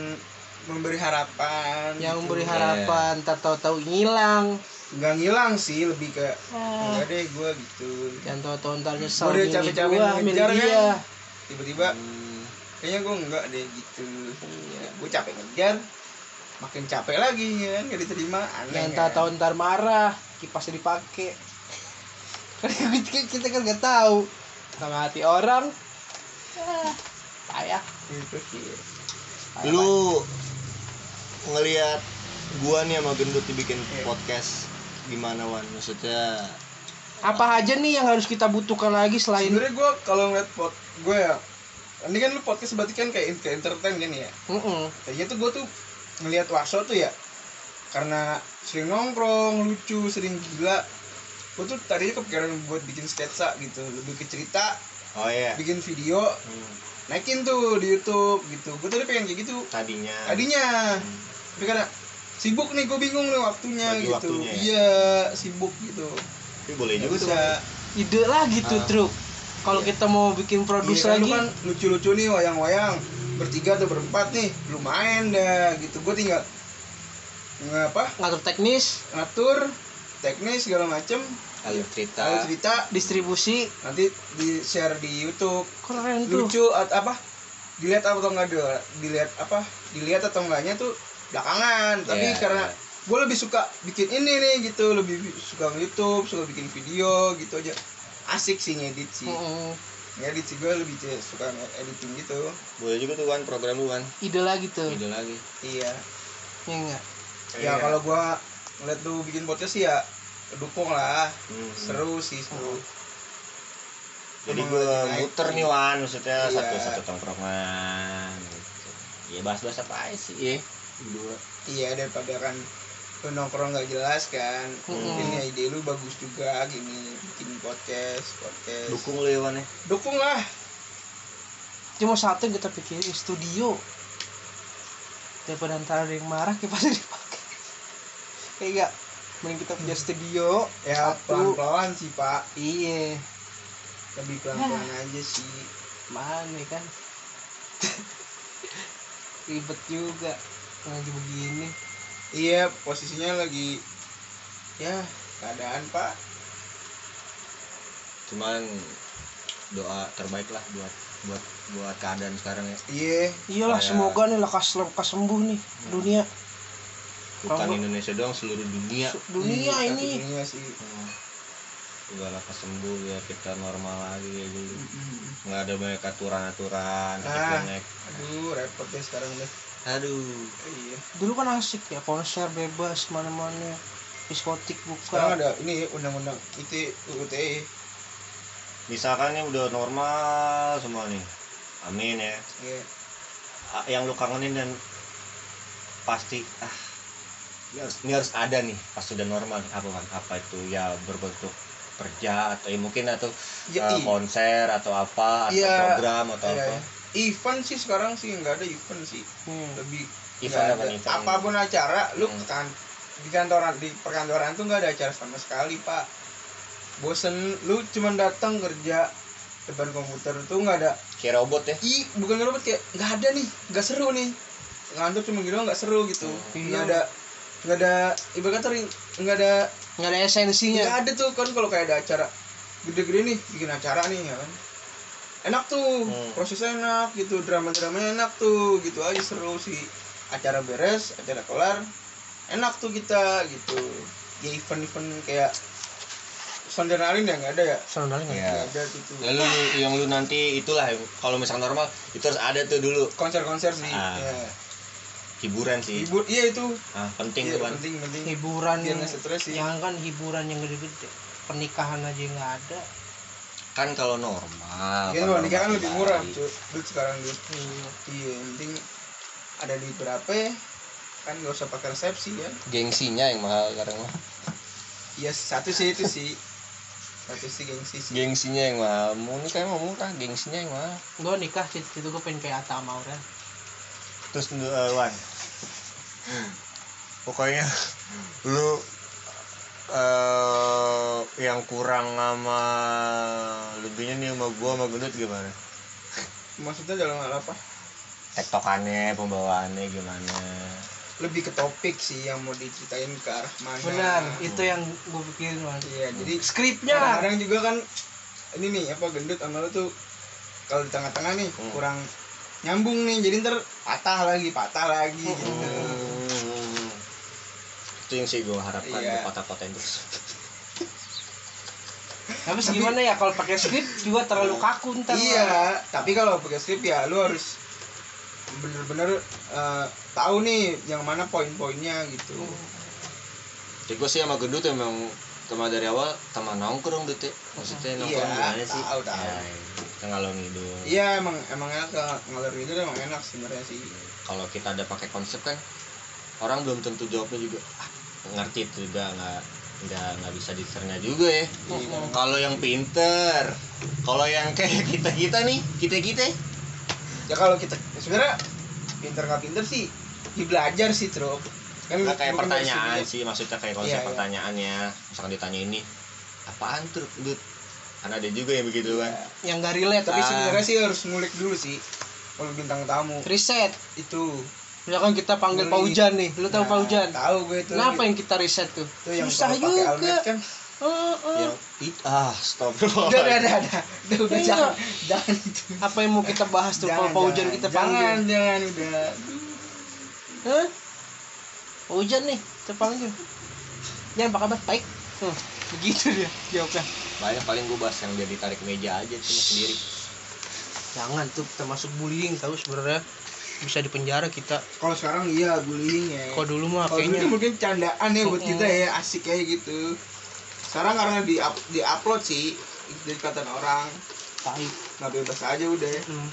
Speaker 3: memberi harapan
Speaker 2: yang
Speaker 3: gitu.
Speaker 2: beri harapan tak tahu-tahu ngilang.
Speaker 3: Nggak ngilang sih lebih ke
Speaker 2: ah,
Speaker 3: enggak deh gue gitu.
Speaker 2: Yang tahu-tahu ntar nyesel
Speaker 3: Gua udah capek-capek ngejar kan. tiba-tiba
Speaker 1: Hmm,
Speaker 3: kayaknya gue enggak deh gitu.
Speaker 2: Iya.
Speaker 3: gue capek ngejar makin capek lagi ya kan? Gak diterima. Aneh
Speaker 2: yang
Speaker 3: kan?
Speaker 2: tak tahu ntar marah kipasnya dipakai kan kita, kita kan nggak tahu. Sama hati orang. Ah, payah.
Speaker 3: Gitu sih.
Speaker 2: Payah,
Speaker 1: lu ngelihat gua nih sama gendut dibikin
Speaker 3: Iya.
Speaker 1: podcast gimana wan? Maksudnya
Speaker 2: apa aja nih yang harus kita butuhkan lagi selain
Speaker 3: sebenarnya gue kalau ngeliat pot gue ya ini kan lu podcast berarti kan kayak ke entertain kan ya?
Speaker 2: Mm-mm.
Speaker 3: tadinya tuh gue tuh ngelihat Warso tuh ya karena sering nongkrong lucu sering gila. Gue tuh tadinya kepikiran buat bikin sketsa gitu lebih ke cerita
Speaker 1: oh iya.
Speaker 3: bikin video
Speaker 1: Hmm,
Speaker 3: naikin tuh di YouTube gitu. Gue tadi pengen kayak gitu.
Speaker 1: Tadinya.
Speaker 3: Tadinya.
Speaker 1: Hmm.
Speaker 3: tapi karena sibuk nih gue bingung nih waktunya
Speaker 1: Bagi
Speaker 3: gitu.
Speaker 1: waktunya ya?
Speaker 3: iya sibuk gitu.
Speaker 1: Tapi boleh
Speaker 3: Nggak
Speaker 1: juga tuh
Speaker 2: ide lah gitu
Speaker 1: Ah.
Speaker 2: truk. Kalau kita mau bikin
Speaker 3: Iya
Speaker 2: produce
Speaker 3: kan,
Speaker 2: lagi.
Speaker 3: kan lucu-lucu nih wayang-wayang bertiga atau berempat nih lu main dah gitu. Gue tinggal ngapa
Speaker 2: ngatur teknis.
Speaker 3: Ngatur teknis segala macem.
Speaker 1: Alur cerita.
Speaker 3: Kalau cerita.
Speaker 2: Distribusi.
Speaker 3: Nanti di share di YouTube.
Speaker 2: Keren tuh.
Speaker 3: Lucu at- apa? Dilihat atau enggak dilihat apa? Dilihat atau enggaknya tuh belakangan. Tapi
Speaker 1: Iya,
Speaker 3: karena gue lebih suka bikin ini nih gitu. Lebih bi- suka YouTube suka bikin video gitu aja. Asik sih ngedit sih.
Speaker 2: Mm-mm.
Speaker 3: Ngedit sih gue lebih suka editing gitu.
Speaker 1: Boleh juga tuh wan program lu wan.
Speaker 2: Ide lagi tuh.
Speaker 1: Ide lagi.
Speaker 3: Iya.
Speaker 2: Ya enggak
Speaker 3: ya kalau gue ngeliat lu bikin podcast sih ya dukung lah.
Speaker 1: Hmm.
Speaker 3: seru sih seru.
Speaker 1: Jadi
Speaker 3: Emang
Speaker 1: gue muter nih wan maksudnya
Speaker 3: Iya.
Speaker 1: satu satu tongkrongan gitu. ya bahas bahas apa aja sih? Ya dua.
Speaker 3: Iya daripada kan lu nongkrong nggak jelas kan? Mungkin ya ide lu bagus juga gini bikin podcast podcast.
Speaker 1: Dukung lu ya wan ya?
Speaker 3: Dukung lah.
Speaker 2: Cuma satu yang kita pikirin studio. Daripada antara ada yang marah kita pasti dipakai. Kayak enggak? Mending kita punya studio
Speaker 3: ya
Speaker 2: satu.
Speaker 3: pelan pelan sih pak.
Speaker 2: Iya.
Speaker 3: Lebih pelan pelan aja sih.
Speaker 2: Mana kan? Ribet juga. Lagi begini
Speaker 3: iya posisinya lagi ya keadaan pak.
Speaker 1: Cuman doa terbaik lah buat buat buat keadaan sekarang ya.
Speaker 3: Iya.
Speaker 2: Iyalah
Speaker 1: Kayak-
Speaker 2: semoga nih lekas lekas sembuh nih dunia.
Speaker 1: Bukan Indonesia doang seluruh dunia.
Speaker 2: Dunia
Speaker 3: Iya,
Speaker 2: ini.
Speaker 3: dunia sih.
Speaker 1: Hmm. Udah lekas sembuh biar kita normal lagi kayak dulu
Speaker 3: Mm-mm.
Speaker 1: nggak ada banyak aturan-aturan
Speaker 3: Ah.
Speaker 1: aturan
Speaker 3: aduh repot deh sekarang deh
Speaker 1: aduh.
Speaker 3: Iya.
Speaker 2: Dulu kan asik ya konser bebas mana-mana diskotik
Speaker 3: sekarang
Speaker 2: buka
Speaker 3: ada ini undang-undang IT UUTE
Speaker 1: misalkan ini udah normal semua nih. Amin ya.
Speaker 3: Iya.
Speaker 1: Ah, yang lu kangenin dan pasti ah ini harus, ini harus ada nih pas sudah normal nih. Apa Wan? apa itu? Ya berbentuk kerja atau ya mungkin atau
Speaker 3: Ya, i-
Speaker 1: konser atau apa atau
Speaker 3: Iya.
Speaker 1: program atau
Speaker 3: Iya,
Speaker 1: apa.
Speaker 3: iya. Event sih sekarang sih nggak ada event sih.
Speaker 2: Hmm.
Speaker 3: lebih
Speaker 1: event
Speaker 3: ada.
Speaker 1: event
Speaker 3: apa pun acara lu
Speaker 1: Hmm.
Speaker 3: kan di kantoran di perkantoran tuh nggak ada acara sama sekali pak. Bosen lu cuman datang kerja depan komputer tuh nggak ada.
Speaker 1: Kayak robot ya?
Speaker 3: I bukan robot kayak nggak ada nih nggak seru nih. Ngantuk cuma gitu nggak seru gitu.
Speaker 2: Hmm.
Speaker 3: nggak ada nggak ada ibarat kata ring- nggak ada
Speaker 2: nggak ada esensinya.
Speaker 3: Nggak ada tuh kan kalau kayak ada acara gede-gede nih bikin acara nih ya kan enak tuh
Speaker 1: Hmm.
Speaker 3: prosesnya enak gitu drama-dramanya enak tuh gitu aja seru sih. Acara beres acara kelar enak tuh kita gitu. Ya event-event kayak sondernalin ya nggak ada ya?
Speaker 2: Soalnya nggak
Speaker 3: nggak ada. gitu.
Speaker 1: Lalu lu- yang lu nanti itulah yang- kalau misalnya normal itu harus ada tuh dulu.
Speaker 3: Konser-konser sih
Speaker 1: Ah.
Speaker 3: ya.
Speaker 1: hiburan sih.
Speaker 3: Hibur iya itu.
Speaker 1: Ah, penting
Speaker 3: Iya,
Speaker 1: tuh kan
Speaker 3: penting penting.
Speaker 2: Hiburan
Speaker 3: nggak stres sih.
Speaker 2: yang kan hiburan yang gede-gede pernikahan aja nggak ada
Speaker 1: kan kalau normal
Speaker 3: Mungkin kalau nikah kan lebih murah
Speaker 1: cuy
Speaker 3: duit sekarang duit
Speaker 2: Iya.
Speaker 3: iya penting ada di berapa ya? kan nggak usah pakai resepsi ya.
Speaker 1: Gengsinya yang mahal sekarang mah.
Speaker 3: Iya satu sih itu sih. Satu sih gengsi sih.
Speaker 1: Gengsinya yang mahal. Mau nikah emang murah gengsinya yang mahal.
Speaker 2: Gue nikah situ situ gue pengen kayak Atta Maura
Speaker 1: terus uh, Wan. Pokoknya lu eh yang kurang sama lebihnya nih sama gua sama gendut gimana?
Speaker 3: Maksudnya dalam hal apa?
Speaker 1: Tektokannya pembawaannya gimana?
Speaker 3: Lebih ke topik sih yang mau diceritain ke arah mana.
Speaker 2: Benar itu yang gue pikirin mas.
Speaker 3: Iya jadi
Speaker 2: skripnya!
Speaker 3: kadang-kadang juga kan ini nih apa gendut sama lu tuh kalau di tengah-tengah nih
Speaker 1: Hmm.
Speaker 3: kurang nyambung nih jadi ntar patah lagi patah lagi gitu.
Speaker 1: Hmm. Itu yang sih gua harapkan
Speaker 3: Iya.
Speaker 1: di kota-kota terus.
Speaker 2: Tapi gimana ya kalau pakai skrip juga terlalu kaku ntar.
Speaker 3: Iya tapi kalau pakai skrip ya lu harus bener-bener eh, tahu nih yang mana poin-poinnya gitu.
Speaker 1: Jadi gue sih sama gendut emang sama dari awal teman nongkrong gitu. Maksudnya
Speaker 3: Iya,
Speaker 1: nongkrong gimana sih?
Speaker 3: tahu, tahu.
Speaker 1: ya, kita ngalor ngidul.
Speaker 3: Iya emang emang enak ke- ngalor itu emang enak sebenarnya sih.
Speaker 1: Kalau kita ada pakai konsep kan orang belum tentu jawabnya juga ah, ngerti itu juga nggak nggak nggak bisa dicerna juga ya
Speaker 3: Iya.
Speaker 1: kalau yang pinter kalau yang kayak kita kita nih kita kita
Speaker 3: ya kalau kita sebenarnya pinter nggak pinter sih di belajar sih Tro kan
Speaker 1: nggak kayak pertanyaan sih maksudnya kayak konsep
Speaker 3: Iya, iya.
Speaker 1: pertanyaannya misalkan ditanya ini apaan tuh Dut? kan ada juga yang begitu kan
Speaker 2: yang gak relate
Speaker 3: tapi
Speaker 1: Ah.
Speaker 3: sebenarnya sih harus ngulik dulu sih kalau bintang tamu
Speaker 2: riset
Speaker 3: itu
Speaker 2: misalkan kita panggil. Pak Hujan nih. Lu tahu
Speaker 3: Nah,
Speaker 2: Pak Hujan?
Speaker 3: tahu gue itu.
Speaker 2: Kenapa yang kita riset tuh?
Speaker 3: Itu yang
Speaker 2: susah juga.
Speaker 3: almet kan.
Speaker 2: Heeh.
Speaker 1: yang it ah stop
Speaker 3: udah udah udah udah. Udah, udah
Speaker 2: Iya.
Speaker 3: jangan jangan itu.
Speaker 2: Apa yang mau kita bahas tuh? Kalau
Speaker 3: Jangan,
Speaker 2: Pak Hujan
Speaker 3: jangan,
Speaker 2: kita
Speaker 3: jangan
Speaker 2: panggil.
Speaker 3: jangan udah.
Speaker 2: Hah? Pak Hujan nih kita panggil. Ya apa kabar? Baik. Tuh, begitu dia jawabnya.
Speaker 1: Banyak paling gue bahas yang dia ditarik meja aja cuma sendiri.
Speaker 2: Jangan tuh termasuk bullying tahu sebenarnya bisa dipenjara kita.
Speaker 3: Kalau sekarang iya bullying ya.
Speaker 2: Kalau dulu mah
Speaker 3: kalau dulu
Speaker 2: kayaknya
Speaker 3: mungkin candaan ya buat kita ya asik kayak gitu. Sekarang karena di up, di upload sih jadi kata orang.
Speaker 2: Tai.
Speaker 3: Nggak bebas aja udah. Ya
Speaker 2: hmm.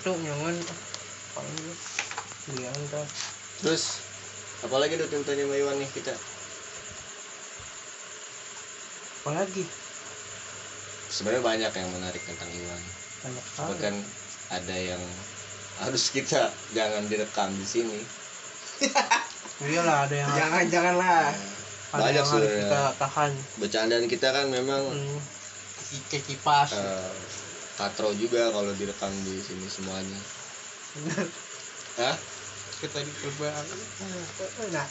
Speaker 2: Tuh bullying tuh
Speaker 1: terus apalagi udah tanya sama Iwan nih kita?
Speaker 2: Apalagi
Speaker 1: sebenarnya banyak yang menarik tentang Iwan.
Speaker 2: Banyak sekali.
Speaker 1: Kan ada yang harus kita jangan direkam di sini.
Speaker 2: Iyalah ada yang
Speaker 3: jangan janganlah.
Speaker 2: Ada
Speaker 1: banyak
Speaker 2: yang harus
Speaker 1: sebenarnya.
Speaker 2: kita tahan.
Speaker 1: Bercandaan kita kan memang
Speaker 2: hmm. kayak kipas
Speaker 1: eh, katro juga kalau direkam di sini semuanya. Hah?
Speaker 2: kita di terbang nah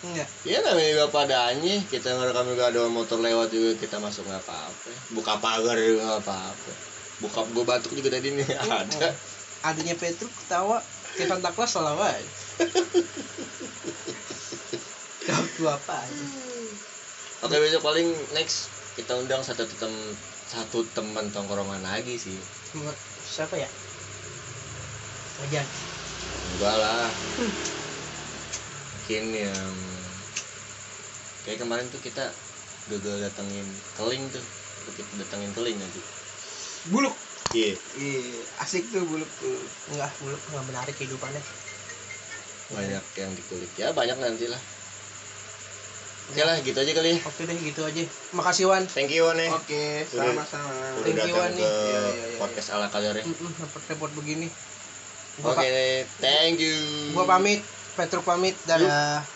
Speaker 2: enggak
Speaker 1: Ya namanya juga padanya kita ngerekam juga ada motor lewat juga kita masuk nggak apa-apa. Buka pagar juga nggak apa-apa. Buka gue batuk juga tadi nih. Ada
Speaker 2: adanya Petruk ketawa kayak Santa Claus salah wae Jawab tuh apa? Aja
Speaker 1: oke besok paling next kita undang satu tem satu teman tongkrongan lagi sih.
Speaker 2: Siapa ya? Ojan
Speaker 1: enggak lah. Mungkin yang kayak kemarin tuh kita gagal datengin keling tuh. Kita datengin keling nanti
Speaker 3: buluk
Speaker 1: iya.
Speaker 3: Iya asik tuh buluk tuh.
Speaker 2: Enggak belum enggak menarik kehidupannya.
Speaker 1: Banyak yang dikulik ya banyak nanti lah. Oke lah gitu aja kali ya.
Speaker 2: Oke deh gitu aja. Makasih Wan.
Speaker 1: Thank you Wan ya.
Speaker 3: Oke, sama-sama.
Speaker 1: udah
Speaker 2: Thank you, Wan, nih.
Speaker 3: Iya, iya, iya,
Speaker 1: podcast ala kalori
Speaker 2: Mm-mm, repot-repot begini.
Speaker 1: Oke
Speaker 2: pa-
Speaker 1: thank you.
Speaker 2: gua pamit Petruk pamit dadah